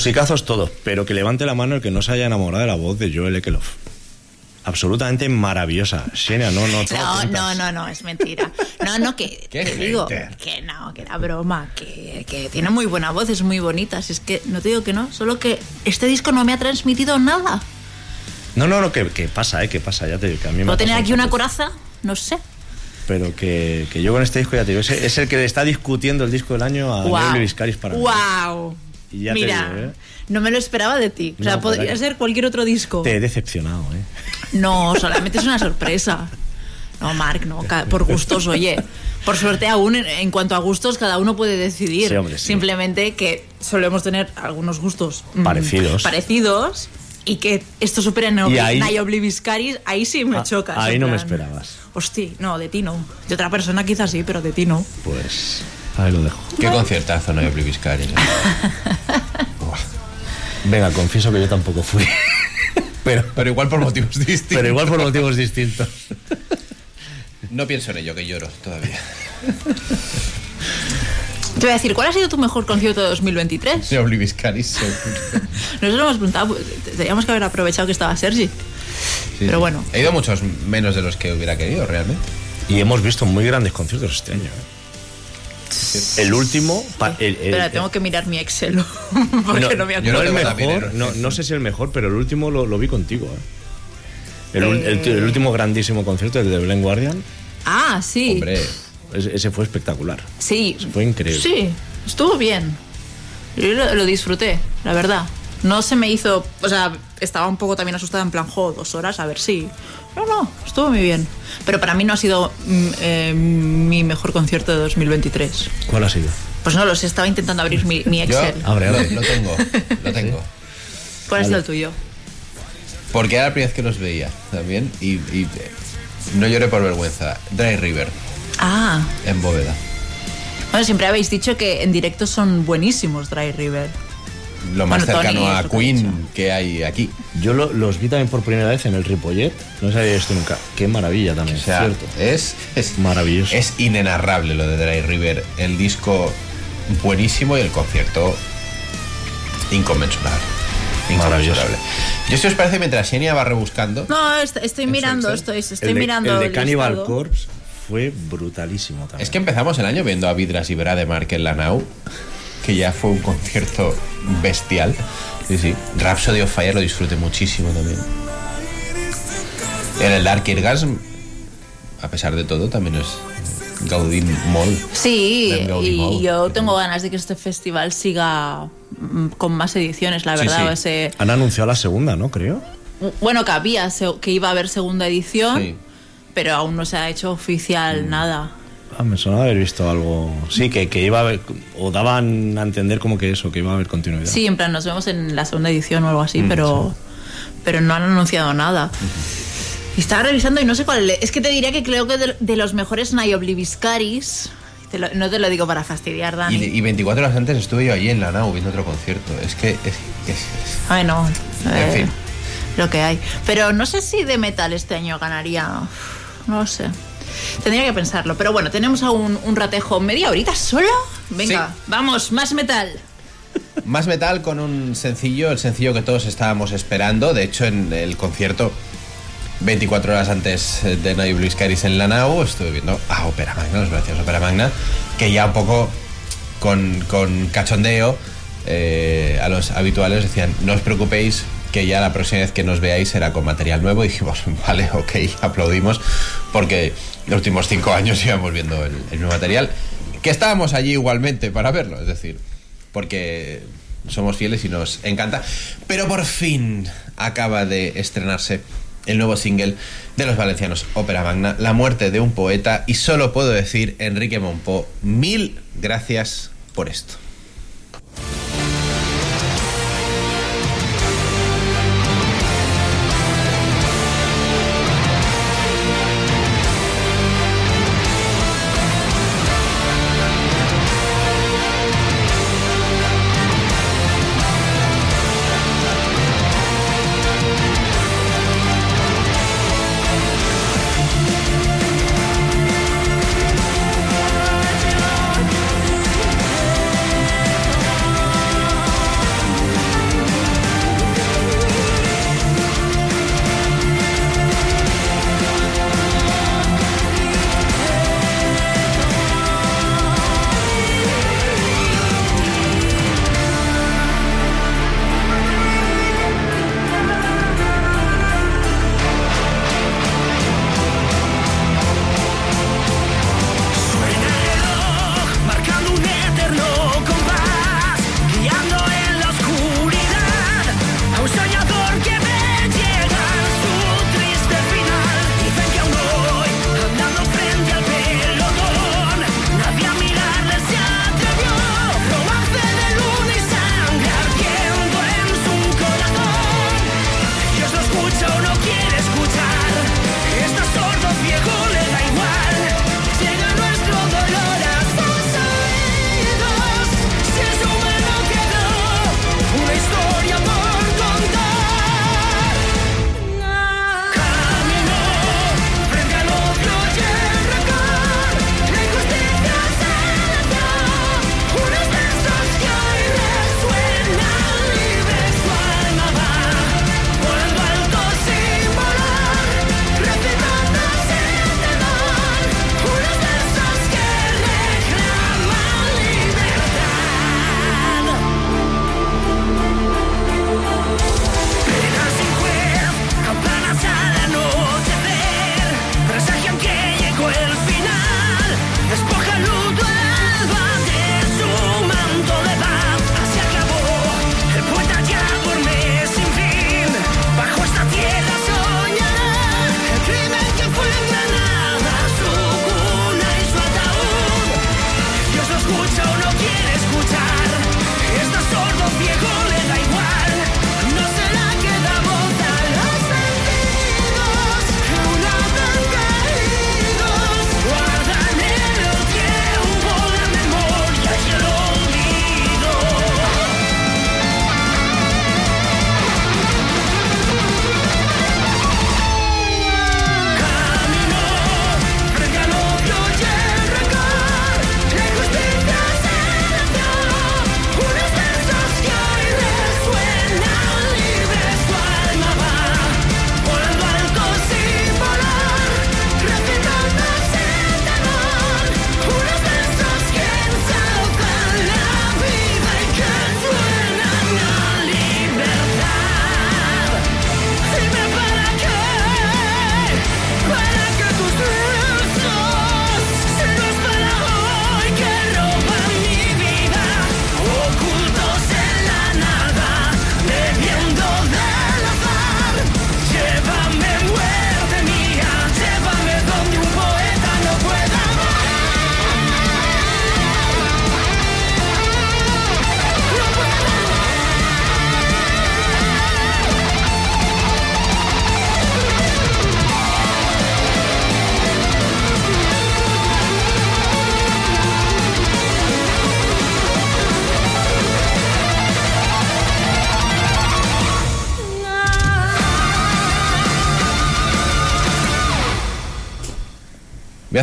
Musicazos todos, pero que levante la mano el que no se haya enamorado de la voz de Joel Ekelof. Absolutamente maravillosa. Xenia, no, no. No, no, no, no, es mentira. No, no, que Qué te digo que no, que era broma, que, que tiene muy buena voz, es muy bonita. Si es que no te digo que no, solo que este disco no me ha transmitido nada. No, no, no, que, que pasa, ¿eh? Que pasa, ya te digo, que a mí me Puedo tener aquí una coraza, no sé. Pero que, que yo con este disco, ya te digo, es, es el que le está discutiendo el disco del año a Wow. Nelly Viscaris para mí. Wow. Y ya te Mira, digo, ¿eh? no me lo esperaba de ti. O sea, No, podría ser cualquier otro disco. Te he decepcionado, ¿eh? No, solamente es una sorpresa. No, Marc, no, por gustos, oye. Por suerte aún, en, cuanto a gustos, cada uno puede decidir. Sí, hombre, sí. Simplemente que solemos tener algunos gustos mm, Parecidos. Parecidos. Y que esto supera en Obliviscaris, ahí sí me Ah, chocas. ahí no me esperabas. Hostia, no, de ti no. De otra persona quizás sí, pero de ti no. Pues ahí lo dejo. Qué conciertazo no hay Obliviscaris. ¿eh? Venga, confieso que yo tampoco fui. pero, Pero igual por motivos distintos. pero igual por motivos distintos. No pienso en ello, que lloro todavía. Te voy a decir, ¿cuál ha sido tu mejor concierto de 2023? De Obliviscaris, seguro. Nosotros lo hemos preguntado, pues, teníamos que haber aprovechado que estaba Sergi. Sí, Pero bueno. He ido muchos menos de los que hubiera querido, realmente. Y hemos visto muy grandes conciertos este año. ¿eh? El último. pa- el- el- Espera, tengo que mirar mi Excel. porque no, me yo no acuerdo. el también, mejor, ¿eh? no, no sé si el mejor, pero el último lo, lo vi contigo. ¿eh? El, Eh. el último grandísimo concierto, el de Blind Guardian, Ah, sí. Hombre, ese, ese fue espectacular. Sí. Fue increíble. Sí, estuvo bien. Yo lo, lo disfruté, la verdad. No se me hizo. O sea, estaba un poco también asustada en plan, jo, dos horas, a ver si. No, no, estuvo muy bien. Pero para mí no ha sido mm, eh, mi mejor concierto de 2023. ¿Cuál ha sido? Pues no lo sé, estaba intentando abrir mi, mi yo Excel. Abre, lo, abre. lo tengo, lo tengo. ¿Cuál es el tuyo? Porque era la primera vez que los veía también y, y, eh, no lloré por vergüenza. Dry River, Ah, en Bóveda. bueno, siempre habéis dicho que en directo son buenísimos Dry River. Lo más Bueno, Tony, cercano a que ha Queen que hay aquí. Yo lo- los vi también por primera vez en el Ripollet. No sabía esto nunca. Qué maravilla también, O sea, ¿cierto? es, es Maravilloso. Es inenarrable lo de Dry River. El disco buenísimo y el concierto inconmensurable. Maravilloso. Inconmensurable. Yo si os parece, mientras Xenia va rebuscando, No, est- estoy ¿En su mirando, estoy, estoy el de, mirando. el de Cannibal listado. Corpse fue brutalísimo también. es que empezamos el año viendo a Vidras y Brademark en la Nau, que ya fue un concierto bestial. Sí, sí. Rhapsody of Fire lo disfruté muchísimo también. En el Dark Orgasm, a pesar de todo, también es Gaudín Mall. Sí, Gaudí y Mall. yo tengo ganas de que este festival siga mm, con más ediciones, la verdad. sí. Ese, Han anunciado la segunda, ¿no? Creo. bueno, que había, se- que iba a haber segunda edición, Sí. pero aún no se ha hecho oficial nada. Ah, me sonaba haber visto algo. Sí, que, que iba a haber. O daban a entender como que eso, que iba a haber continuidad. Sí, en plan, nos vemos en la segunda edición o algo Mm, así, pero, pero no han anunciado nada. Y estaba revisando y no sé cuál. Es que te diría que creo que de, de los mejores Nayobliviscaris. Te lo- no te lo digo para fastidiar, Dani. Y, y 24 horas antes estuve yo allí en la Nau viendo otro concierto. Es que es, es- es- Ay, no. En eh, fin. Lo que hay. Pero no sé si de metal este año ganaría. No lo sé. Tendría que pensarlo. Pero bueno, tenemos aún un ratejo. ¿Media horita solo? Venga, Sí. vamos, más metal. Más metal con un sencillo, el sencillo que todos estábamos esperando. De hecho, en el concierto, 24 horas antes de No Blue Skies en la Nau, estuve viendo a Opera Magna, los gracias Opera Magna, que ya un poco con, con cachondeo eh, a los habituales decían, no os preocupéis que ya la próxima vez que nos veáis será con material nuevo y dijimos, vale, ok, aplaudimos porque los últimos cinco años íbamos viendo el, el nuevo material que estábamos allí igualmente para verlo, es decir, porque somos fieles y nos encanta. Pero por fin acaba de estrenarse el nuevo single de los valencianos Ópera Magna, La muerte de un poeta, y solo puedo decir, Enrique Monpó, mil gracias por esto.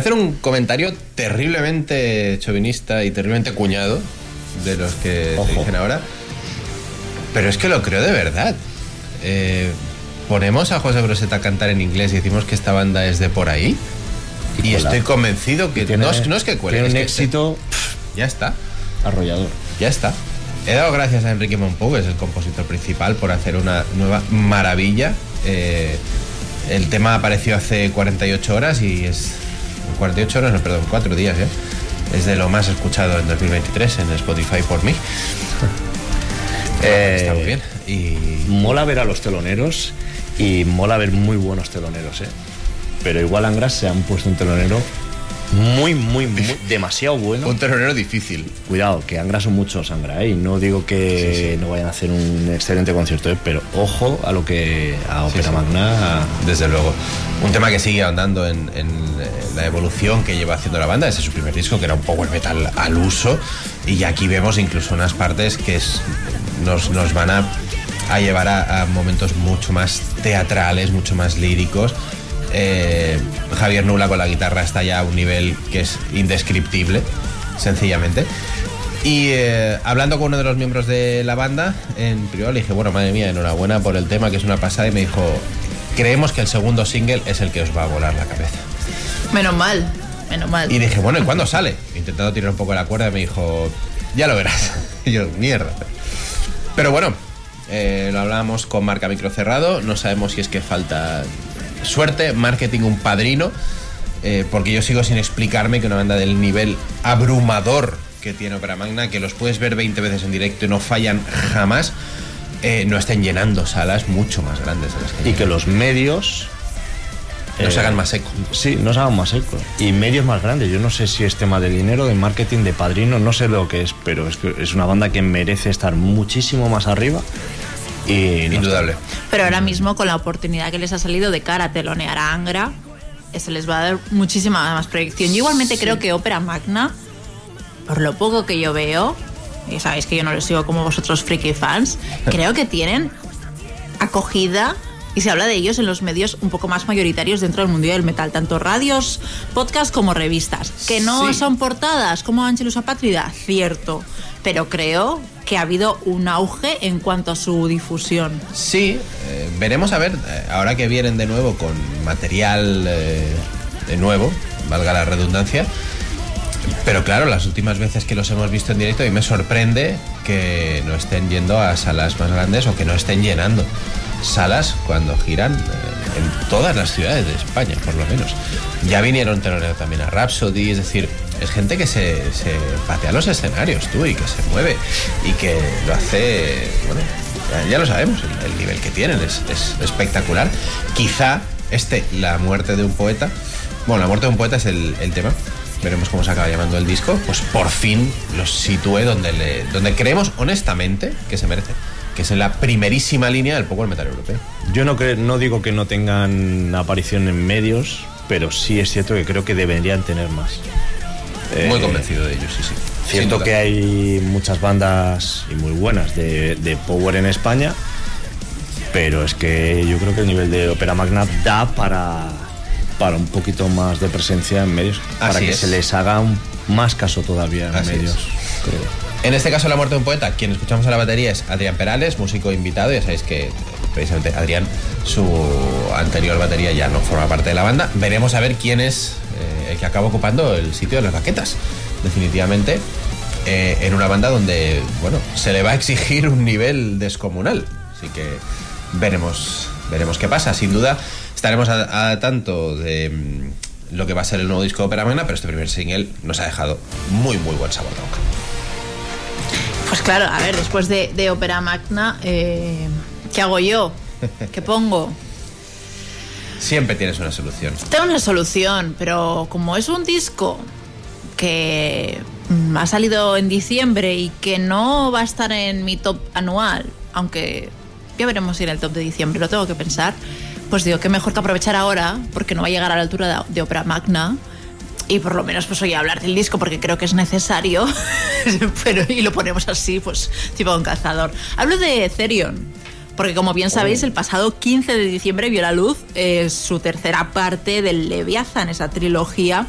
Hacer un comentario terriblemente chauvinista y terriblemente cuñado de los que Ojo. se dicen ahora. Pero es que lo creo de verdad. Eh, ponemos a José Groseta a cantar en inglés y decimos que esta banda es de por ahí. Y, estoy convencido que Tiene- no, es, no es que cuele, tiene es un que éxito ya está. arrollador. Ya está. He dado gracias a Enrique Monpou, que es el compositor principal, por hacer una nueva maravilla. Eh, el tema apareció hace 48 horas y es. 48 horas, no, perdón, 4 días ya. Es de lo más escuchado en 2023 en Spotify por mí. Eh, Está muy bien. Y. Mola ver a los teloneros y mola ver muy buenos teloneros, ¿eh? Pero igual Angras se han puesto un telonero muy, muy, muy, demasiado bueno. Un telonero difícil. Cuidado, que Angra son muchos Angra, ¿eh? Y no digo que no vayan a hacer un excelente concierto, ¿eh? Pero ojo a lo que a Opera sí. Magna. Desde luego. Un tema que sigue ahondando en, en, eh, la evolución que lleva haciendo la banda. Ese es su primer disco, que era un power metal al uso. Y aquí vemos incluso unas partes que es- nos, nos van a, llevar a, a momentos mucho más teatrales, mucho más líricos. Eh, Javier Nula con la guitarra está ya a un nivel que es indescriptible, sencillamente. Y eh, hablando con uno de los miembros de la banda, en privado le dije, bueno, madre mía, enhorabuena por el tema, que es una pasada, y me dijo, creemos que el segundo single es el que os va a volar la cabeza. Menos mal, menos mal. Y dije, bueno, ¿y cuándo sale? Intentando tirar un poco la cuerda, me dijo, ya lo verás. Y yo, mierda. Pero bueno, eh, lo hablábamos con marca micro cerrado, no sabemos si es que falta suerte, marketing, un padrino, eh, porque yo sigo sin explicarme que una banda del nivel abrumador que tiene Opera Magna, que los puedes ver 20 veces en directo y no fallan jamás, eh, no estén llenando salas mucho más grandes de las que Y que los medios. No se eh, hagan más eco. Sí, no se hagan más eco. Y medios más grandes. Yo no sé si es tema de dinero, de marketing, de padrino, no sé lo que es, pero es que es una banda que merece estar muchísimo más arriba. Y no Indudable. Pero ahora mismo, con la oportunidad que les ha salido de cara a telonear a Angra, se les va a dar muchísima más proyección. Yo igualmente creo que Ópera Magna, por lo poco que yo veo, y sabéis que yo no les sigo como vosotros friki fans, creo que tienen acogida y se habla de ellos en los medios un poco más mayoritarios dentro del mundo del metal, tanto radios, podcast como revistas. Que no Sí. son portadas como Angelus Apátrida, cierto, pero creo que ha habido un auge en cuanto a su difusión. Sí, eh, veremos a ver, eh, ahora que vienen de nuevo con material eh, de nuevo, valga la redundancia. Pero claro, las últimas veces que los hemos visto en directo, y me sorprende que no estén yendo a salas más grandes o que no estén llenando salas cuando giran eh, en todas las ciudades de España, por lo menos. Ya vinieron teloneando también a Rhapsody, es decir, es gente que se, patea los escenarios, tú, y que se mueve, y que lo hace, bueno, ya, lo sabemos, el, el nivel que tienen es, es espectacular. Quizá este, la muerte de un poeta, bueno, la muerte de un poeta es el, el tema, veremos cómo se acaba llamando el disco, pues por fin los sitúe donde, le, donde creemos honestamente que se merece, que es en la primerísima línea del power metal europeo. Yo no, cre- no digo que no tengan aparición en medios, pero sí es cierto que creo que deberían tener más. Muy Eh, convencido de ellos, sí, sí. Cierto que hay muchas bandas y muy buenas de, de Power en España, pero es que yo creo que el nivel de Opera Magna da para, para un poquito más de presencia en medios, para que es. se les haga un- más caso todavía en Así medios. es. creo. En este caso, La muerte de un poeta, quien escuchamos a la batería es Adrián Perales, músico invitado. Ya sabéis que precisamente Adrián, su anterior batería, ya no forma parte de la banda. Veremos a ver quién es eh, el que acaba ocupando el sitio de las baquetas. Definitivamente, eh, en una banda donde, bueno, se le va a exigir un nivel descomunal. Así que veremos, veremos qué pasa. Sin duda, estaremos a, tanto de mm, lo que va a ser el nuevo disco de Opera Magna, pero este primer single nos ha dejado muy, muy buen sabor de boca. Pues claro, a ver, después de, de Ópera Magna, eh, ¿qué hago yo? ¿Qué pongo? Siempre tienes una solución. Tengo una solución, pero como es un disco que mm, ha salido en diciembre y que no va a estar en mi top anual, aunque ya veremos si en el top de diciembre lo tengo que pensar, pues digo que mejor que aprovechar ahora, porque no va a llegar a la altura de, de Opera Magna. Y por lo menos pues oye hablar del disco porque creo que es necesario. Pero y lo ponemos así, pues tipo un cazador. Hablo de Therion. Porque como bien sabéis, el pasado 15 de diciembre vio la luz eh, su tercera parte del Leviathan, esa trilogía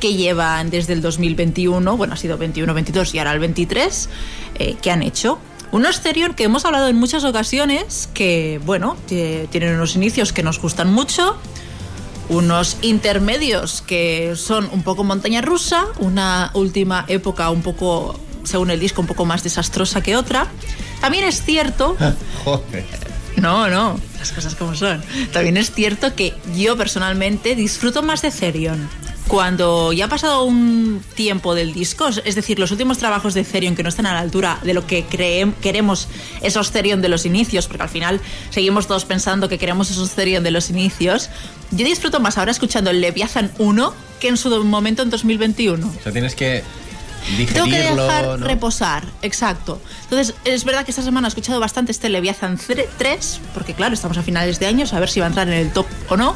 que llevan desde el 2021, bueno, ha sido 21, 22 y ahora el 23, eh, que han hecho. Unos Therion que hemos hablado en muchas ocasiones, que, bueno, tie- tienen unos inicios que nos gustan mucho, unos intermedios que son un poco montaña rusa, una última época un poco, según el disco, un poco más desastrosa que otra. También es cierto Joder. no, no, las cosas como son. También es cierto que yo personalmente disfruto más de Therion. Cuando ya ha pasado un tiempo del disco, es decir, los últimos trabajos de Therion que no están a la altura de lo que creem- queremos esos Therion de los inicios, porque al final seguimos todos pensando que queremos esos Therion de los inicios, yo disfruto más ahora escuchando el Leviathan 1 que en su momento en 2021. O sea, tienes que Tengo que digerirlo, dejar ¿no? reposar, exacto. Entonces, es verdad que esta semana he escuchado bastante este Leviathan 3, porque claro, estamos a finales de año, a ver si va a entrar en el top o no.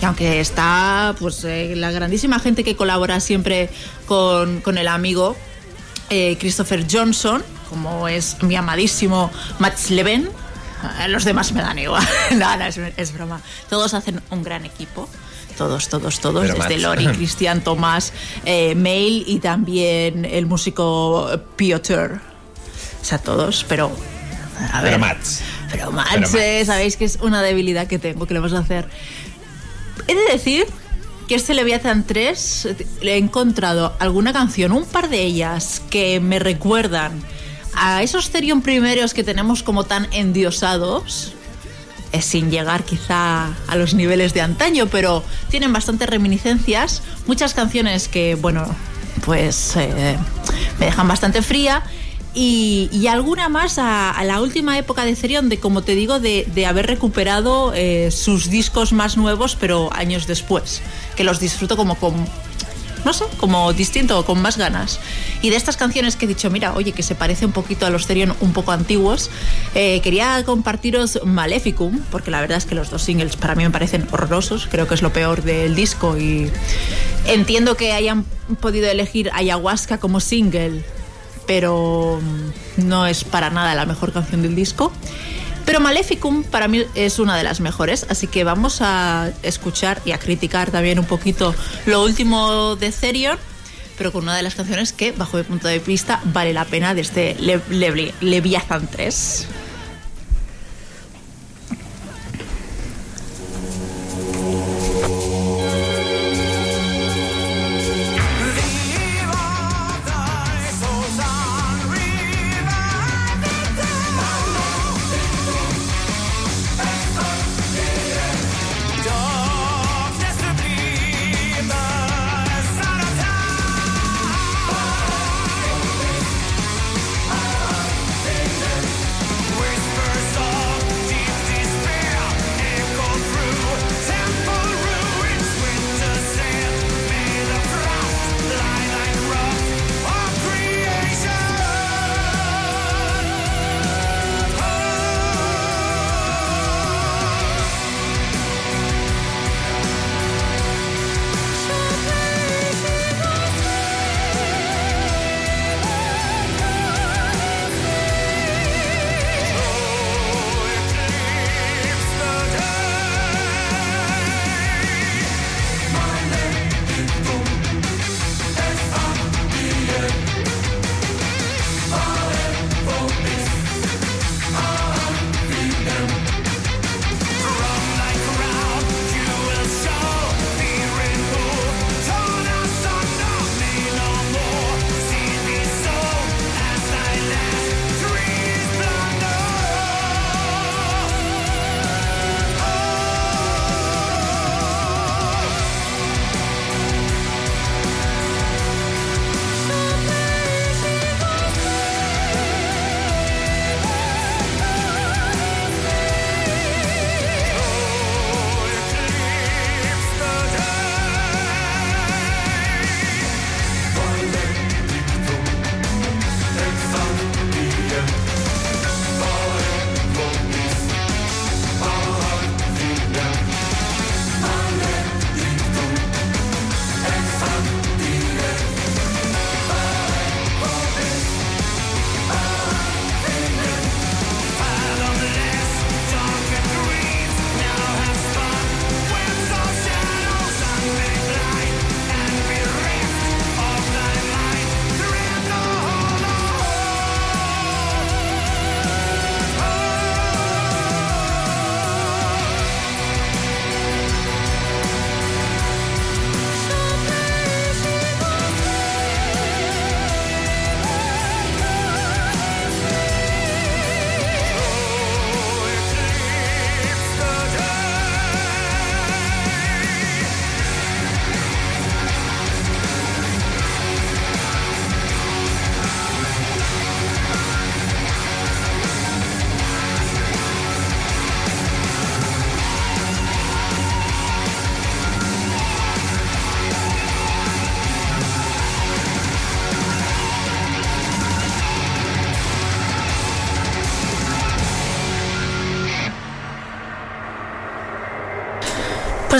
Y aunque está pues eh, la grandísima gente que colabora siempre con, con el amigo eh, Christopher Johnson, como es mi amadísimo Max Leven, eh, los demás me dan igual. no, no, es, es broma. Todos hacen un gran equipo. Todos, todos, todos. Pero desde. Lori, Cristian, Tomás, eh, Mail y también el músico Piotr. O sea, todos, pero. A ver. Pero Mats. Pero Mats. eh, sabéis que es una debilidad que tengo, que le vamos a hacer. He de decir que este Leviathan 3 eh, le he encontrado alguna canción, un par de ellas, que me recuerdan a esos Therion primeros que tenemos como tan endiosados, eh, sin llegar quizá a los niveles de antaño, pero tienen bastantes reminiscencias, muchas canciones que, bueno, pues eh, me dejan bastante fría. Y, y alguna más a, a la última época de Therion, de como te digo, de, haber recuperado eh, sus discos más nuevos, pero años después, que los disfruto como no sé, como distinto, con más ganas. Y de estas canciones que he dicho, mira, oye, que se parece un poquito a los Therion un poco antiguos, eh, quería compartiros Maleficum, porque la verdad es que los dos singles para mí me parecen horrorosos, creo que es lo peor del disco y entiendo que hayan podido elegir Ayahuasca como single, pero mm, no es para nada la mejor canción del disco. Pero Maleficum para mí es una de las mejores, así que vamos a escuchar y a criticar también un poquito lo último de Therion, pero con una de las canciones que, bajo mi punto de vista, vale la pena de este Le- Le- Leviathan 3.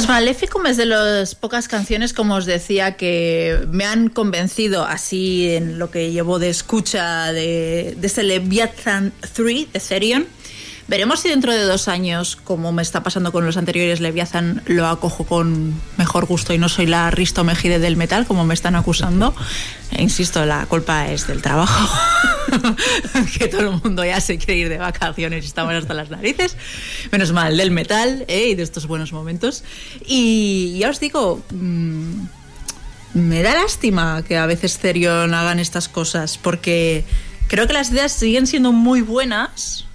Pues Maleficum es de las pocas canciones, como os decía, que me han convencido así en lo que llevo de escucha de, de este Leviathan 3 de Therion. Veremos si dentro de dos años, como me está pasando con los anteriores Leviathan, lo acojo con mejor gusto y no soy la Risto Mejide del metal, como me están acusando. E insisto, la culpa es del trabajo. que todo el mundo ya se quiere ir de vacaciones y estamos hasta las narices. Menos mal, del metal ¿eh? y de estos buenos momentos. Y ya os digo, mm, me da lástima que a veces Therion hagan estas cosas, porque creo que las ideas siguen siendo muy buenas,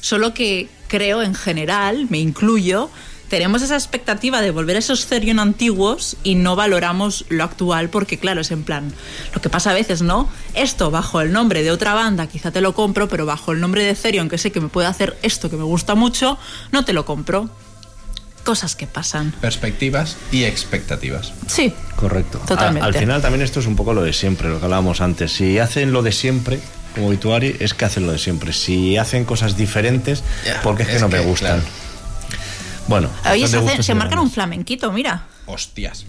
solo que creo en general, me incluyo, tenemos esa expectativa de volver a esos Therion antiguos y no valoramos lo actual porque claro, es en plan, lo que pasa a veces, ¿no? Esto bajo el nombre de otra banda quizá te lo compro, pero bajo el nombre de Therion que sé que me puede hacer esto que me gusta mucho, no te lo compro. Cosas que pasan. Perspectivas y expectativas. Sí, Correcto. Totalmente. A- al final también esto es un poco lo de siempre, lo que hablábamos antes. Si hacen lo de siempre, como Obituary, es que hacen lo de siempre. Si hacen cosas diferentes, Ya, porque es que es no me gustan. claro. Bueno, Oye, se, se marcan un flamenquito, mira. Hostias.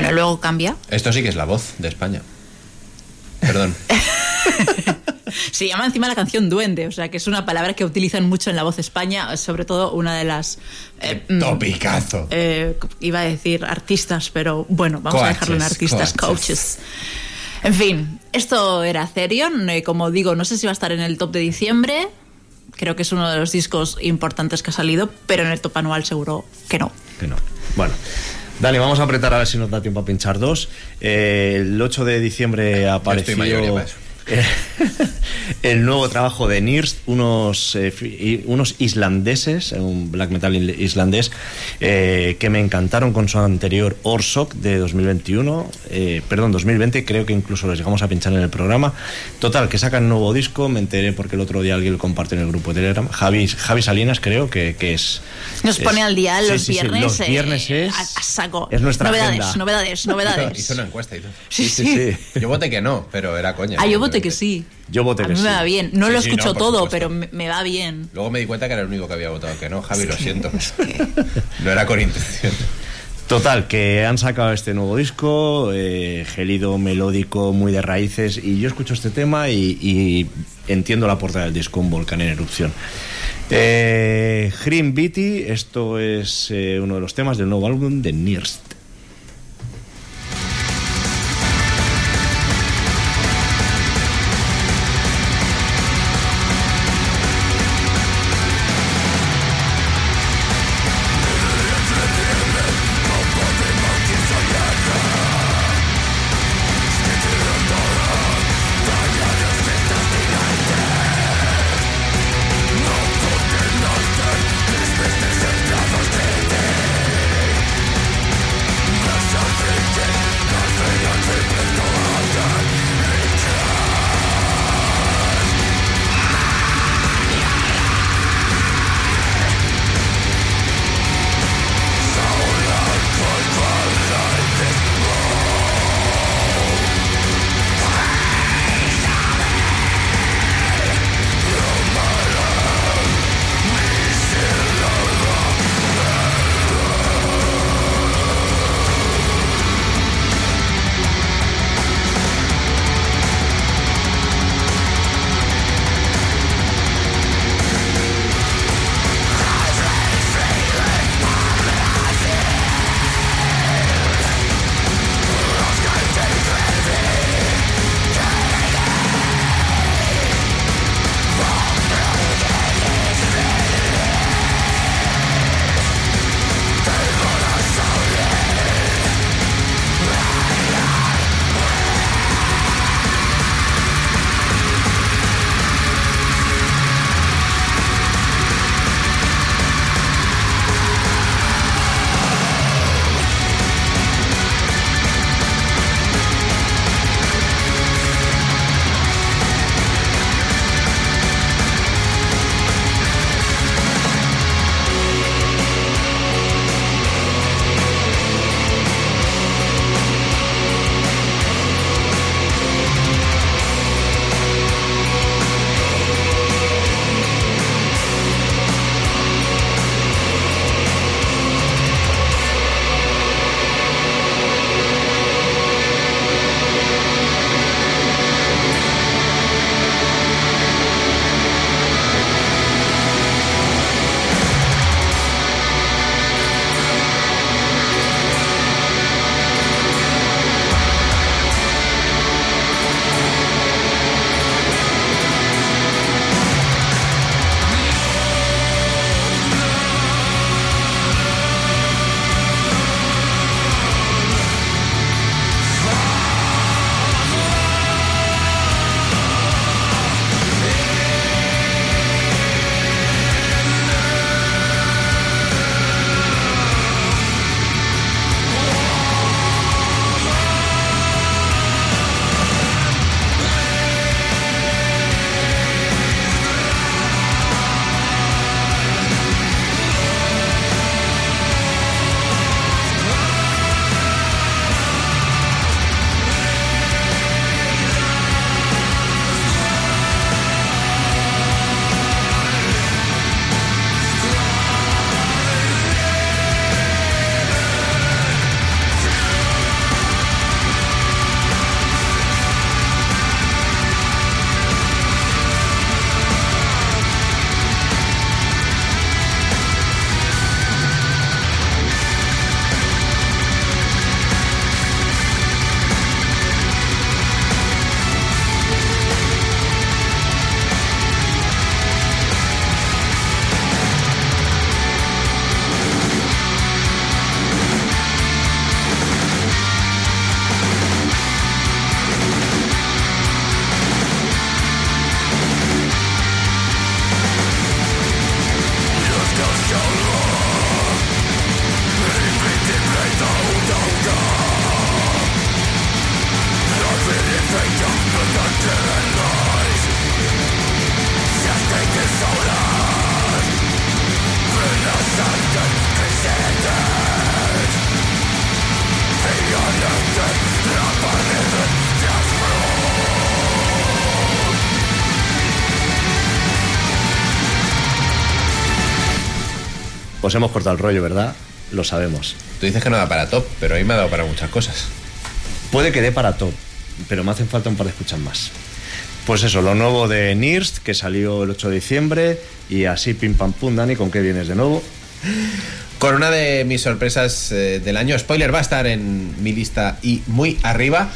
Bueno, luego cambia. Esto sí que es la voz de España. Perdón. Se llama encima la canción Duende, o sea que es una palabra que utilizan mucho en la voz España, sobre todo una de las... eh, mm, Topicazo. eh, iba a decir artistas, pero bueno, vamos a dejarlo en Coaches, artistas, coaches. coaches. En fin, esto era Therion, eh, como digo, no sé si va a estar en el top de diciembre, creo que es uno de los discos importantes que ha salido, pero en el top anual seguro que no. Que no. Bueno. Dale, vamos a apretar a ver si nos da tiempo a pinchar dos. Eh, el 8 de diciembre apareció el nuevo trabajo de Nirst, unos, eh, unos islandeses, eh, un black metal islandés, eh, que me encantaron con su anterior Orsok de 2021, eh, perdón, 2020, creo que incluso los llegamos a pinchar en el programa. Total, que sacan nuevo disco, me enteré porque el otro día alguien lo comparte en el grupo de Telegram. Javi, Javi Salinas creo que, que es... Nos es- pone al día sí, los sí, sí, viernes. los eh, viernes es... a, a saco. es nuestra novedades, agenda. novedades, Hizo, novedades. hizo una encuesta y todo. Sí, sí. Yo voté que no, pero era coña. Ah, yo voté que sí. Yo voté a que mí sí. me va bien. No Sí, lo sí, escucho no, todo, supuesto. pero me, me va bien. Luego me di cuenta que era el único que había votado que no, Javi, lo siento. No era con intención. Total, que han sacado este nuevo disco, eh, gelido, melódico, muy de raíces, y yo escucho este tema y, y entiendo la portada del disco, un volcán en erupción. Eh, Green Beatty, esto es eh, uno de los temas del nuevo álbum de Nirst. Hemos cortado el rollo, ¿verdad? Lo sabemos. Tú dices que no da para top, pero hoy me ha dado para muchas cosas. Puede que dé para top, pero me hacen falta un par de escuchas más. Pues eso, lo nuevo de Nirst, que salió el 8 de diciembre, y así pim pam pum, Dani, ¿con qué vienes de nuevo? Con una de mis sorpresas eh, del año, spoiler va a estar en mi lista y muy arriba,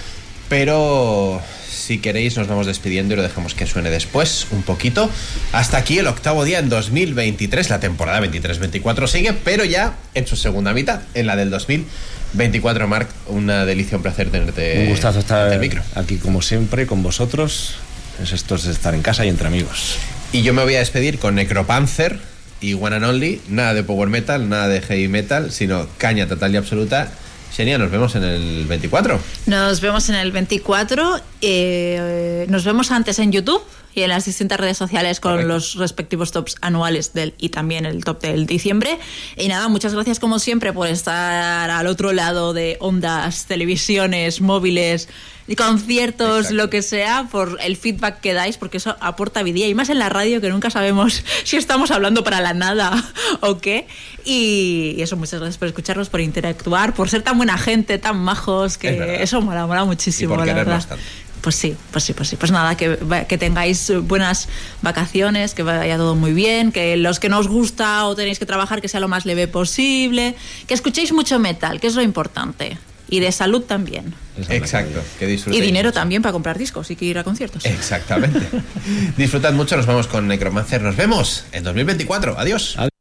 pero si queréis nos vamos despidiendo y lo dejamos que suene después un poquito. Hasta aquí el octavo día en 2023, la temporada 23-24 sigue, pero ya en su segunda mitad, en la del 2024, Marc, una delicia, un placer tenerte un gustazo estar el micro. aquí como siempre con vosotros. Es esto es estar en casa y entre amigos. Y yo me voy a despedir con Necropanzer y One and Only, nada de power metal, nada de heavy metal, sino caña total y absoluta. Xenia, nos vemos en el 24. Nos vemos en el 24. eh, nos vemos antes en YouTube y en las distintas redes sociales con Correcto. los respectivos tops anuales del y también el top del diciembre. Y nada, muchas gracias como siempre por estar al otro lado de ondas, televisiones, móviles, conciertos, Exacto. lo que sea, por el feedback que dais, porque eso aporta vida y más en la radio que nunca sabemos si estamos hablando para la nada o qué. Y, y eso, muchas gracias por escucarnos, por interactuar, por ser tan buena gente, tan majos, que eso mola, mola muchísimo, Y por la verdad. tanto. Pues sí, pues sí, pues sí. Pues nada, que, que tengáis buenas vacaciones, que vaya todo muy bien, que los que no os gusta o tenéis que trabajar que sea lo más leve posible, que escuchéis mucho metal, que es lo importante. Y de salud también. Exacto, que Y disfrutéis. dinero mucho. también para comprar discos y que ir a conciertos. Exactamente. Disfrutad mucho, nos vamos con Necromancer. Nos vemos en 2024. Adiós. Adiós.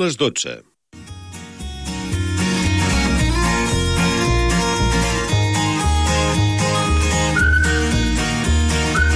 Les 12.